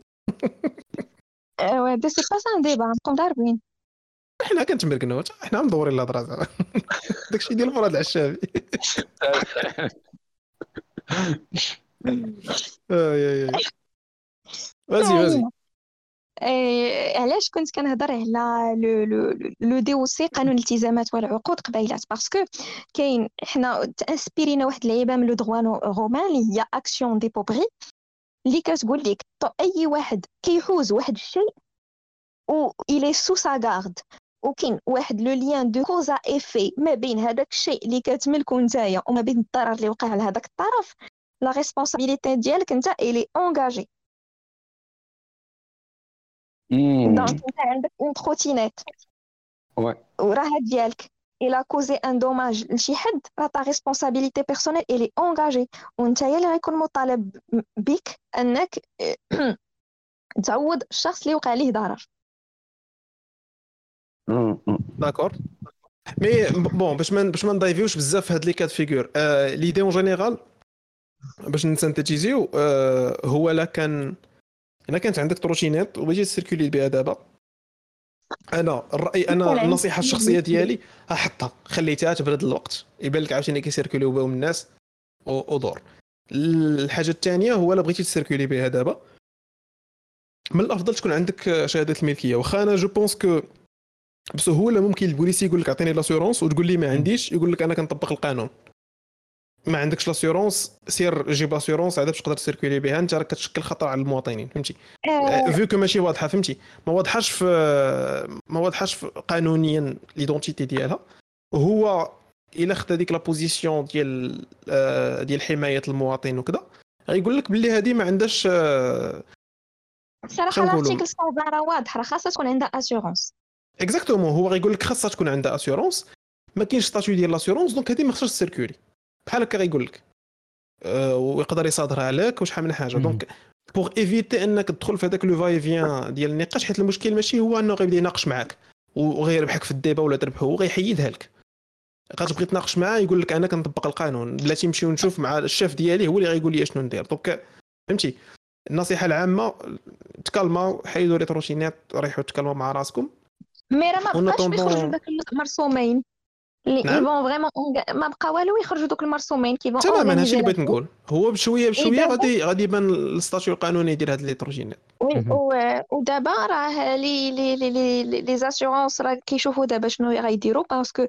ايوا دي سي با سان ديبا نبقاو ضاربين حنا كنتمركنوا حنا مدورين الهضره زعما داكشي ديال فراد العشابي. اي اي وازي وازي علاش كنت كنهضر على لو لو لو دي أو سي قانون الالتزامات والعقود قبيلات؟ باسكو كاين حنا تانسبيرينا واحد اللعيبة من لو دغوا رومان اللي هي اكسيون دي بوبري اللي كتقول لك أي واحد كيحوز واحد الشيء و il est sous sa garde وكاين واحد le lien de causalité ما بين هذاك الشيء اللي كتملكو نتايا وما بين الضرر اللي وقع لهذاك الطرف la responsabilité ديالك انت elle est engagée donc انت عندك une trottinette وراها ديالك. إلى causé un dommage لشي حد راه ta responsabilité personnelle elle est engagée وانت اللي غيكون مطالب بك أنك تعوض الشخص اللي وقع ليه ضرر. d'accord mais bon باش ما باش ما نضيفيوش بزاف في هاد les cas de figure l'idée en général باش نسنتيتيزيو آه هو لا كان إلا كانت عندك trottinette وبغيتي تcirculer بها دابا أنا الراي أنا النصيحة الشخصية ديالي حطها خليتها تبرد الوقت يبان لك عاوتاني كيcirculerيو بهم الناس ودور. الحاجة الثانية هو إلا بغيتي تcirculer بها دابا من الأفضل تكون عندك شهادة الملكية. واخا أنا je pense que بسهولة ممكن ال policier يقول لك أعطيني l'assurance وتقول لي ما عنديش يقول لك أنا كنطبق القانون. ما عندكش l'assurance سير جيب l'assurance عاد باش تقدر تcirculer بها أنت راك كتشكل خطر على المواطنين فهمتي؟ آه. vu que ماشي واضحة فهمتي؟ ما واضحاش في ما واضحاش في قانونيا l'identité ديالها. هو إلا خدا ديك la position ديال آه، ديال حماية المواطن وكذا غيقول لك باللي هذه ما عندهاش آه، صراحة ال article 120 راه واضح راه خاصها تكون عندها assurance exactement هو غيقول لك خاصها تكون عندها assurance ما كاينش statut ديال l'assurance donc هذه ما خصهاش تcirculer بحال هكا غيقول لك أه ويقدر يصادرها لك وشحال من حاجة donc بوغ ايفيتي انك تدخل في هذاك لو فاي فيان ديال النقاش حيت المشكل ماشي هو انه غيبدا يناقش معاك وغيربحك في الديبه ولا تربحه هو غيحيدها لك غتبغي تناقش معاه يقول لك أنا كنطبق القانون بلاتي نمشي ونشوف مع الشيف ديالي هو اللي غيقول لي شنو ندير دونك فهمتي النصيحه العامه تكالما حيدوا لي تروشينات ريحوا تكالما مع راسكم مي راه ما بقاش يخرجوا داك المرسومين. اللي نعم. يفون فريمون ما بقى والو يخرجوا دوك المرسومين كيفون تماما هادشي اللي بغيت نقول. هو بشويه بشوية غادي غادي يبان الستاتيو القانوني ديال هاد ليتروجينات ودابا راه لي لي لي لي زاسيورونس راه كيشوفوا دابا شنو غيديروا باسكو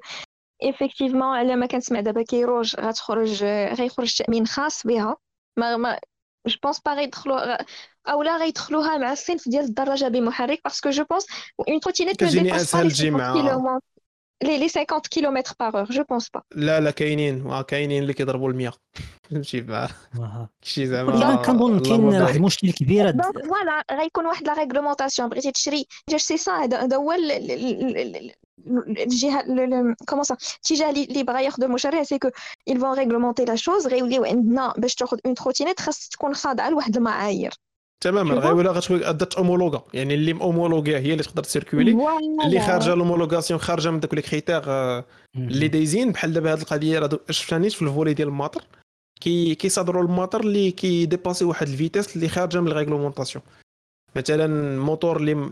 ايفيكتيفمون على ما كنسمع دابا كيروج غتخرج غيخرج تأمين خاص بها. ما ما جو بونس با غيدخلوا اولا غيدخلوها مع الصنف ديال الدراجه بمحرك باسكو جو بونس اون تروتينيت تجي مع لي لي 50 كيلومتر باغ اور جو بونس با لا لا كاينين كاينين اللي كيضربوا ال 100 فهمتي مع شي زعما كنظن كاين واحد المشكل كبير voilà غيكون واحد la réglementation بغيتي تشري سي سا هذا هو الجهه comment ça الاتجاه اللي بغا ياخذ المشرع c'est que ils vont réglementer la chose غيوليو عندنا باش تاخذ une trottinette خاص تكون خاضعه لواحد المعايير تماما غير ولا غتكون ادات homologuée يعني اللي homologuée هي اللي تقدر تcirculer اللي خارجه l'homologation خارجه من دوك les critères اللي دايزين بحال دابا هاد القضية راه شفت نيت في الفولي ديال الماطر كي كيصادروا الماطر اللي كيdépasser واحد ال vitesse اللي خارجه من ال réglementation مثلا موتور اللي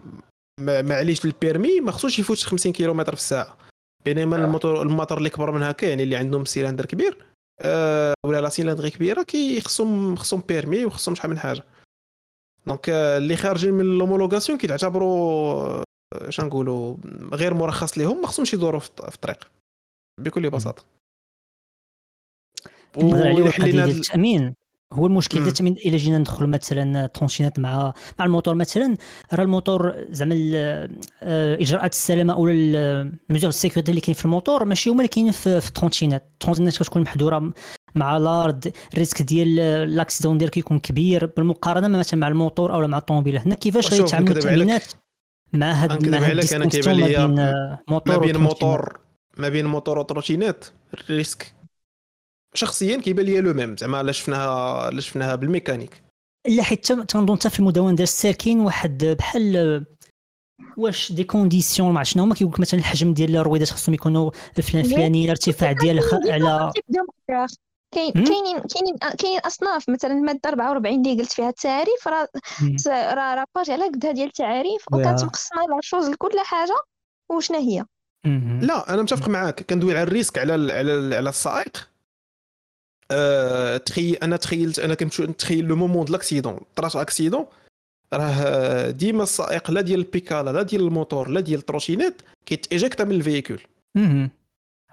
ما عليش ال permis ما خصوش يفوت 50 كيلومتر في الساعة. بينما آه. الموتور الماطر اللي كبر من هكا يعني اللي عندهم سيلندر كبير. آه ولا la cylindrée كبيرة كي خصهم permis وخصهم شحال من حاجة. donc اللي خارجين من l'homologation كيتعتبروا اش نقولوا غير مرخص لهم ما خصهمش يدوروا في الطريق. بكل بساطة. وحلينا التأمين. هو المشكل ديال التامين الا جينا ندخل مثلا trottinette مع مع الموتور مثلا راه الموتور زعما آه، إجراءات السلامة أو ال mesures de sécurité اللي كاين في الموتور ماشي هما اللي كاينين في ال trottinette ال trottinette كتكون محذورة مع الأرض ال risque ديال l'accident ديالك يكون كبير. بالمقارنة مثلا مع الموتور أو مع الطوموبيل هنا كيفاش غيتعاملوا التأمينات مع هاد مع هاد أنا كيبان لي ما بين موتور ما بين moteur و trottinette ال risque شخصيا كيبان لي le même زعما لا شفناها لا شفناها بالميكانيك. لا حيت تنظن حتى في المدونه ديال السير كاين واحد بحال واش des conditions ما شنو هما كيقول لك مثلا الحجم ديال الرويدات خصهم يكونوا الفلان الفلاني الارتفاع ديال على كاين كاينين كاينين كاينين أصناف مثلا الماده 44 اللي قلت فيها التعريف راه راه راه page على قدها ديال التعاريف وكانت مقسمه la chose لكل حاجة. وشنا هي؟ لا أنا متفق معاك. كندوي على ال risque على على على السائق. أه تخيل أنا تخيلت أنا كنت نتخيل le moment de l'accident طرات accident راه ديما السائق لا ديال البيكالا لا ديال الموتور لا ديال ال trottinette كيتéjectا من ال véhicule.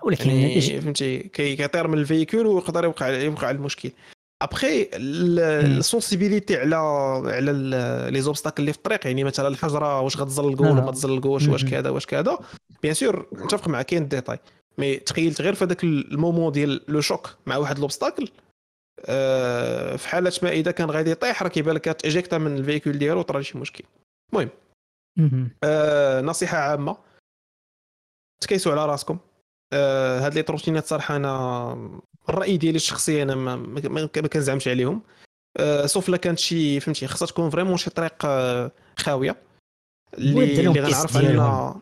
ولكن يعني فهمتي؟ كيطير من ال véhicule ويقدر يوقع يوقع المشكل. après ال sensibilité على على les obstacles اللي في الطريق يعني مثلا الحجرة واش غتزلقوا ولا ما تزلقوش واش كذا واش كذا. bien sûr نتفق مع كاين détails. mais تخيلت غير في هذاك ال moment ديال le choc مع واحد l'obstacle أه في حالة ما إذا كان غادي يطيح راه كيبان لك تéjectا من ال véhicule ديالو وطرا شي مشكل. المهم أه نصيحة عامة. تكيسوا على راسكم. أه هاد لي تروتينات صراحة أنا الرأي ديالي الشخصي أنا ما, ما, كنزعمش عليهم. أه سوف لا كانت شي فهمتي خاصها تكون فريمون شي طريق آه، خاويه اللي اللي غنعرف أن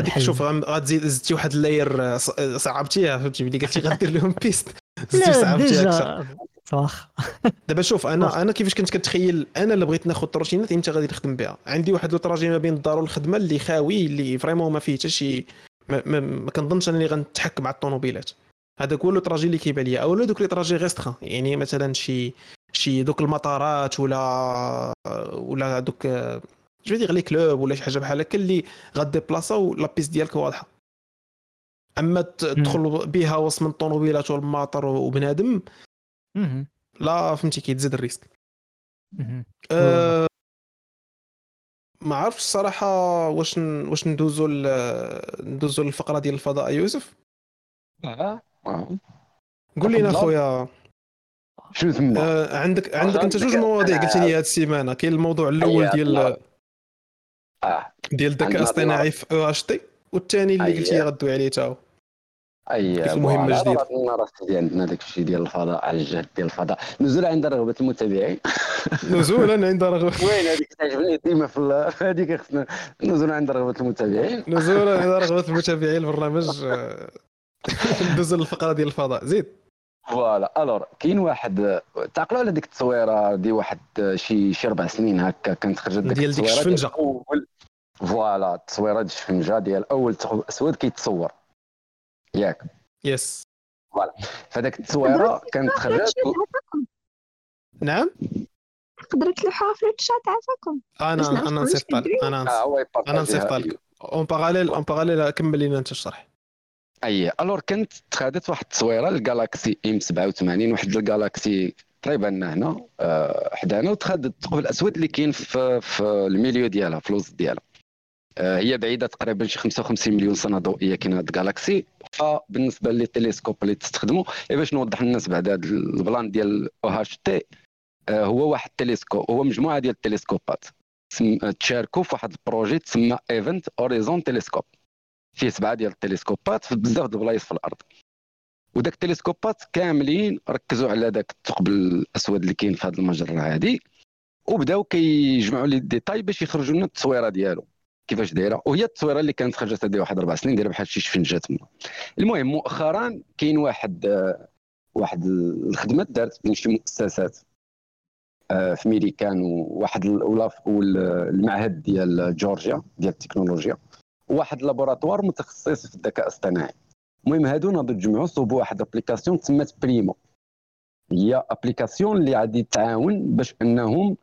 ديك شوف غتزيد زدتي واحد اللاير صعبتيها فهمتي؟ ملي قلتي غدير لهم بيست زدتي صعبتيها أكثر. دابا شوف أنا أنا كيفاش كنت كنتخيل أنا اللي بغيت ناخذ trottinette إمتى غادي نخدم بها. عندي واحد ال trajet ما بين الدار والخدمة اللي خاوي اللي vraiment ما فيه حتى شي ما, ما, ما كنظنش أنني غنتحك مع الطوموبيلات. هذاك هو le trajet اللي كيبان ليا. اولا دوك les trajets restreints يعني مثلا شي شي دوك المطارات ولا ولا دوك je veux dire les clubs ولا شي حاجة بحال هكا اللي غديبلاصاو la piste ديالك واضحه اما تدخل بها وسط من الطوموبيلات والماطر وبنادم لا فهمتي كيتزيد ال risque أه ما عرفتش الصراحه واش واش ندوزو ندوزو للفقره ديال الفضاء يوسف آه قول لنا خويا شنو تما آه عندك عندك أنت جوج مواضيع قلت لي هذه السيمانة. كاين الموضوع الأول ديال آه. ديال الذكاء الاصطناعي في EHT والثاني اللي قلت لي غدوي عليه تا هو. اي المهمه جديده عندنا داك الشيء ديال الفضاء على الجهد ديال الفضاء. نزول عند رغبة المتابعين. نزولا عند رغبة. وين هذيك تعجبني ديما في هذيك خصنا نزول عند رغبة المتابعين. نزولا عند رغبة المتابعين البرنامج ندوز للفقرة ديال الفضاء. زيد. voilà. alors كاين واحد تعقلوا على ديك التصويرة دي واحد شي شي أربع سنين هكا كانت خرجت ديك ديال ديك الشفنجة. voilà التصويرة ديال الشفنجة ديال أول أسود كيتصور. ياك. yes. voilà. فهذاك التصويرة كانت خرجت نعم؟ قدرت تلوحوها في الشات عافاكم أنا أنا نصيفط أنا أنا نصيفط لك en parallèle en parallèle كمل لينا أنت الشرح أي. alors كانت تخادت واحد التصويره ال galaxie M 87 واحد ال galaxie قريبة لنا هنا أه حدانا وتخادت الثقب الاسود اللي كاين في في ال milieu ديالها في الوسط ديالها. آه، هي بعيدة تقريبا شي 55 مليون سنة ضوئية كاين هاد ال galaxie فبالنسبه للتلسكوب اللي تستخدموا باش نوضح للناس بعد هذا ال plan ديال EHT هو واحد التلسكوب هو مجموعة ديال التلسكوبات. تشاركوا في واحد ال projet تسمى Event Horizon Telescope فيه سبعة ديال التلسكوبات في بزاف د البلايص في الأرض. وداك التلسكوبات كاملين ركزوا على داك الثقب الأسود اللي كاين في هذه المجرة هذه وبداو كيجمعوا les détails باش يخرجوا لنا التصويرة ديالو كيفاش دايرة. وهي التصويرة اللي كانت خرجت هذه واحد أربع سنين دايرة بحال شي شفنجه تما المهم مؤخرا كاين واحد واحد الخدمة دارت بين شي مؤسسات آه، في ميريكان وواحد المعهد ديال جورجيا ديال التكنولوجيا. وواحد laboratoire متخصص في الذكاء الاصطناعي. المهم هادو ناضوا تجمعوا صوبوا واحد application تسمات PRIMO. هي application اللي غادي تعاون باش أنهم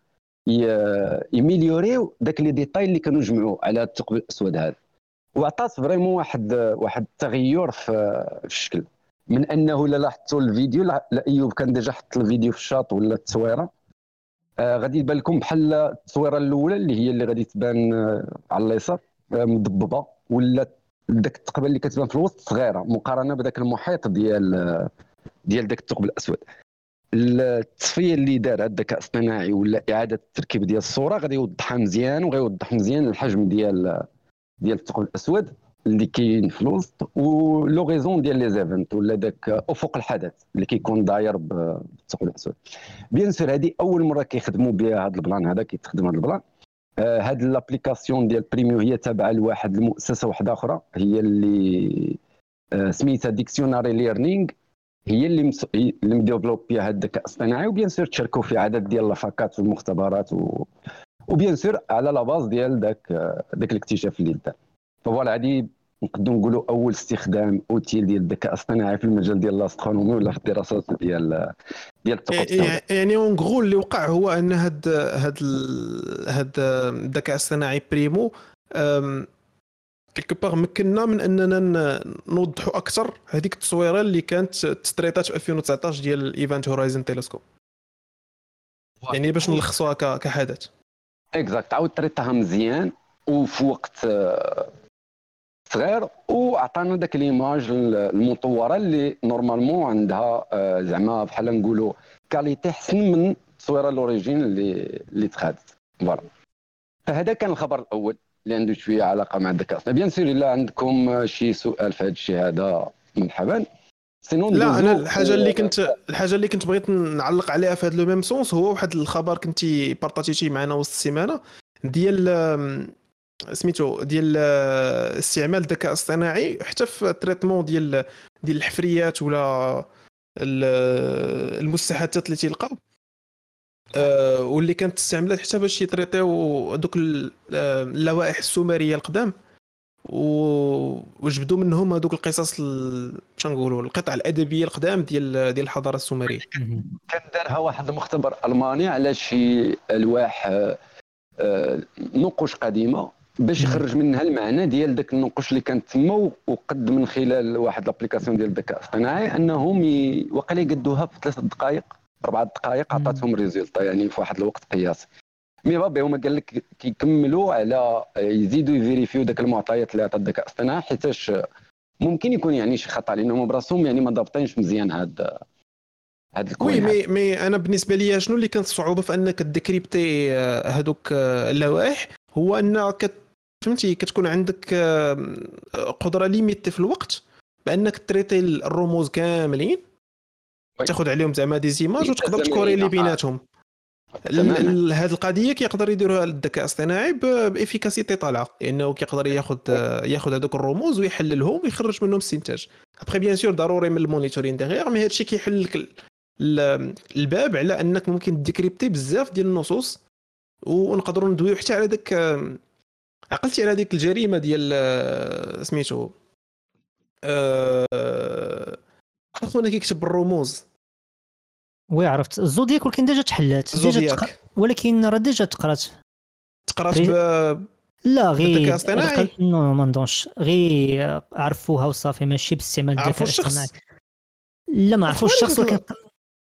يميليوريو داك les détails اللي كانوا جمعوا على الثقب الأسود هذا. وعطات vraiment واحد واحد التغير في, الشكل. من أنه لا لاحظتوا الفيديو لا أيوب كان déjà حط الفيديو في الشاط ولا التصويرة. آه غادي يبان لكم بحال التصويرة الأولى اللي هي اللي غادي تبان آه على اليسار. مضببه ولا داك التقبه اللي كتبان في الوسط صغيرة مقارنة بداك المحيط ديال ديال داك الثقب الأسود. التصفية اللي دار الذكاء الاصطناعي ولا إعادة التركيب ديال الصورة غادي يوضحها مزيان وغيوضح مزيان الحجم ديال ديال الثقب الأسود اللي كاين في الوسط و l'horizon ديال les events ولا داك أفق الحدث اللي كيكون داير بالثقب الأسود. bien sûr هذه أول مرة كيخدموا بها هذا ال plan هذا كيتخدم هذا ال plan. هاد l'application ديال PRIMO هي تابعة لواحد المؤسسة واحدة أخرى هي اللي آه، سميتها dictionary learning هي اللي مس... اللي مديفلوبيا هذا الذكاء الاصطناعي و bien sûr تشاركوا في عدد ديال الفاكات والمختبرات و... و bien sûr على la base ديال ذاك ذاك الاكتشاف اللي دار. voilà هذه نقدروا نقولوا أول استخدام utile ديال الذكاء الاصطناعي في المجال ديال ال astronomie ولا في الدراسات ديال ديال الثقب يعني en gros اللي وقع هو أن هاد هاد هاد الذكاء الاصطناعي PRIMO quelque part مكننا من أننا نوضحوا أكثر هذيك التصويرة اللي كانت تتريطات في 2019 ديال ال Event Horizon Telescope يعني باش نلخصوها كحدث. exact عاود تريطها مزيان وفي وقت آه، صغير وعطانا داك l'image المطورة اللي normalement عندها آه، زعما بحال نقولوا qualité حسن من التصويره ال origine اللي اللي تخادت voilà. فهذا كان الخبر الأول اللي عنده شوية علاقة مع الذكاء الاصطناعي. bien sûr إلا عندكم شي سؤال في هذا الشيء هذا مرحبا. sinon لا أنا الحاجة اللي كنت الحاجة اللي كنت بغيت نعلق عليها في هذا le même sens هو واحد الخبر كنتي بارطاجيتيه معنا وسط السيمانة ديال سميتو ديال استعمال الذكاء الاصطناعي حتى في ال traitement ديال ديال الحفريات ولا المستحدثات اللي تيلقاو آه، واللي كانت استعملت حتى باش يطريطيو دوك اللوائح السومرية القدام. وجبدوا منهم هذوك القصص باش نقولوا القطع الأدبية القدام ديال ديال الحضارة السومرية. كان دارها واحد المختبر ألماني على شي ألواح آه، نقوش قديمة. باش يخرج منها المعنى ديال ذاك النقوش اللي كانت تما وقد من خلال واحد لابليكاسيون ديال الذكاء الاصطناعي انهم ي... وقال يقدوها في ثلاث دقائق أربع دقائق عطاتهم résultat يعني في واحد الوقت قياسي mais بابي هما قال لك كيكملوا على يزيدوا يفيريفيو ذاك المعطيات اللي عطى الذكاء الاصطناعي حيتاش ممكن يكون يعني شي خطا لأنهم براسهم يعني ما ضابطينش مزيان هاد هاد الكون وي مي مي أنا بالنسبة لي شنو اللي كانت الصعوبه في أنك ديكريبتي هذوك اللوائح؟ هو انك فهمتي كتكون عندك قدرة limitée في الوقت بأنك traiter الرموز كاملين تاخذ عليهم زعما des images وتقدر ت corréler بيناتهم. هذه القضية كيقدر يديرها الذكاء الاصطناعي ب efficacité طالعة لأنه كيقدر ياخذ ياخذ هذوك الرموز ويحللهم ويخرج منهم استنتاج après bien sûr ضروري من ال monitoring derrière mais هادشي كيحل لك الباب على أنك ممكن décrypter بزاف ديال النصوص ونقدروا ندويو حتى على داك عقلتي على ديك الجريمة ديال سميتو أه... اخونا كيكتب بالرموز oui عرفت. الزودياك ولكن déjà تحلات. déjà تق... ولكن راه déjà تقرأت. تقرأت ب لا غير non ما نظنش غير عرفوها وصافي ماشي باستعمال الذكاء الاصطناعي لا ما عرفوش الشخص ولكن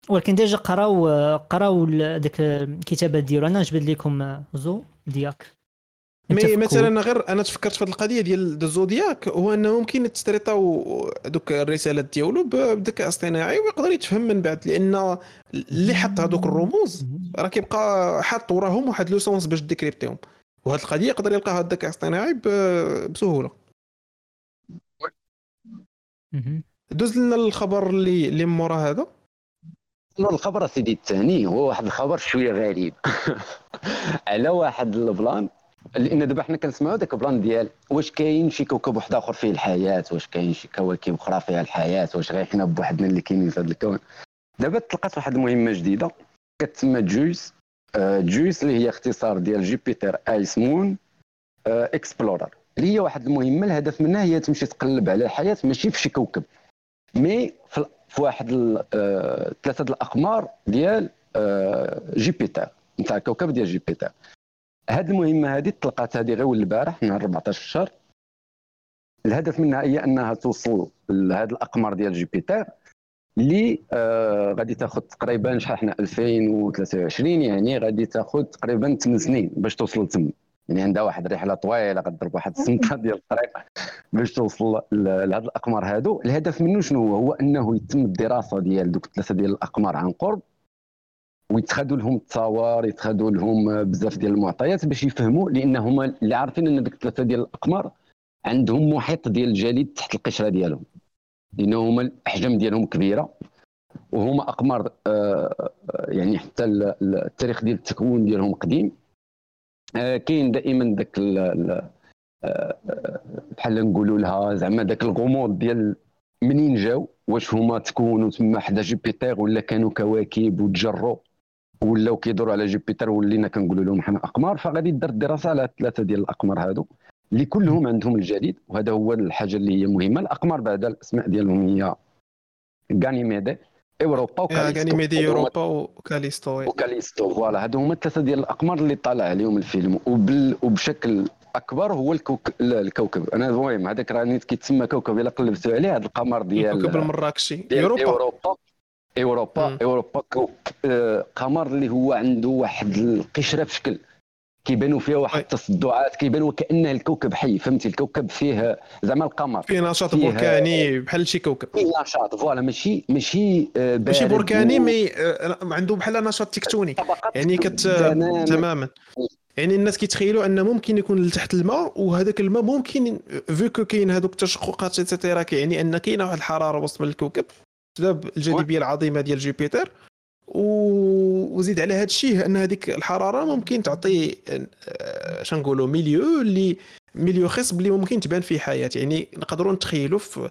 ولكن déjà قراو قراو ديك الكتابات ديالو. أنا نجبد لكم زودياك mais مثلا غير أنا تفكرت في هذه القضية ديال الزودياك هو إنه ممكن تستريطاو دوك الرسالات ديالو بالذكاء الاصطناعي ويقدر يتفهم من بعد لأن اللي حط هذوك الرموز راه كيبقى حاط وراهم واحد le sens باش décrypter هم. وهذه القضية يقدر يلقاها الذكاء الاصطناعي بسهولة. دوز لنا الخبر اللي اللي مورا هذا. الخبر سيدي الثاني هو واحد الخبر شوية غريب. على واحد ال plan لأن دابا حنا كنسمعوا داك ال plan ديال واش كاين شي كوكب واحد آخر فيه الحياة واش كاين شي كواكب أخرى فيها الحياة واش غير حنا بوحدنا اللي كاينين في هذا الكون. دابا تلقات واحد المهمة جديدة كتسمى جويس آه، جويس اللي هي اختصار ديال Jupiter Icy Moons Explorer اللي هي واحد المهمة الهدف منها هي تمشي تقلب على الحياة ماشي في شي كوكب mais في واحد آه، ثلاثة الأقمار ديال آه، جوبيتر نتاع الكوكب ديال جوبيتر هذه المهمة هذه طلقات هذه غير البارح نهار 14 شهر. الهدف منها هي أنها توصل لهذه الأقمار ديال جوبيتر اللي آه غادي تاخذ تقريبا شحال حنا 2023 يعني غادي تاخذ تقريبا 8 سنين باش توصل تم يعني عندها واحد الرحلة طويلة غتضرب واحد السنة ديال الطريق باش توصل لهاد الأقمار هادو. الهدف منه شنو هو؟ هو أنه يتم الدراسة ديال دوك ثلاثة ديال الأقمار عن قرب. ويتخذوا لهم التصاور يتخذوا لهم بزاف ديال المعطيات باش يفهموا لأن هما اللي عارفين أن ديك الثلاثة ديال الأقمار عندهم محيط ديال الجليد تحت القشرة ديالهم. لأن هما الأحجام ديالهم كبيرة وهما أقمار آه، يعني حتى التاريخ ديال التكوين ديالهم قديم. آه، كاين دائما آه، بحال نقولوا لها زعما ذاك الغموض ديال منين جاو واش هما تكونوا تما حدا جوبيتر ولا كانوا كواكب وتجروا. ولاو كيدوروا على جوبيتر ولينا كنقولوا لهم حنا أقمار فغادي دار دراسه على ثلاثة ديال الأقمار هادو اللي كلهم عندهم الجديد وهذا هو الحاجة اللي هي مهمة. الأقمار بعد الأسماء ديالهم هي غانيميدي أوروبا وكاليستو. غانيميدي أوروبا وكاليستو وكاليستو voilà. هادو هما الثلاثة ديال الأقمار اللي طالع عليهم الفيلم. وبال وبشكل أكبر هو الكوك... الكوكب. أنا المهم هذاك راه كيتسمى كوكب إلا قلبتوا عليه هذا القمر ديال الكوكب المراكشي. أوروبا. أوروبا. أوروبا أوروبا آه، قمر اللي هو عنده واحد القشرة في شكل. كيبانوا فيها واحد التصدعات كيبانوا كأنه الكوكب حي فهمتي؟ الكوكب فيه زعما القمر. فيه نشاط بركاني بحال شي كوكب. فيه نشاط voilà ماشي ماشي آه، ماشي بركاني mais آه، عنده بحال نشاط تكتوني. يعني كت تماما. يعني الناس كيتخيلوا ان ممكن يكون لتحت الماء وهذاك الماء ممكن vu que كاين هذوك التشققات et cetera كيعني أن كاينة واحد الحرارة وسط الكوكب بسبب الجاذبيه العظيمة ديال جوبيتر وزيد على هذا الشيء أن هذيك الحرارة ممكن تعطي آه، شنو نقولوا milieu اللي milieu خصب اللي ممكن تبان فيه حياة. يعني نقدروا نتخيلوا في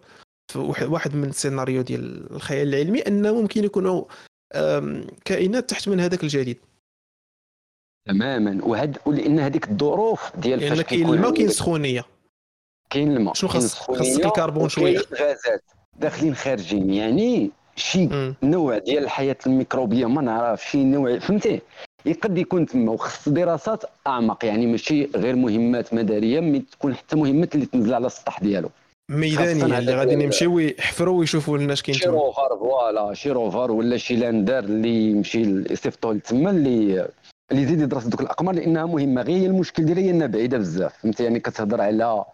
في واحد من السيناريو ديال الخيال العلمي أنه ممكن يكونوا كائنات تحت من هذاك الجليد تماما. وهاد ولأن هذيك الظروف ديال يعني كاين الماء كاين السخونيه كاين الماء. شنو خاص خاصك الكربون شوية؟ داخلين خارجين يعني شي. نوع ديال الحياة الميكروبية ما نعرف شي نوع فهمتي؟ قد يكون تما وخص دراسات أعمق يعني ماشي غير مهمات مدارية مي تكون حتى مهمات اللي تنزل على السطح ديالو. ميدانيه اللي غادي يمشيو يحفروا ويشوفوا الناس كاين شي rover voilà شي rover ولا شي lander اللي يمشي يصيفطوه تما اللي اللي يزيد يدرس دوك الأقمار لأنها مهمة. غير المشكل ديالها هي إنها بعيدة بزاف فهمتي؟ يعني كتهضر على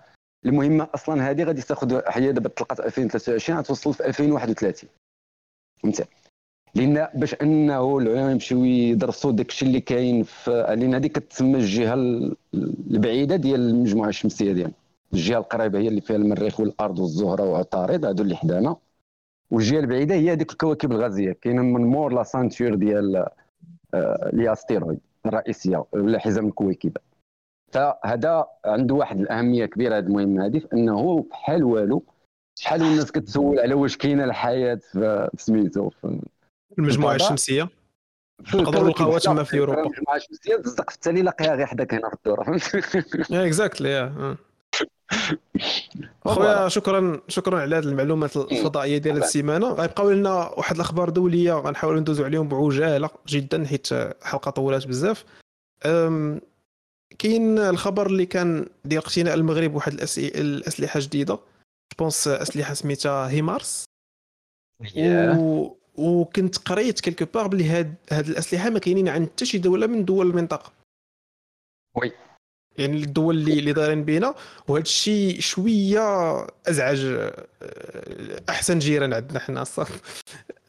المهمة أصلا هذه غادي تاخذ هي دابا طلقت 2023 غتوصل في 2031 فهمتي لأن باش أنه العلماء يمشيو يدرسوا داك الشيء اللي كاين في لأن هذه كتسمى الجهة البعيدة ديال المجموعة الشمسية ديالنا. الجهة القريبة هي اللي فيها المريخ والأرض والزهرة وعطارد هادو اللي حدانا. والجهة البعيدة هي هذيك الكواكب الغازية. كاينة من مور la ceinture ديال آه، لي الرئيسية ولا حزام الكويكب فهذا عنده واحد الأهمية كبيرة هذه المهمه هذه إنه بحال والو شحال من الناس كتسول على واش كاينة الحياة في سميتو في المجموعة الشمسية؟ نقدروا نلقاوها تما في أوروبا. المجموعة الشمسية تصدق في التالي لاقيها غير حداك هنا في الدوره exactly خويا شكرا شكرا على هذه المعلومات الفضائية ديال هذه السيمانة. غيبقاو لنا واحد الأخبار دولية غنحاولوا ندوزو عليهم بعجالة جدا حيت الحلقة طولات بزاف. كاين الخبر اللي كان ديال اقتناء المغرب واحد الأسلحة جديدة. bon أسلحة سميتها هيمارس yeah. و... وكنت قريت quelque part بلي هاد هاد الأسلحة ما كاينين عند حتى شي دولة من دول المنطقة. oui. يعني الدول اللي اللي دايرين بينا. وهذا الشيء شوية أزعج آه، أحسن جيران عندنا حنا صافي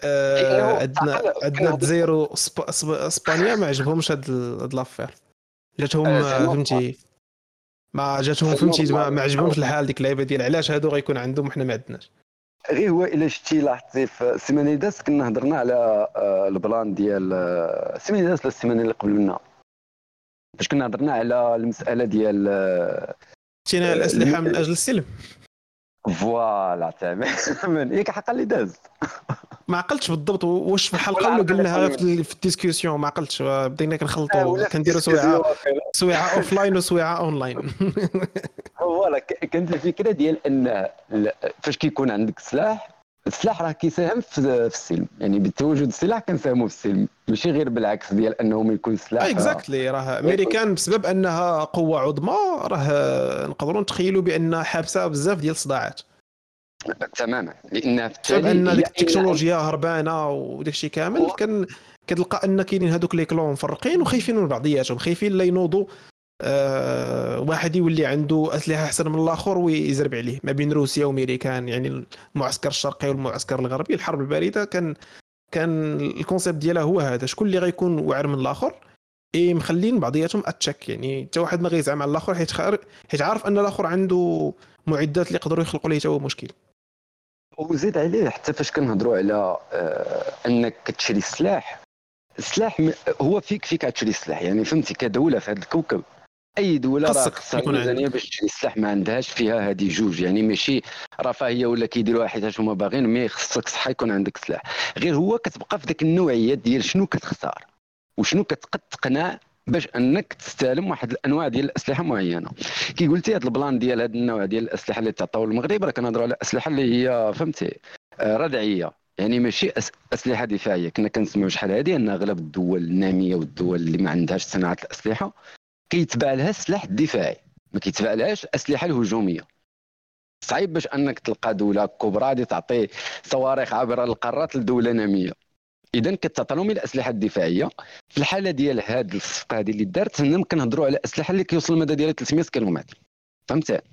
آه، عندنا عندنا الجزائر واسبانيا ما عجبهمش هاد l'affaire جاتهم آه، فهمتي؟ ما جاتهم فهمتي؟ ما عجبهمش الحال ديك اللعيبة ديال علاش هادو غيكون عندهم؟ وحنا ما عندناش. غير هو إلا شتي لاحظتي في السيمانه اللي دازت كنا هضرنا على ال plan ديال السيمانه اللي دازت السيمانه اللي قبل منها فاش كنا هضرنا على المسألة ديال شتينا الأسلحة من أجل السلم. voilà تمام. ياك حق اللي داز. ما عقلتش بالضبط واش في الحلقة اللي قلناها في, في ال discussion ما عقلتش. بدينا كنخلطوا. كنديروا سويعه سويعة offline وسويعة اون لاين voilà كانت الفكرة ديال إن فاش كيكون عندك سلاح السلاح راه كيساهم في السلم. يعني بتواجد السلاح كنساهموا في السلم. ماشي غير بالعكس ديال انه ما يكون سلاح exactly راه أمريكان بسبب أنها قوة عظمى راه نقدروا نتخيلوا بانها حابسة بزاف ديال الصداعات. تماما. لأن بسبب أن ديك التكنولوجيا هربانة وداك الشيء كامل كان كتلقى أن كاينين هذوك les clans مفرقين وخايفين من بعضياتهم خايفين لا ينوضوا آه واحد يولي عنده أسلحة أحسن من الآخر ويزرب عليه. ما بين روسيا وامريكان يعني المعسكر الشرقي والمعسكر الغربي الحرب الباردة كان كان الكونسيبت ديالها هو هذا. شكون اللي غيكون واعر من الآخر؟ إي مخلين بعضياتهم أتشك. يعني حتى واحد ما غيزعم على الآخر حيت حيت عارف أن الآخر عنده معدات اللي يقدروا يخلقوا ليه هو مشكل. وزيد عليه حتى فاش كنهضروا على آه أنك كتشري السلاح. السلاح هو فيك فيك تشري السلاح. يعني فهمتي كدولة في هذا الكوكب. أي دولة راه خصها ميزانيه باش تشري السلاح ما عندهاش فيها هذه جوج. يعني ماشي رفاهية ولا كيديروها حيت هما باغيين mais خصك صح يكون عندك سلاح. غير هو كتبقى في ذاك النوعية ديال شنو كتختار وشنو كتقد تقنع باش أنك تستلم واحد الأنواع ديال الأسلحة معينة. كي قلتي هذا ال plan ديال هذا النوع ديال الأسلحة اللي تعطاو المغرب راه كنهضروا على أسلحة اللي هي فهمتي آه، ردعية. يعني ماشي أسلحة دفاعية. كنا كنسمعوا شحال هذه ان اغلب الدول النامية والدول اللي ما عندهاش صناعة الأسلحة. كيتباع لها السلاح الدفاعي ما كيتباع لهاش الاسلحه الهجومية. صعيب باش أنك تلقى دولة كبرى غادي تعطي صواريخ عبر القارات لدوله ناميه إذا كتعطى لهم الأسلحة الدفاعية في الحالة ديال هذه الصفقة هذه اللي دارت هنا كنهضروا على أسلحة اللي كيوصل المدى ديالها 300 كيلومتر. فهمت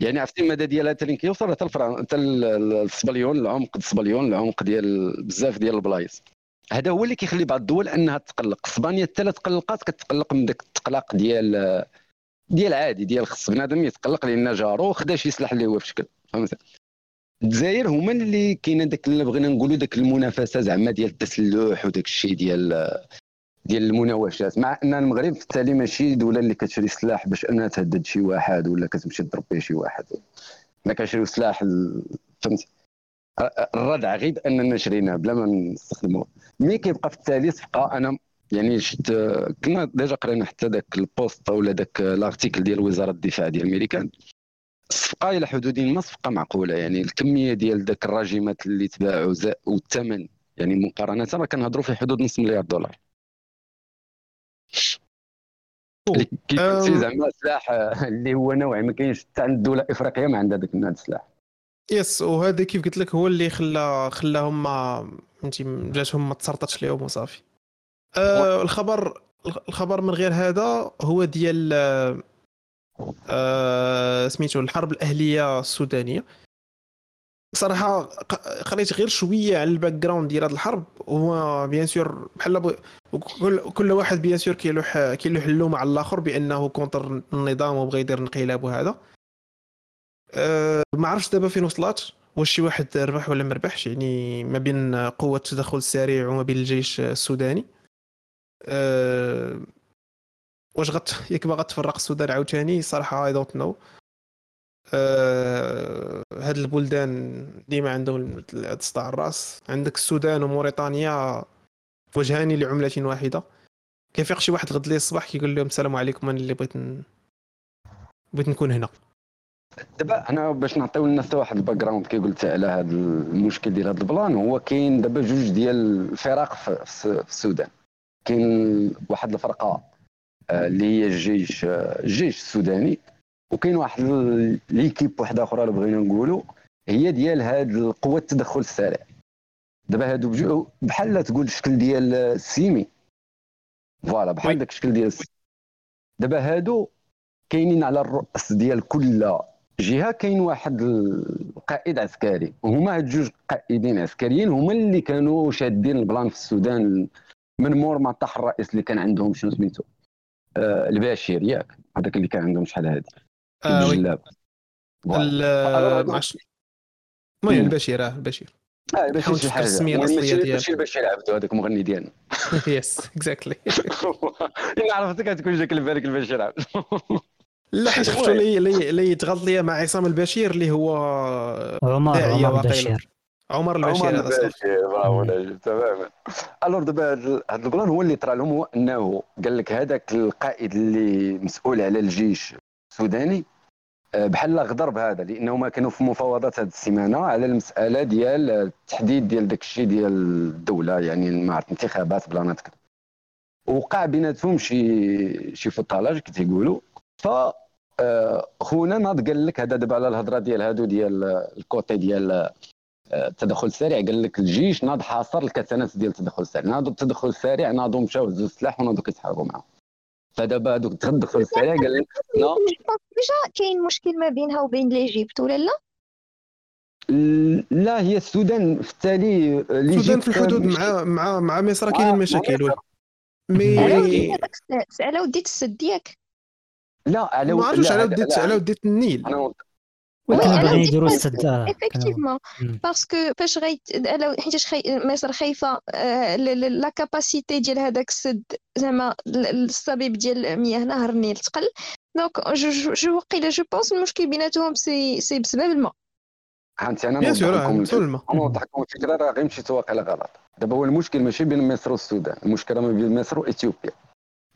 يعني عرفتي المدى ديالها حتى كيوصل؟ حتى حتى الصبليون العمق الصبليون العمق ديال بزاف ديال البلايص. هذا هو اللي كيخلي بعض الدول أنها تقلق. إسبانيا الثلاث تقلقات كتقلق من ذاك التقلاق ديال ديال عادي ديال خص بنادم يتقلق لأن جارو خدا شي سلاح اللي هو في شكل فهمت؟ الجزائر هما اللي كاين داك اللي بغينا نقولوا داك المنافسة زعما ديال التسلح وداك الشيء ديال ديال المناوشات مع أن المغرب في التالي ماشي دولة اللي كتشري سلاح باش أنها تهدد شي واحد ولا كتمشي تضرب به شي واحد. ما كنشريو سلاح فهمتي الردع غير اننا شريناه بلا ما نستخدموه. مي كيبقى في التالي صفقه أنا يعني شفت كنا déjà قرينا حتى ذاك ال post ولا ذاك ال article ديال وزارة الدفاع ديال الميريكان الصفقة إلى حدود ما صفقة معقولة يعني الكمية ديال ذاك الراجمات اللي تباعوا والثمن يعني مقارنة راه كنهضروا في حدود نص مليار دولار. كيف زعما سلاح اللي هو نوعي ما كاينش حتى عند الدولة افريقيه ما عندها ذاك السلاح. yes وهذا كيف قلت لك هو اللي خلى خلاهم ما فهمتي جاتهم ما تسرطتش لهم وصافي. آه الخبر الخبر من غير هذا هو ديال آه سميتو الحرب الأهلية السودانية. بصراحه قريت غير شوية على ال background ديال هذه الحرب. هو bien sûr بحال كل كل واحد bien sûr كيلوح كيلوح اللوم على الآخر بأنه contre النظام وبغى يدير انقلاب وهذا. أه ما عرفتش دابا فين وصلات. واش شي واحد ربح ولا ما ربحش؟ يعني ما بين قوة التدخل السريع وما بين الجيش السوداني. أه واش غت ياك باغا تفرق السودان عاوتاني؟ صراحة I don't know هاد البلدان ديما عندهم صداع الرأس. عندك السودان وموريتانيا وجهان لعملة واحدة. كيفيق شي واحد غد لي الصباح كيقول لهم السلام عليكم أنا اللي بغيت ن... بغيت نكون هنا. دابا أنا باش نعطيو الناس واحد ال background كي قلت على هذا المشكل ديال هذا ال plan هو كاين دابا جوج ديال الفرق في السودان. كاين واحد الفرقة آه، اللي هي الجيش آه، الجيش السوداني وكاين واحد l'équipe واحدة أخرى اللي بغينا نقولوا هي ديال هاد القوة التدخل السريع. دابا هادو بحال تقول الشكل ديال السيمي. voilà بحال داك الشكل ديال السيمي دابا هادو كاينين على الرأس ديال كل جهة كاين واحد القائد عسكري. وهما هاد جوج قائدين عسكريين هما اللي كانوا شادين ال plan في السودان من مور ما طاح الرئيس اللي كان عندهم شنو سميتو آه البشير ياك. هذاك اللي كان عندهم شحال هادي. آه الجلاب. المهم البشير آه البشير. آه باش شي حاجة. السميه الأصلية ديالو ماشي البشير عبدو هذاك المغني ديالنا. yes exactly الا عرفتك غتكون جاك بالك البشير عبدو لا حيت شفتو اللي اللي يتغلط ليا مع عصام البشير اللي هو عمر عمر البشير. عمر البشير عمر البشير برافو تماما. alors دابا هذا ال plan هو اللي طرا لهم هو أنه قال لك هذاك القائد اللي مسؤول على الجيش السوداني آه، بحال غدر بهذا لأنه ما كانوا في مفاوضات هذه السيمانة على المسألة ديال التحديد ديال داك الشيء ديال الدولة يعني ما عرفت انتخابات بلانات كذا. وقع بيناتهم شي شي فطالاج كي تيقولوا. ف آه، خونا ناض قال لك هذا دابا على الهضرة ديال هادو ديال ال côté ديال آه، التدخل السريع. قال لك الجيش ناض حاصر الكتانات ديال التدخل السريع. ناضوا التدخل السريع ناضوا مشاو هزوا السلاح وناضوا كيتحاربوا معاهم. فدابا دوك التدخل السريع قال لك لا déjà كاين مشكل ما بينها وبين l'Égypte ولا لا؟ لا هي السودان في التالي السودان في الحدود مع مع مع مصر كاينين مشاكل. mais على وديت السد ياك لا على ما عرفتش على وديت على وديت النيل. كانوا باغيين يديروا السد effectivement parce que فاش غي حيتاش خي... مصر خايفة la capacité ديال هذاك السد زعما الصبيب ديال المياه نهر النيل تقل. donc je وقيله je pense المشكل بيناتهم سي سي بسبب الماء. فهمتي أنا نوضح لكم أنا نوضح لكم الفكرة راه غير مشيت واقيلا غلط دابا هو المشكل ماشي بين مصر والسودان المشكلة ما بين مصر وإثيوبيا.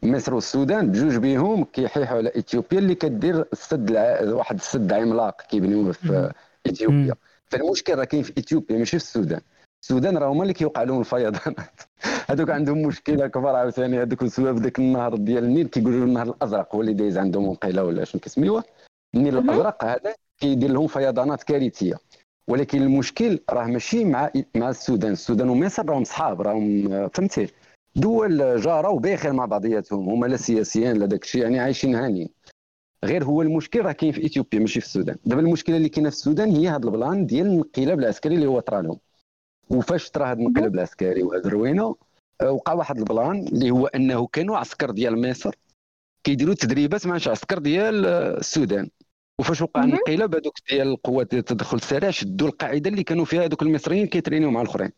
مصر والسودان بجوج بيهم كيحيحوا على إثيوبيا اللي كدير السد الع... واحد السد عملاق كيبنيوه في إثيوبيا. فالمشكل راه كاين في إثيوبيا ماشي في السودان. السودان راه هما اللي كيوقع لهم الفيضانات. هذوك عندهم مشكلة كبار عاوتاني هذوك السبب ذاك النهر ديال النيل كيقولوا النهر الأزرق هو اللي دايز عندهم وقيله ولا شنو كيسميوه. النيل الأزرق هذا كيدير لهم فيضانات كارثية. ولكن المشكل راه ماشي مع مع السودان. السودان ومصر راهم صحاب راهم فهمتي دول جاره وبخير مع بعضياتهم هما لا سياسيين لا داك الشيء يعني عايشين هانيين غير هو المشكل راه كاين في إثيوبيا ماشي في السودان. دابا المشكلة اللي كاينة في السودان هي هذا ال plan ديال الانقلاب العسكري اللي هو طرا لهم. وفاش طرا هذا الانقلاب العسكري وهذا الروينة آه، وقع واحد ال plan اللي هو أنه كانوا عسكر ديال مصر كيديروا تدريبات مع عسكر ديال آه، السودان. وفاش وقع الانقلاب هذوك ديال القوات ديال التدخل السريع شدوا القاعدة اللي كانوا فيها هذوك المصريين كيترينيو مع الأخرين.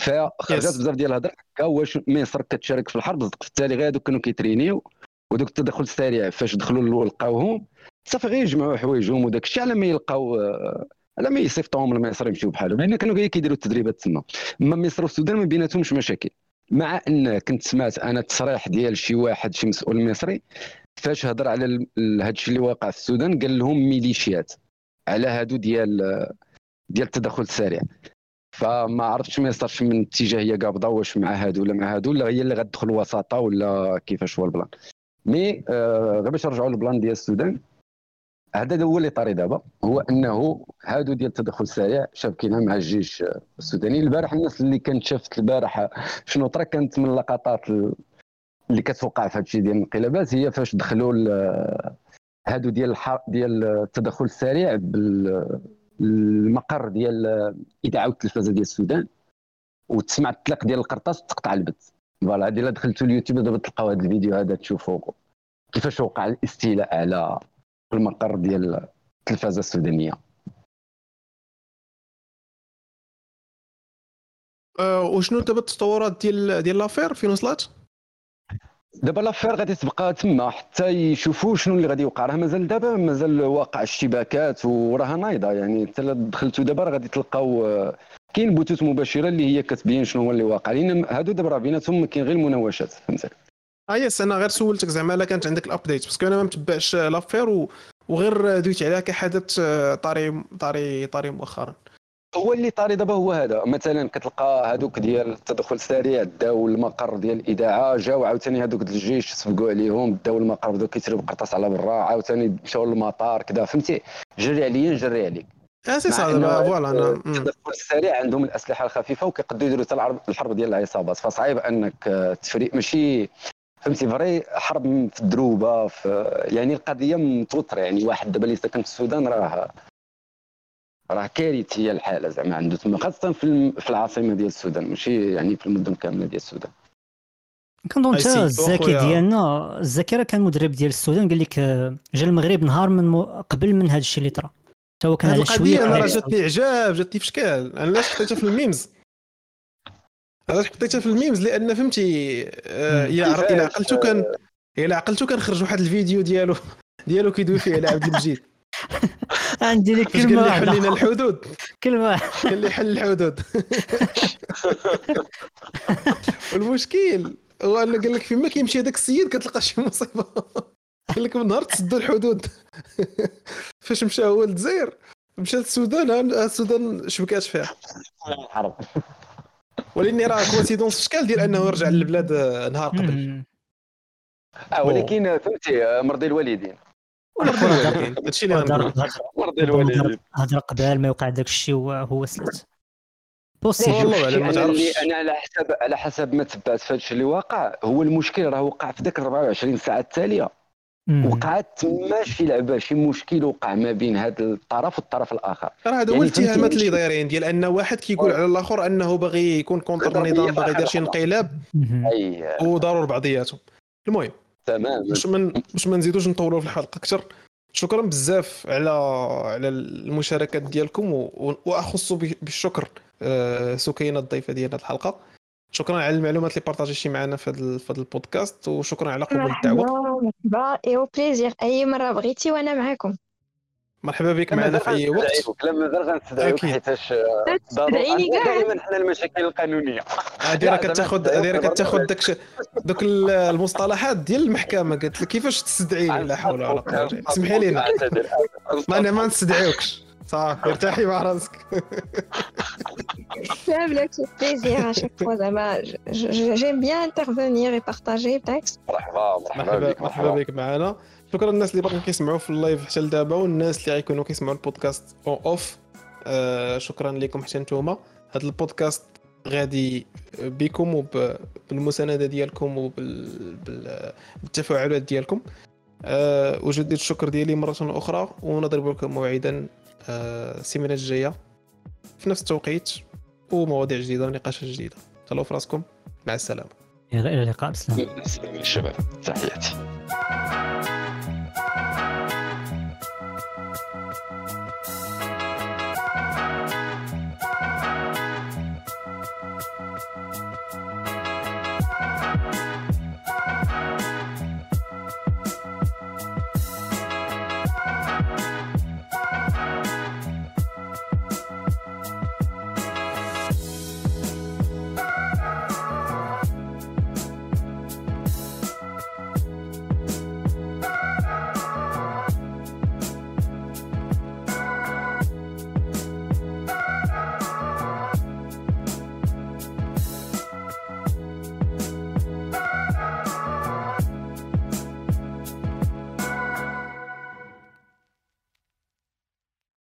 فخرجت بزاف ديال الهضره. هكا واش مصر كتشارك في الحرب في التالي غير هذوك كانوا كيترينيو ودوك التدخل السريع فاش دخلوا لقاوهم. صافي غير يجمعوا حوايجهم وداك الشيء على ما يلقاو على ما يصيفطوهم لمصر يمشيو بحالهم. لأن كانوا غير كيديروا التدريبات تما. أما مصر والسودان ما بيناتهمش مشاكل. مع أن كنت سمعت أنا تصريح ديال شي واحد شي مسؤول مصري فاش هضر على هذا الشيء اللي واقع في السودان قال لهم ميليشيات على هادو ديال ديال التدخل السريع. فما عرفتش ما يصيرش من اتجاهيه قابضة واش مع هادو ولا مع هادو ولا هي اللي غتدخل وساطه ولا كيفاش هو البلان مي آه غير باش نرجعوا للبلان ديال السودان هذا هو اللي طاري دابا هو أنه هادو ديال التدخل السريع شابكينها مع الجيش السوداني البارح الناس اللي كانت شافت البارح شنو طرا كانت من اللقطات اللي كتوقع في هادشي ديال الانقلابات هي فاش دخلوا هادو ديال. ديال التدخل السريع بال المقر ديال الاذاعه والتلفزه ديال السودان وتسمع الطلق ديال القرطاس وتقطع البث. فوالا هذه الا دخلتوا اليوتيوب دابا تلقاو هذا الفيديو هذا تشوفوا كيفاش وقع الاستيلاء على المقر ديال التلفزه السودانية. أه وشنو دابا التطورات ديال ديال l'affaire؟ فين وصلت؟ دابا l'affaire غادي تبقى تما حتى يشوفوا شنو اللي غادي يوقع راه مازال دابا مازال واقع الاشتباكات وراها نايضة. يعني حتى دخلتوا دابا راه غادي تلقاو آه، كاين بثوث مباشرة اللي هي كتبين شنو هو اللي واقع. لأن هادو دابا راه بيناتهم كاين غير المناوشات فهمتي؟ آه يس أنا غير سولتك زعما إلا كانت عندك ال update parce que أنا ما متبعش l'affaire وغير دويت عليها كحدث آه، طاري طاري طاري مؤخرا. هو اللي طاري. دابا هو هذا. مثلا كتلقى هذوك ديال التدخل السريع داو المقر ديال الاذاعه جاو عاوتاني هذوك الجيش سبقوا عليهم داو المقر بداو كيتريو بقرطاس على برا عاوتاني مشاو للمطار كذا فهمتي؟ جري عليا نجري عليك. et puis voilà أنا التدخل السريع عندهم الأسلحة الخفيفة وكيقدروا يديروا حتى الحرب ديال العصابات. فصعيب أنك تفريق. ماشي فهمتي vraie حرب في الدروبة في يعني القضية متوترة. يعني واحد دابا اللي ساكن في السودان راه راه كارثيه الحالة زعما عنده تما خاصة في في العاصمة ديال السودان ماشي يعني في المدن كاملة ديال السودان. كنظن حتى الزكي ديالنا الزكي راه كان مدرب ديال السودان قال لك آه، جا المغرب نهار من م... قبل من هذا الشيء اللي طرا. حتى هو كان على شوية أنا راه جاتني إعجاب جاتني في شكال. أنا علاش حطيتها في ال memes. علاش حطيتها في الميمز لأن فهمتي آه، إلا إلا عقلتو كان إلا عقلتو كان خرج واحد الفيديو ديالو ديالو كيدوي فيه على عبد المجيد. عندي لك كلمه قال لي حل لنا الحدود. كلمه قال لي حل الحدود. والمشكل هو أنا قال لك فيما كيمشي هذاك السيد كتلقى شي مصيبة؟ قال لك من نهار تسدوا الحدود. فاش مشى هو للجزائر؟ مشى للسودان. السودان شبكات فيها. حرب ولكن راه coïncidence في شكال ديال أنه رجع للبلاد نهار قبل. آه ولكن فهمتي مرضي الوالدين. هادشي اللي غنقول مرضي الوالدين هضر قبل ما يوقع داك الشيء وهو سلت possible والله أنا على حسب على حسب ما تبعت في هذا الشيء اللي واقع. هو المشكل راه وقع في ذاك 24 ساعة التالية. وقعت تما شي لعبة شي مشكل وقع ما بين هذا الطرف والطرف الآخر. راه هذا هو يعني الاتهامات اللي دايرين ديال أن واحد كيقول على الآخر أنه باغي يكون contre النظام باغي يدير شي انقلاب. وضربوا بعضياتهم. المهم. تمام باش من باش ما نزيدوش نطولوا في الحلقة أكثر شكرا بزاف على على المشاركات ديالكم وأخص بالشكر آه، سكينة الضيفة ديال هذه الحلقة. شكرا على المعلومات اللي بارطاجيتي معنا في هذا في هذا البودكاست. وشكرا على قبول الدعوة. مرحبا ايوا plaisir أي مرة بغيتي وأنا معاكم. مرحبا بك معنا في أي وقت. لا مازال غنستدعيوك حيتاش تستدعيني كاع دائما حنا المشاكل القانونية. هذه راه كتاخذ هذه راه كتاخذ داك دوك المصطلحات ديال المحكمة. قالت لك كيفاش تستدعيني؟ لا حول ولا قوة اسمحي لينا. ما أنا ما نستدعيوكش. صافي ارتاحي مع راسك. لا بالعكس plaisir à chaque fois زعما j'aime bien intervenir et partager بالعكس مرحبا مرحبا بك مرحبا بك معنا. شكرا للناس اللي باقيين كيسمعوا في ال live حتى لدابا والناس اللي غيكونوا كيسمعوا البودكاست en off آه شكرا لكم حتى نتوما. هذا البودكاست غادي بكم وبالمساندة ديالكم وبالتفاعلات ديالكم. أه اجدد الشكر ديالي مرة أخرى ونضرب لكم موعدا السيمانة آه، الجاية في نفس التوقيت ومواضيع جديدة ونقاشات جديدة. تهلاو في راسكم. مع السلامة. إلى اللقاء. بسلام الشباب تحياتي.